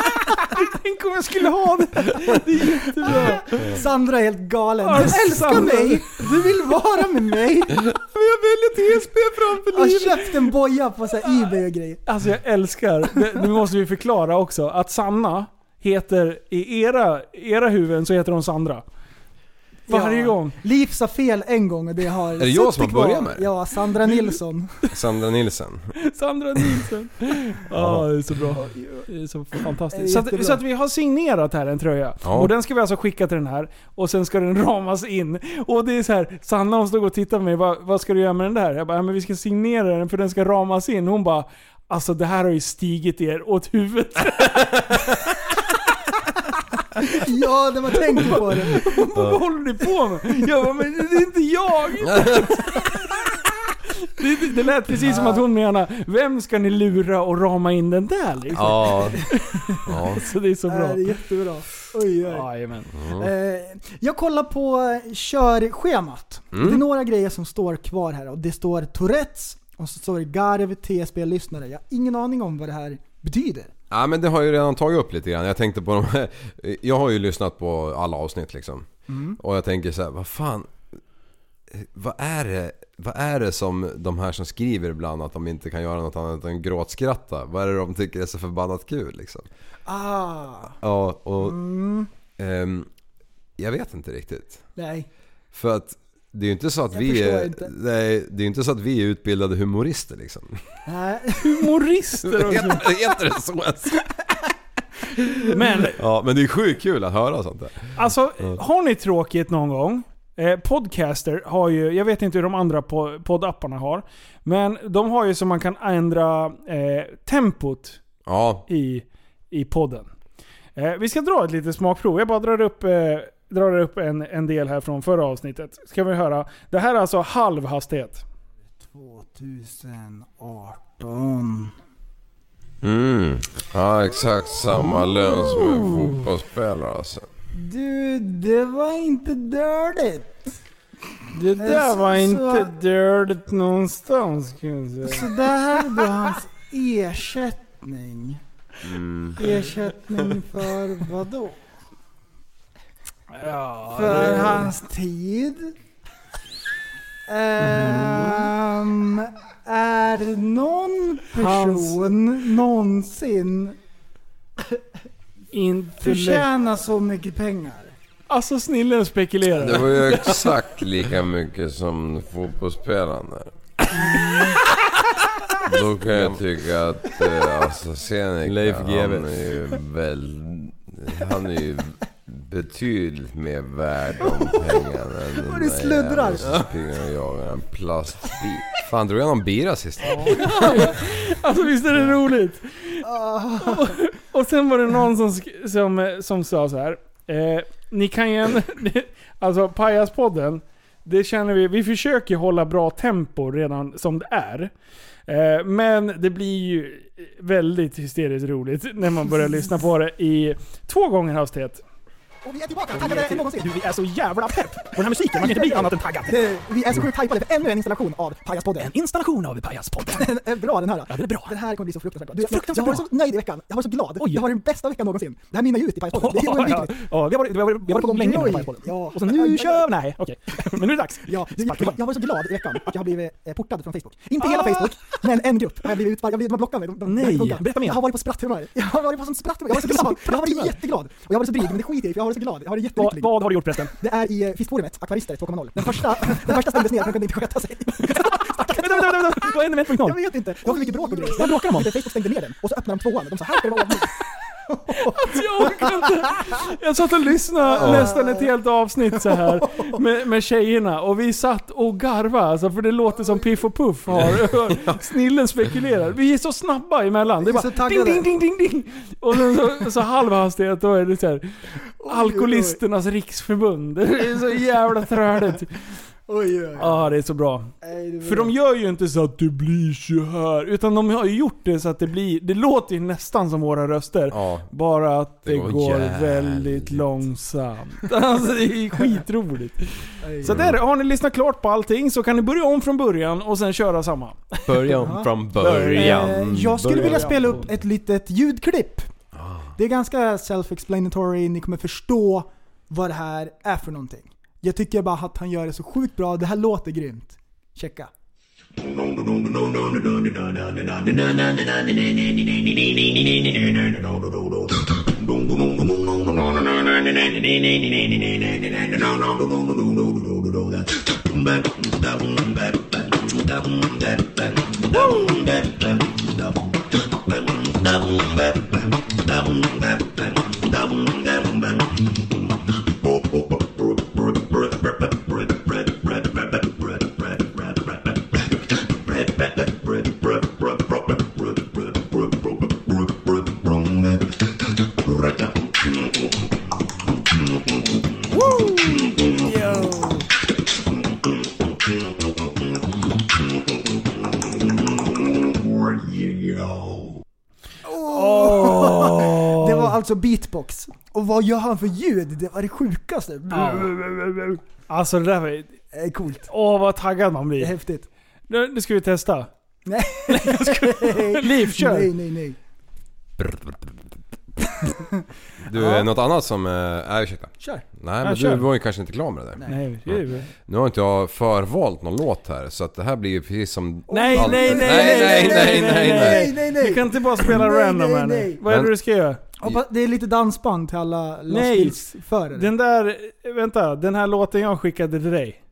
Tänk om jag skulle ha det! Det är jättebra. Sandra är helt galen. Du älskar Sandra. mig! Du vill vara med mig! Men jag väljer TSB framför Jag har livet. köpt en boja på så här Ebay och grejer. Alltså jag älskar, nu måste vi förklara också, att Sanna heter, i era, era huvuden så heter hon Sandra. Varje gång. Liv sa fel en gång och det har det jag som har börjat med det? Ja, Sandra Nilsson. Sandra Nilsen. Sandra Nilsson. Ja, det är så bra. Det är så är fantastiskt. Så att, så att vi har signerat här en tröja. Ja. Och den ska vi alltså skicka till den här. Och sen ska den ramas in. Och det är så här, Sanna hon stod och tittade på mig. Vad, vad ska du göra med den där? Jag bara, ja, men vi ska signera den för den ska ramas in. Hon bara, alltså det här har ju stigit er åt huvudet. Ja, när man tänker på det. Vad håller ni på med? Jag bara, men det är inte jag! Det, det lät precis som att hon menar, vem ska ni lura och rama in den där liksom? Ja. ja. Så det är så bra. det är jättebra. Oj, oj. Jajamän. Eh, jag kollar på körschemat. Mm. Det är några grejer som står kvar här och det står Tourettes och så står det Garv TSB-lyssnare. Jag har ingen aning om vad det här betyder. Ja men det har jag ju redan tagit upp lite grann. Jag tänkte på de här, Jag har ju lyssnat på alla avsnitt liksom. Och jag tänker så här, vad fan. Vad är det? Vad är det som de här som skriver ibland att de inte kan göra något annat än gråtskratta? Vad är det de tycker är så förbannat kul liksom? Ah, Ja och... ehm, jag vet inte riktigt. nej. För att det är ju inte så att Jag vi är, inte. nej, det är inte så att vi är utbildade humorister liksom. nej. Humorister också. Heter, heter det så ens? Men Ja men det är sjukt kul att höra sånt där. alltså, har ni tråkigt någon gång? Eh, Podcaster har ju, jag vet inte hur de andra po- poddapparna har. Men de har ju så man kan ändra eh, tempot Ja, i, i podden. Eh, vi ska dra ett litet smakprov. Jag bara drar upp, eh, drar upp en, en del här från förra avsnittet. Ska vi höra. Det här är alltså halv hastighet. 2018. Mm. Ja, exakt samma lön som en fotbollsspelare alltså. Du, det var inte dåligt. Det där var inte dåligt någonstans kan jag säga. Så det här är då hans ersättning. Ersättning för vad då? Ja, För hans tid. Ehm, är någon person någonsin inte förtjänar så mycket pengar? Alltså snillen spekulerar. Det var ju exakt lika mycket som fotbollsspelaren där. Då kan jag tycka att eh, alltså Seneca, Leif han är ju väl... Han är ju betydligt mer värd om pengarna än den du sluddrar. som springer och jagar en plastbit. Fan, drog jag någon bira sist? Alltså visst är det roligt? Och, och sen var det någon som, sk- som, som sa så här. Eh, ni kan ju... en- Alltså Pajaspodden, det känner vi, vi försöker hålla bra tempo redan som det är. Eh, men det blir ju väldigt hysteriskt roligt när man börjar lyssna på det i två gånger hastighet. Och vi är tillbaka, taggade än någonsin. Vi är så jävla pepp på den här musiken, man kan inte bli annat än taggad. Det- Vi är så sjukt hypade för ännu en installation av Pajaspodden. En installation av Pajaspodden. Den är bra den här. Ja, den är bra. Den här kommer bli så fruktansvärt bra. Du, jag, Fruktansvärt jag har varit så nöjd i veckan. Jag har varit så glad. Oj. Det har den bästa veckan någonsin. Det här mynnar ju ut i Pajaspodden. Det är ja, oundvikligt. ja, vi har varit, vi har varit, vi har varit på gång länge med. Pajaspodden. Ja. Och så nu kör vi! Nej, okej. Men nu är det dags. Ja, du, jag, jag har varit så glad i veckan att jag har blivit eh, portad från Facebook. Inte hela Facebook, men en grupp. Jag har blivit utsparkad, jag har blivit- de har blockat mig. De, de, Nej, berätta mer. Jag har varit på spratthumör. Jag har varit på sånt spratthumör. Jag har varit så glad. Jag har varit jätteglad. Och jag har varit så dryg, men det skiter jag i varit så glad. Jag har Vad, jättelycklig. vad har du gjort förresten? Det är i eh, fiskforumet, Akvarister 2.0. Den första, den första stängdes ner för den kunde inte sköta sig. Vänta, vänta, vänta. Vad händer med 1.0? Jag vet inte. Det var för mycket bråk och grejer. Vad bråkar de om? Facebook stängde ner den och så öppnade de tvåan. De sa här ska det vara ordning. Jag orkar inte. Jag satt och lyssnade nästan ett helt avsnitt så här med, med tjejerna och vi satt och garvade alltså, för det låter som Piff och Puff har. Snillen spekulerar. Vi är så snabba emellan. Det är bara ding, ding, ding, ding, ding. Och sen så, så halv hastighet, då är det så här. Alkoholisternas riksförbund. Det är så jävla träligt. Oj, oj, Ja, det är så bra. Nej, det För de gör ju inte så att det blir så här utan de har ju gjort det så att det blir, det låter ju nästan som våra röster. Ja. Bara att det, Det går går jävligt. väldigt långsamt. Alltså det är skitroligt. Så där, har ni lyssnat klart på allting så kan ni börja om från början och sen köra samma. Börja om från början. Eh, jag skulle vilja spela upp ett litet ljudklipp. Det är ganska self-explanatory, ni kommer förstå vad det här är för någonting. Jag tycker bara att han gör det så sjukt bra, det här låter grymt. Checka. Och vad gör han för ljud? Det var det sjukaste. Alltså det där var... Det är coolt. Åh vad taggad man Det är blir. häftigt. Nu, nu ska vi testa. Nej. Liv, kör! Nej, nej, nej. Du, Ja. något annat som... eh, Nej ursäkta. Kör. Nej men kör. du var ju kanske inte klar med det där. Nej, nej, Nu har inte jag förvalt någon låt här så att det här blir ju precis som... nej, allt- nej, nej, nej, nej, nej, nej. nej, nej. Du kan inte bara spela Nej, random nej, här nu. nej. Vad är det Men- du ska göra? Det är lite dansband till alla Nej. lastbilsförare. Den där, vänta, den här låten jag skickade till dig.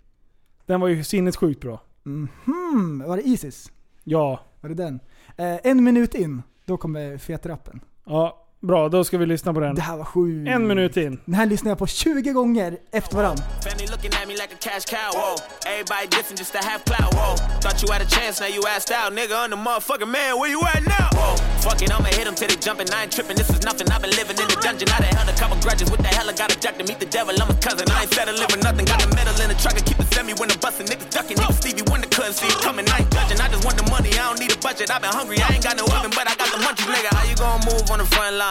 Den var ju sinnessjukt bra. Mhm, var det Isis? Ja. Var det den? Eh, en minut in, då kommer fetrappen. Ja, bra. Då ska vi lyssna på den. Det här var sjukt. En minut in. Den här lyssnade jag på 20 gånger efter varandra. Family looking at me like a cash cow, whoa. Everybody different just to have clout, whoa. Thought you had a chance, now you asked out, nigga. I'm the motherfucking man, where you at now? Whoa. Fuck it, I'ma hit them till they jumping. I ain't tripping, this is nothing. I've been living in the dungeon. I done held a couple grudges. What the hell, I got a jack to meet the devil. I'm a cousin. I ain't settling for nothing. Got a medal in the truck and keep it semi when I'm busting. Niggas ducking. Even Stevie Wonder couldn't see it coming. I ain't judging. I just want the money. I don't need a budget. I've been hungry. I ain't got no oven, but I got the munchies, nigga. How you gonna move on the front line?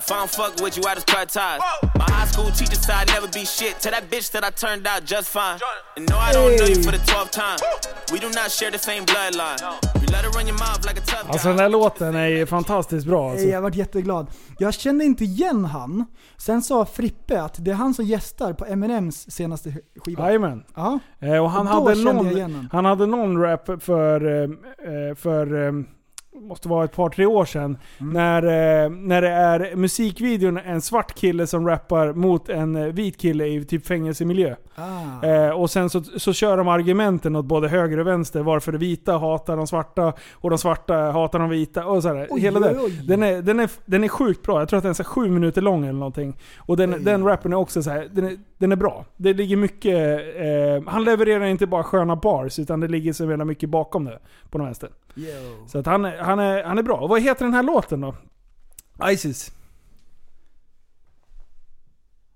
If I don't fuck with you, I just cut ties. My high school teacher said I'd never be shit. To that bitch that I turned out just fine. And no, I don't know you for the 12th time. We do not share the same bloodline. You let her run your mouth like a tough Alltså den här låten är ju fantastiskt bra alltså. Jag varit jätteglad. Jag kände inte igen han. Sen sa Frippe att det är han som gästar på Eminems senaste skiva. Jajamän. Ja. Eh, och han, Och hade någon, han hade någon rap för, eh, eh, för måste vara ett par tre år sedan. Mm. När, eh, när det är musikvideon en svart kille som rappar mot en eh, vit kille i typ fängelsemiljö. Ah. Eh, och sen så, så kör de argumenten åt både höger och vänster. Varför de vita hatar de svarta och de svarta hatar de vita. Och så Oj, hela oj, oj. Den, är, den, är, den är sjukt bra. Jag tror att den är sju minuter lång eller någonting. Och den, den rappen är också så här, den är, den är bra. Det ligger mycket... Eh, han levererar inte bara sköna bars, utan det ligger så jävla mycket bakom det. På den vänster. Yo. Så att han, är- han, är, han är bra. Och vad heter den här låten då? Isis.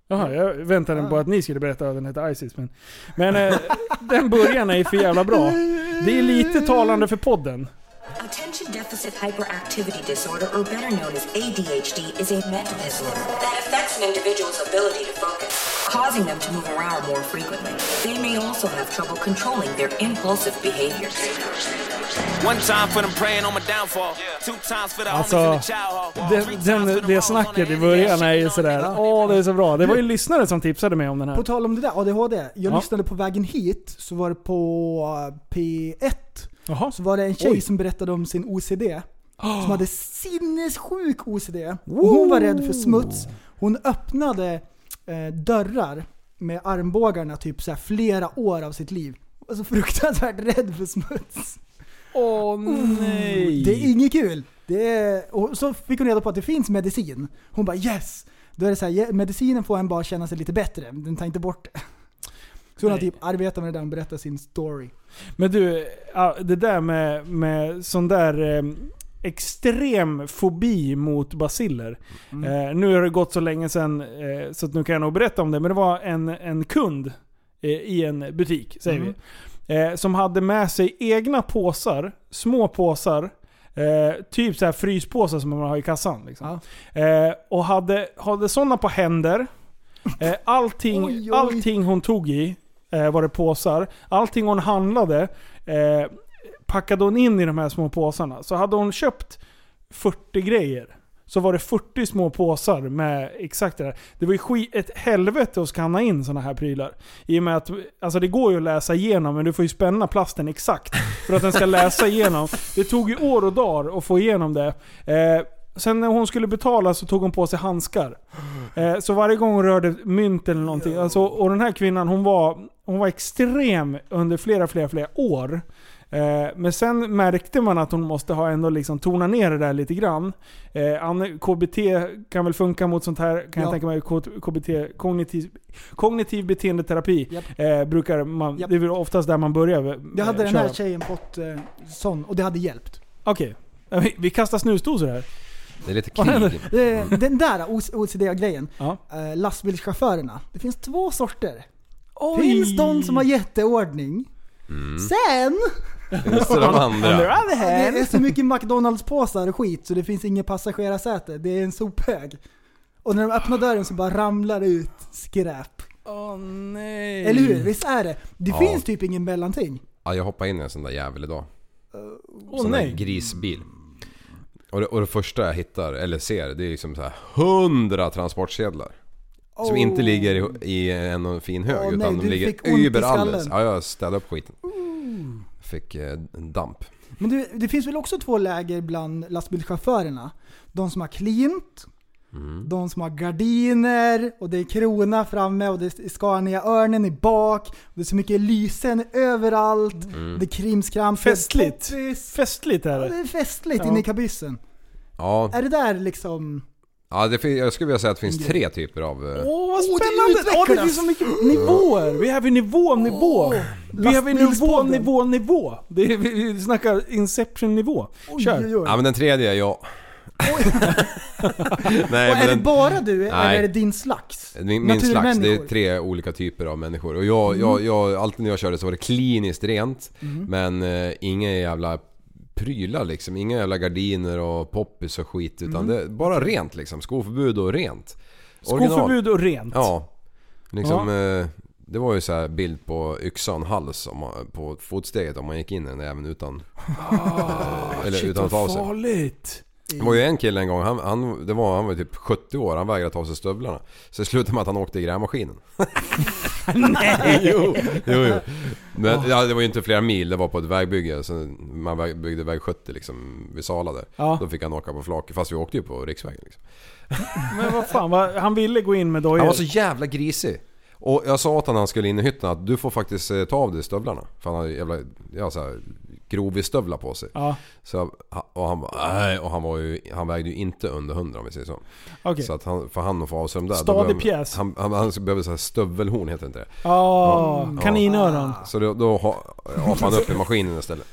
Jaha, jag väntade på att ni skulle berätta att den heter Isis. Men, men eh, den början är ju för jävla bra. Det är lite talande för podden. Attention deficit hyperactivity disorder, or better known as ADHD, is a mental disorder that affects an individual's ability to focus, causing them to move around more frequently. They may also have trouble controlling their impulsive behaviors. One time for them praying on my downfall. Two times for the homies Alltså, in the chow hall. den, det snacket the i början är ju sådär, åh det är så bra. Det var ju lyssnare som tipsade mig om den På här. tal om det där, ADHD. Jag Ja. lyssnade på vägen hit, så var det på eh, P1. Jaha. Så var det en tjej Oj. som berättade om sin OCD. Som hade sinnessjuk OCD. Och hon var rädd för smuts. Hon öppnade eh, dörrar med armbågarna typ så här flera år av sitt liv. Och så fruktansvärt rädd för smuts. Åh nej! Det är inget kul. Det är, och så fick hon reda på att det finns medicin. Hon bara yes! Då är det så här, "Ja, medicinen får en bara känna sig lite bättre. Den tar inte bort det. Så hon har typ arbetat med det där och berättat sin story. Men du, det där med, med sån där eh, extrem fobi mot basiller. Eh, nu har det gått så länge sedan eh, så att nu kan jag nog berätta om det. Men det var en, en kund eh, i en butik, säger Mm. vi. Eh, som hade med sig egna påsar, små påsar. Eh, typ så här fryspåsar som man har i kassan. Liksom. Eh, och hade, hade sådana på händer. Allting, Oj, oj. allting hon tog i var det påsar. Allting hon handlade eh, packade hon in i de här små påsarna. Så hade hon köpt 40 grejer så var det 40 små påsar med exakt det där. Det var ju skit, ett helvete att skanna in sådana här prylar. I och med att, alltså det går ju att läsa igenom men du får ju spänna plasten exakt för att den ska läsa igenom. Det tog ju år och dagar att få igenom det. Eh, sen när hon skulle betala så tog hon på sig handskar. Eh, så varje gång hon rörde mynt eller någonting. Alltså, och den här kvinnan hon var, hon var extrem under flera, flera, flera år. Eh, men sen märkte man att hon måste ha ändå liksom tona ner det där lite grann. Eh, KBT kan väl funka mot sånt här, kan Ja. jag tänka mig. KBT, kognitiv, kognitiv beteendeterapi, Japp. eh, brukar man, Japp. det är väl oftast där man börjar. eh, Det hade den här tjejen fått eh, sån och det hade hjälpt. Okej. Ja, Vi, vi kastar snusdosor här. Det är lite krig. Den där OCD-grejen, Ja. eh, lastbilschaufförerna. Det finns två sorter. Oj. finns de som har jätteordning. Sen, Just det, de andra. On the other det hand. är så mycket McDonalds-påsar och skit så det finns inget passagerarsäte. Det är en sophög. Och när de öppnar dörren så bara ramlar det ut skräp. Åh nej. Eller hur? Visst är det? Det Ja. finns typ ingen mellanting. Ja, jag hoppade in i en sån där jävel idag. Åh sån där nej. grisbil. Och det, och det första jag hittar, eller ser, det är liksom så här hundra transportsedlar. Som Oh. inte ligger i, i en fin hög Åh, utan nej, de ligger skallen. Ja, jag ställde upp skiten. Fick eh, damp. Men det, det finns väl också två läger bland lastbilschaufförerna? De som har cleant, Mm. de som har gardiner och det är krona framme och det är Scania-örnen i bak. Och det är så mycket lysen överallt. Mm. Det är krimskrams, är Festligt. Festligt är Ja, det. det är festligt Ja. inne i kabyssen. Ja, Är det där liksom... ja det, jag skulle vilja säga att det finns tre typer av... eh, Åh vad Åh, det spännande! Åh, det utvecklas. finns så mycket nivåer! Vi har nivå om nivå. Vi har nivå, lastbilspodden. nivå, nivå. Det är, vi vi snackar Inception-nivå. Kör. Oj, oj, oj. Ja men den tredje är jag. Nej är det bara du eller Nej. är det din slags? min, min slags, det är tre olika typer av människor. Och jag, Mm. jag, jag, alltid när jag körde så var det kliniskt rent. Men eh, inga jävla prylar liksom. Inga jävla gardiner och poppis och skit. Utan Mm. det bara rent liksom. Skoförbud och rent. Skoförbud och rent. Ja. Liksom, eh, det var ju så bild på yxa och en hals om man, på fotsteget om man gick in i den även utan... eh, eller Shit utan vad farligt. Det var ju en kille en gång, han, han, det var, han var typ 70 år, han vägrade ta av sig stövlarna. Så det slutade med att han åkte i grävmaskinen. Nej! jo, jo, jo. Men ja, det var ju inte flera mil, det var på ett vägbygge. Så man byggde väg 70 liksom vid Sala där. Ja. Då fick han åka på flak, fast vi åkte ju på riksvägen liksom. Men vad fan, vad, han ville gå in med dojor. Han var så jävla grisig. Och jag sa åt honom när han skulle in i hytten att du får faktiskt eh, ta av dig stövlarna. För han hade jävla, ja så här, grovis-stövlar på sig. Ja, Så, och han nej. Och han, var ju, han vägde ju inte under 100 om vi säger så. okej. Så att han, för han att få av sig de där. Stadig pjäs. Han, han, han behöver så här stövelhorn heter inte det. Ja, kaninöron. Så då, då hoppar han upp i maskinen istället.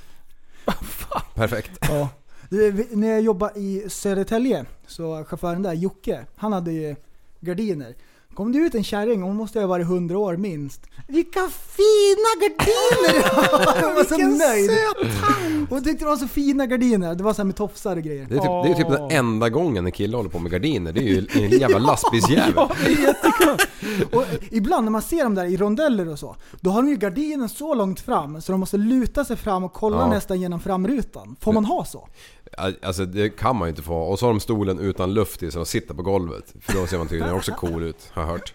Perfekt. Ja. Du, när jag jobbade i Södertälje, så chauffören där, Jocke, han hade ju gardiner. Kom det ut en kärring, hon måste ha varit 100 år minst. Vilka fina gardiner! Jag var så nöjd. Hon tyckte det var så fina gardiner. Det var så här med tofsar och grejer. Det är, typ, det är typ den enda gången en kille håller på med gardiner. Det är ju en jävla lastbilsjävel. Och ibland när man ser dem där i rondeller och så, då har de ju gardinen så långt fram så de måste luta sig fram och kolla Ja. nästan genom framrutan. Får man ha så? Alltså det kan man ju inte få. Och så har de stolen utan luft i så de sitter på golvet. För då ser man tydligen också cool ut, har jag hört.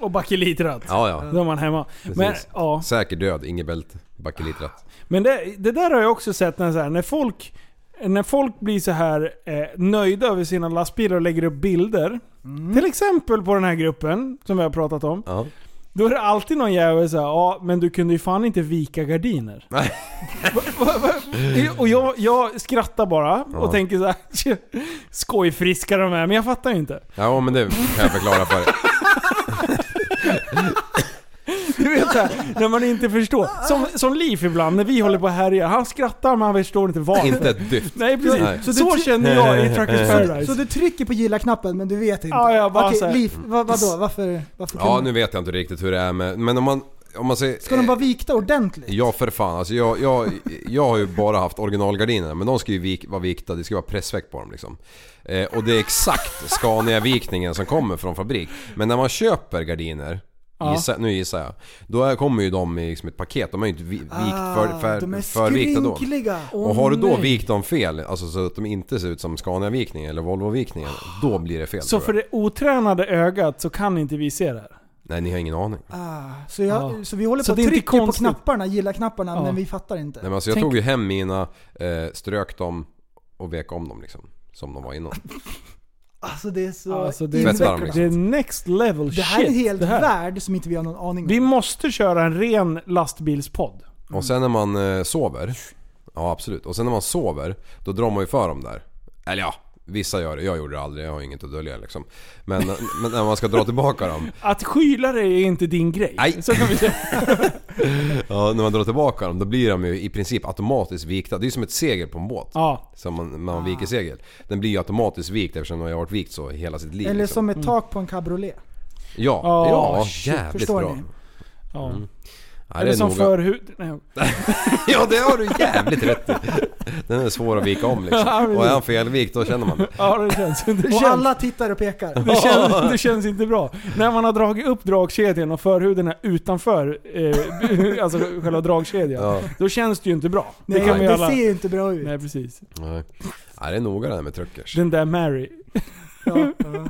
Och bakelitratt. Ja, ja. Då är man hemma. Men, ja. Säker död, inget bälte, bakelitratt. Men det, det där har jag också sett när, så här, när folk när folk blir så här eh, nöjda över sina lastbilar och lägger upp bilder. Till exempel på den här gruppen som vi har pratat om. Ja. Då är det alltid någon jävel såhär, ja men du kunde ju fan inte vika gardiner. Nej. Va- va- va- och jag, jag skrattar bara och Ja. tänker så här, skojfriska de är, men jag fattar ju inte. Ja men det kan jag förklara för dig. Du vet såhär, när man inte förstår. Som, som Liv ibland, när vi håller på och härjar. Han skrattar men han förstår inte varför. Inte ett dyft. Nej precis. Nej. Så, Så känner jag i Truckers Paradise. Så du trycker på gilla-knappen men du vet inte? Ja, jag bara Okej, så här- Liv, vad, vadå? Varför, varför Ja kunde- nu vet jag inte riktigt hur det är med, men om man... Om man säger, Ska de vara vikta ordentligt? Ja för fan, alltså jag, jag, jag har ju bara haft originalgardiner men de ska ju vik, vara vikta, det ska vara pressväck på dem liksom. Eh, och det är exakt Scania-vikningen som kommer från fabrik. Men när man köper gardiner, Ja. gissa, nu gissar jag, då kommer ju de i liksom ett paket, de är ju inte vi- vikt för, Ah, för, de är förvikta då. skrynkliga. Och har du då nej. vikt dem fel, alltså så att de inte ser ut som Scania-vikningen eller Volvo-vikningen, då blir det fel Så tror för jag. det otränade ögat så kan inte vi se det här. Nej ni har ingen aning. Ah, så, jag, Ja. så vi håller Så på det är att inte trycka på konstigt. knapparna, gilla-knapparna, Ja. men vi fattar inte. Nej, men alltså jag Tänk- tog ju hem mina, eh, strök dem och vek om dem liksom. som de var innan. Alltså det är så Alltså det, liksom. det är next level Det här är en shit, hel värld som inte vi har någon aning om. Vi måste köra en ren lastbilspodd. Och sen när man eh, sover. Ja absolut. Och sen när man sover, då drar man ju för dem där. Eller ja, vissa gör det. Jag gjorde det aldrig. Jag har inget att dölja liksom. Men, men när man ska dra tillbaka dem. Att skyla det är inte din grej. Nej. Så kan vi säga. Ja, när man drar tillbaka dem, då blir de ju i princip automatiskt vikta. Det är ju som ett segel på en båt. Ja. Som man, man viker segel. Den blir ju automatiskt vikt eftersom den har varit vikt så hela sitt liv. Eller liksom. som ett tak på en cabriolet. Ja, Ja, ja shit, jävligt bra. ja. Mm. Ja, Eller det är som noga. förhud... Nej. Ja det har du jävligt rätt i. Den är svår att vika om liksom. Ja, Och är det- han felvikt då känner man det. Ja, det känns, det Och känns, alla tittar och pekar. det, känns, det känns inte bra. När man har dragit upp dragkedjan och förhuden är utanför eh, alltså själva dragkedjan. Ja. Då känns det ju inte bra. Det Nej, vi det alla... ser ju inte bra ut. Nej precis. Nej. Ja, det är noga det här med truckers. Den där Mary. Ja, ja.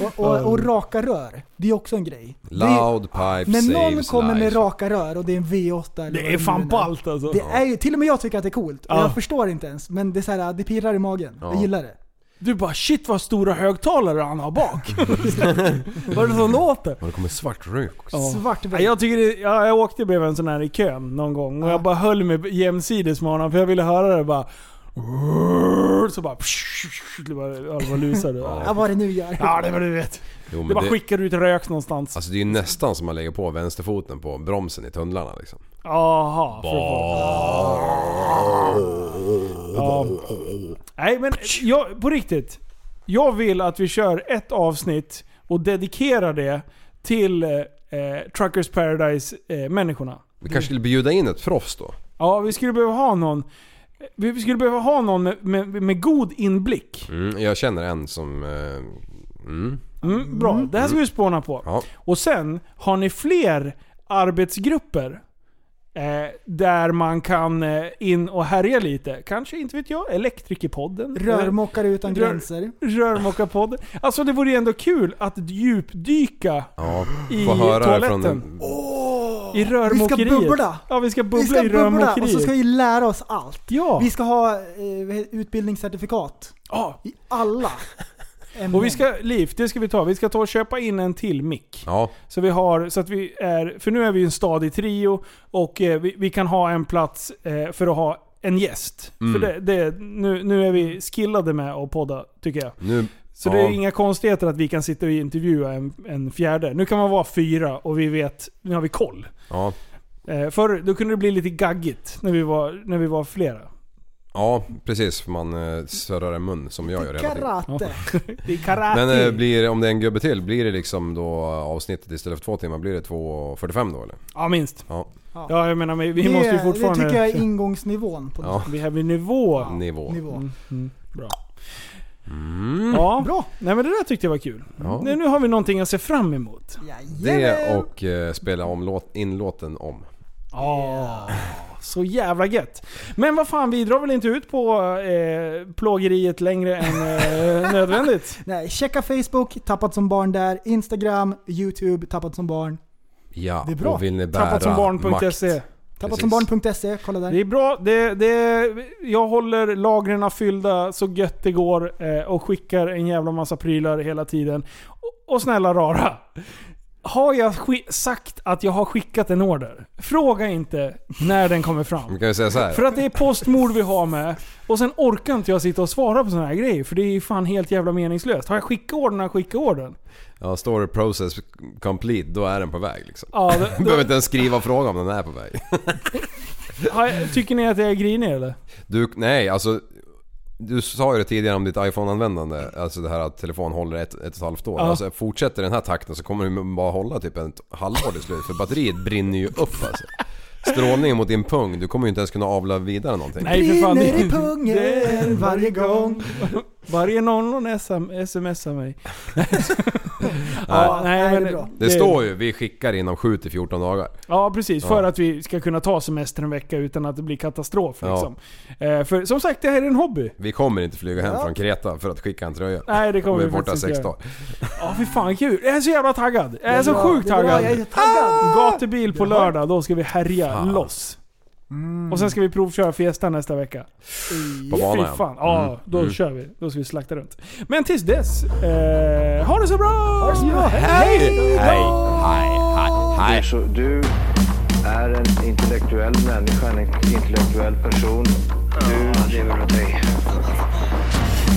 Och, och, och raka rör, det är också en grej. Loud pipe När någon saves kommer med raka rör och det är en V8 eller Det är fan ballt alltså. Det är ju, till och med jag tycker att det är coolt. Och Ja. Jag förstår inte ens, men det är så här, det pirrar i magen. Ja. Jag gillar det. Du bara shit vad stora högtalare han har bak. vad är det som låter? Och det kommer svart rök också. Ja. Svart Ja, vägg. jag, tycker det, ja, jag åkte bredvid en sån här i kön någon gång och jag bara höll mig jämsides med honom för jag ville höra det bara... Så bara... Det bara lusade. Ja, vad det nu gör. Ja, det var du vet. Jo, Det bara det, skickar ut rök någonstans. alltså det är ju nästan som att lägga på vänsterfoten på bromsen i tunnlarna liksom. Jaha. för. Ja. Nej men jag, på riktigt. Jag vill att vi kör ett avsnitt och dedikerar det till eh, eh, Truckers Paradise-människorna. Vi kanske skulle bjuda in ett proffs då? ja, vi skulle behöva ha någon vi skulle behöva ha någon med, med, med god inblick. Mm, jag känner en som... Eh, mm, Mm, bra, det här ska vi spåna på. ja. Och sen, har ni fler arbetsgrupper eh, där man kan eh, in och härja lite? Kanske, inte vet jag, Elektrikerpodden? Rörmokare utan Rör- gränser. Rörmokarpodden. Alltså det vore ju ändå kul att djupdyka ja. i Få höra toaletten. från en, I rörmokeriet. Vi ska bubbla! Ja, vi ska bubbla Vi ska i bubbla rörmokeriet. och så ska vi lära oss allt. Ja. Vi ska ha eh, utbildningscertifikat ja. i alla ämnen. Och vi ska, Liv, det ska vi ta. Vi ska ta och köpa in en till mick. Ja, Så vi har, så att vi är, för nu är vi en stadig trio och eh, vi, vi kan ha en plats eh, för att ha en gäst. Mm. För det, det, nu, nu är vi skillade med att podda, tycker jag. nu... Så ja. det är inga konstigheter att vi kan sitta och intervjua en, en fjärde. Nu kan man vara fyra och vi vet, nu har vi koll. Ja, Eh, förr, då kunde det bli lite gaggigt när vi var, när vi var flera. ja, precis. För man eh, surrar en mun som jag gör hela tiden. Karate. Det är karate. Men eh, blir, om det är en gubbe till, blir det liksom då avsnittet istället för två timmar, blir det 2.45 då eller? ja, minst. Ja, Ja, jag menar, vi, vi det, måste ju det fortfarande... tycker jag är ingångsnivån på ja. Vi har vi nivå. nivå. nivå. Mm, mm, bra. Mm. Ja, Bra. Nej men det där tyckte jag var kul. Ja. Nu, nu har vi någonting att se fram emot. Det och eh, spela om låt, in låten om. Ja, så jävla gött. Men vad fan, vi drar väl inte ut på eh, plågeriet längre än eh, nödvändigt? Nej, checka Facebook, Tappat som barn där. Instagram, YouTube, Tappat som barn. Ja, Det är bra. och vill ni bära Tappatsombarn.se makt. Tappatsombarn.se, kolla där. Det är bra. Det, det, jag håller lagren fyllda så gött det går eh, och skickar en jävla massa prylar hela tiden. Och, och snälla rara. Har jag sagt att jag har skickat en order? Fråga inte när den kommer fram. Kan säga så här. För att det är Postmord vi har med. Och sen orkar inte jag sitta och svara på såna här grejer. För det är ju fan helt jävla meningslöst. Har jag skickat ordern, har jag skickat ordern. Ja, står det process complete, då är den på väg liksom. Ja, Du då, behöver inte ens skriva och fråga om den är på väg. tycker ni att jag är grinig eller? Du, nej alltså. Du sa ju det tidigare om ditt iPhone-användande, alltså det här att telefon håller ett, ett och ett halvt år. Ja. Alltså fortsätter den här takten så kommer den bara hålla typ ett halvår till slut. För batteriet brinner ju upp alltså. Strålningen mot din pung, du kommer ju inte ens kunna avla vidare någonting. Nej för fan. Brinner i det- pungen varje gång. Varje någon någon SM, smsar mig. Ja, nej, nej, men det är bra. Det står ju, vi skickar inom 7-14 dagar. Ja precis, för Ja. att vi ska kunna ta semester en vecka utan att det blir katastrof. Ja. Liksom. Eh, för som sagt, det här är en hobby. Vi kommer inte flyga hem Ja. från Kreta för att skicka en tröja. Nej det kommer vi vi borta inte göra. dagar. Ja fy fan kul. Jag är så jävla taggad. Jag är så bra, sjukt bra, taggad. Jag är taggad. Gatubil på lördag, då ska vi härja Fan. loss. Och sen ska vi provköra Fiesta nästa vecka. På banan Fy ja. fan. Ja, Mm. då Mm. kör vi. Då ska vi slakta runt. Men tills dess, eh, ha det så bra! Ha det så bra. Hej! Hej! Hej! Hej! Hej! så, du är en intellektuell människa, en intellektuell person. Du lever åt dig.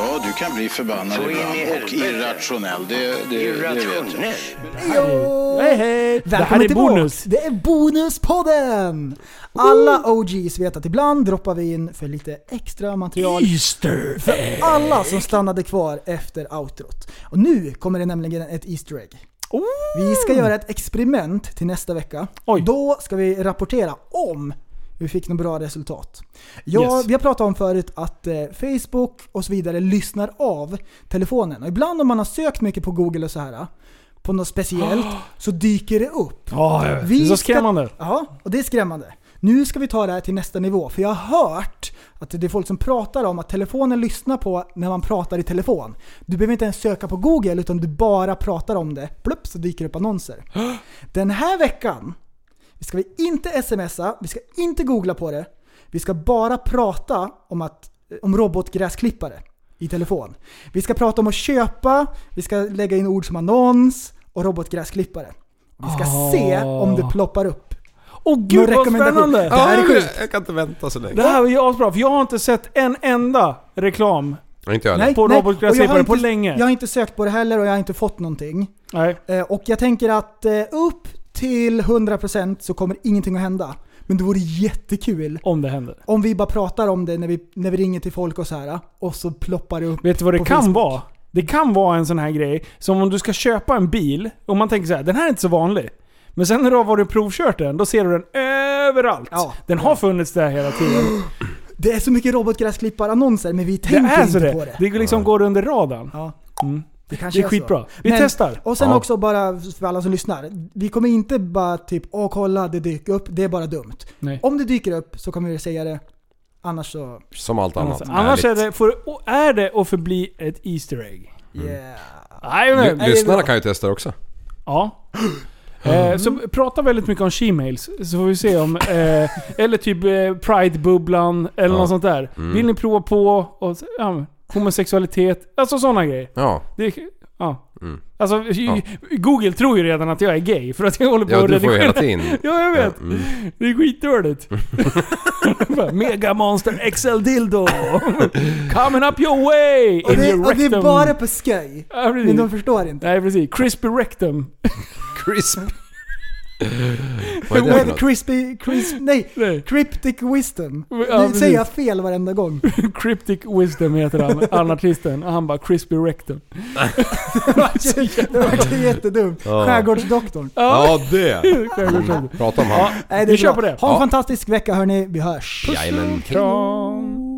Ja, du kan bli förbannad Så ibland och irrationell. Det, det, det vet jag. Irrationell. Hej hej! Det här Välkommen är tillbaka. bonus. Det är Bonuspodden! Alla OGs vet att ibland droppar vi in för lite extra material. Easter För alla som stannade kvar efter outrot. Och nu kommer det nämligen ett Easter egg. Vi ska göra ett experiment till nästa vecka. Oj. Då ska vi rapportera om vi fick något bra resultat. Ja, Yes. Vi har pratat om förut att eh, Facebook och så vidare lyssnar av telefonen. Och ibland om man har sökt mycket på Google och så här på något speciellt så dyker det upp. Vet. Vi det är så ska- skrämmande. Ja, och det är skrämmande. Nu ska vi ta det här till nästa nivå, för jag har hört att det är folk som pratar om att telefonen lyssnar på när man pratar i telefon. Du behöver inte ens söka på Google, utan du bara pratar om det. Plupp, så dyker det upp annonser. Den här veckan ska vi inte smsa, vi ska inte googla på det. Vi ska bara prata om, att, om robotgräsklippare i telefon. Vi ska prata om att köpa, vi ska lägga in ord som annons och robotgräsklippare. Vi ska se om det ploppar upp. Åh Någon gud vad spännande! Det här är sjukt. jag kan inte vänta så länge. Det här var ju asbra, för jag har inte sett en enda reklam. Inte jag Nej, på robotgräsklippare och jag har på inte- länge. Jag har inte sökt på det heller och jag har inte fått någonting. Nej. Eh, Och jag tänker att eh, upp till 100% så kommer ingenting att hända. Men det vore jättekul Om det händer. om vi bara pratar om det när vi, när vi ringer till folk och så här och så ploppar det upp. Vet du vad det på kan Facebook. vara? Det kan vara en sån här grej, som om du ska köpa en bil, och man tänker så här, den här är inte så vanlig. Men sen när du har varit och provkört den, då ser du den överallt. Ja. Den har funnits där hela tiden. Det är så mycket robotgräsklippare-annonser men vi Det tänker är så inte det. på det. Det liksom går under radarn. Ja. Mm. Det, kanske Det är så. skitbra. Vi Men- testar. Och sen Ja. också bara för alla som lyssnar. Vi kommer inte bara typ åh kolla det dyker upp, det är bara dumt. Nej. Om det dyker upp så kommer vi säga det. Annars så, Som allt annat. Annars, annars är det, får, är det och förbli ett Easter egg. yeah. Jajamän. Ly- Lyssnarna kan ju testa det också. Ja. Eh, så prata väldigt mycket om she-mails, så får vi se om... Eh, eller typ eh, Pride-bubblan, eller Ja. något sånt där. Mm. Vill ni prova på och, ja, homosexualitet? Alltså sådana grejer. Ja. Det, ja. Mm. Alltså, Ja. Google tror ju redan att jag är gay, för att jag håller på Ja, att du får ju redigera. hela tiden. Ja, jag vet. Ja, mm. Det är skitdåligt. Bara, Mega Monster XL Dildo. Coming up your way! Och in det, your och det är bara på skoj. Ja. Men de förstår inte. Nej precis. Crispy rectum. Crisp. Vad är det crispy, crisp, nej, Nej. cryptic wisdom. Ja, precis. säger jag fel varenda gång. Cryptic Wisdom heter han, han artisten. Och han bara Crispy Rectum. det var jättedumt. Ja. Skärgårdsdoktorn. Ja, det. Skärgårdsdoktorn. Prata om Ja, han. Nej, det vi kör bra. på det. Ha en Ja. fantastisk vecka hörni, vi hörs. Jajamän. Kram.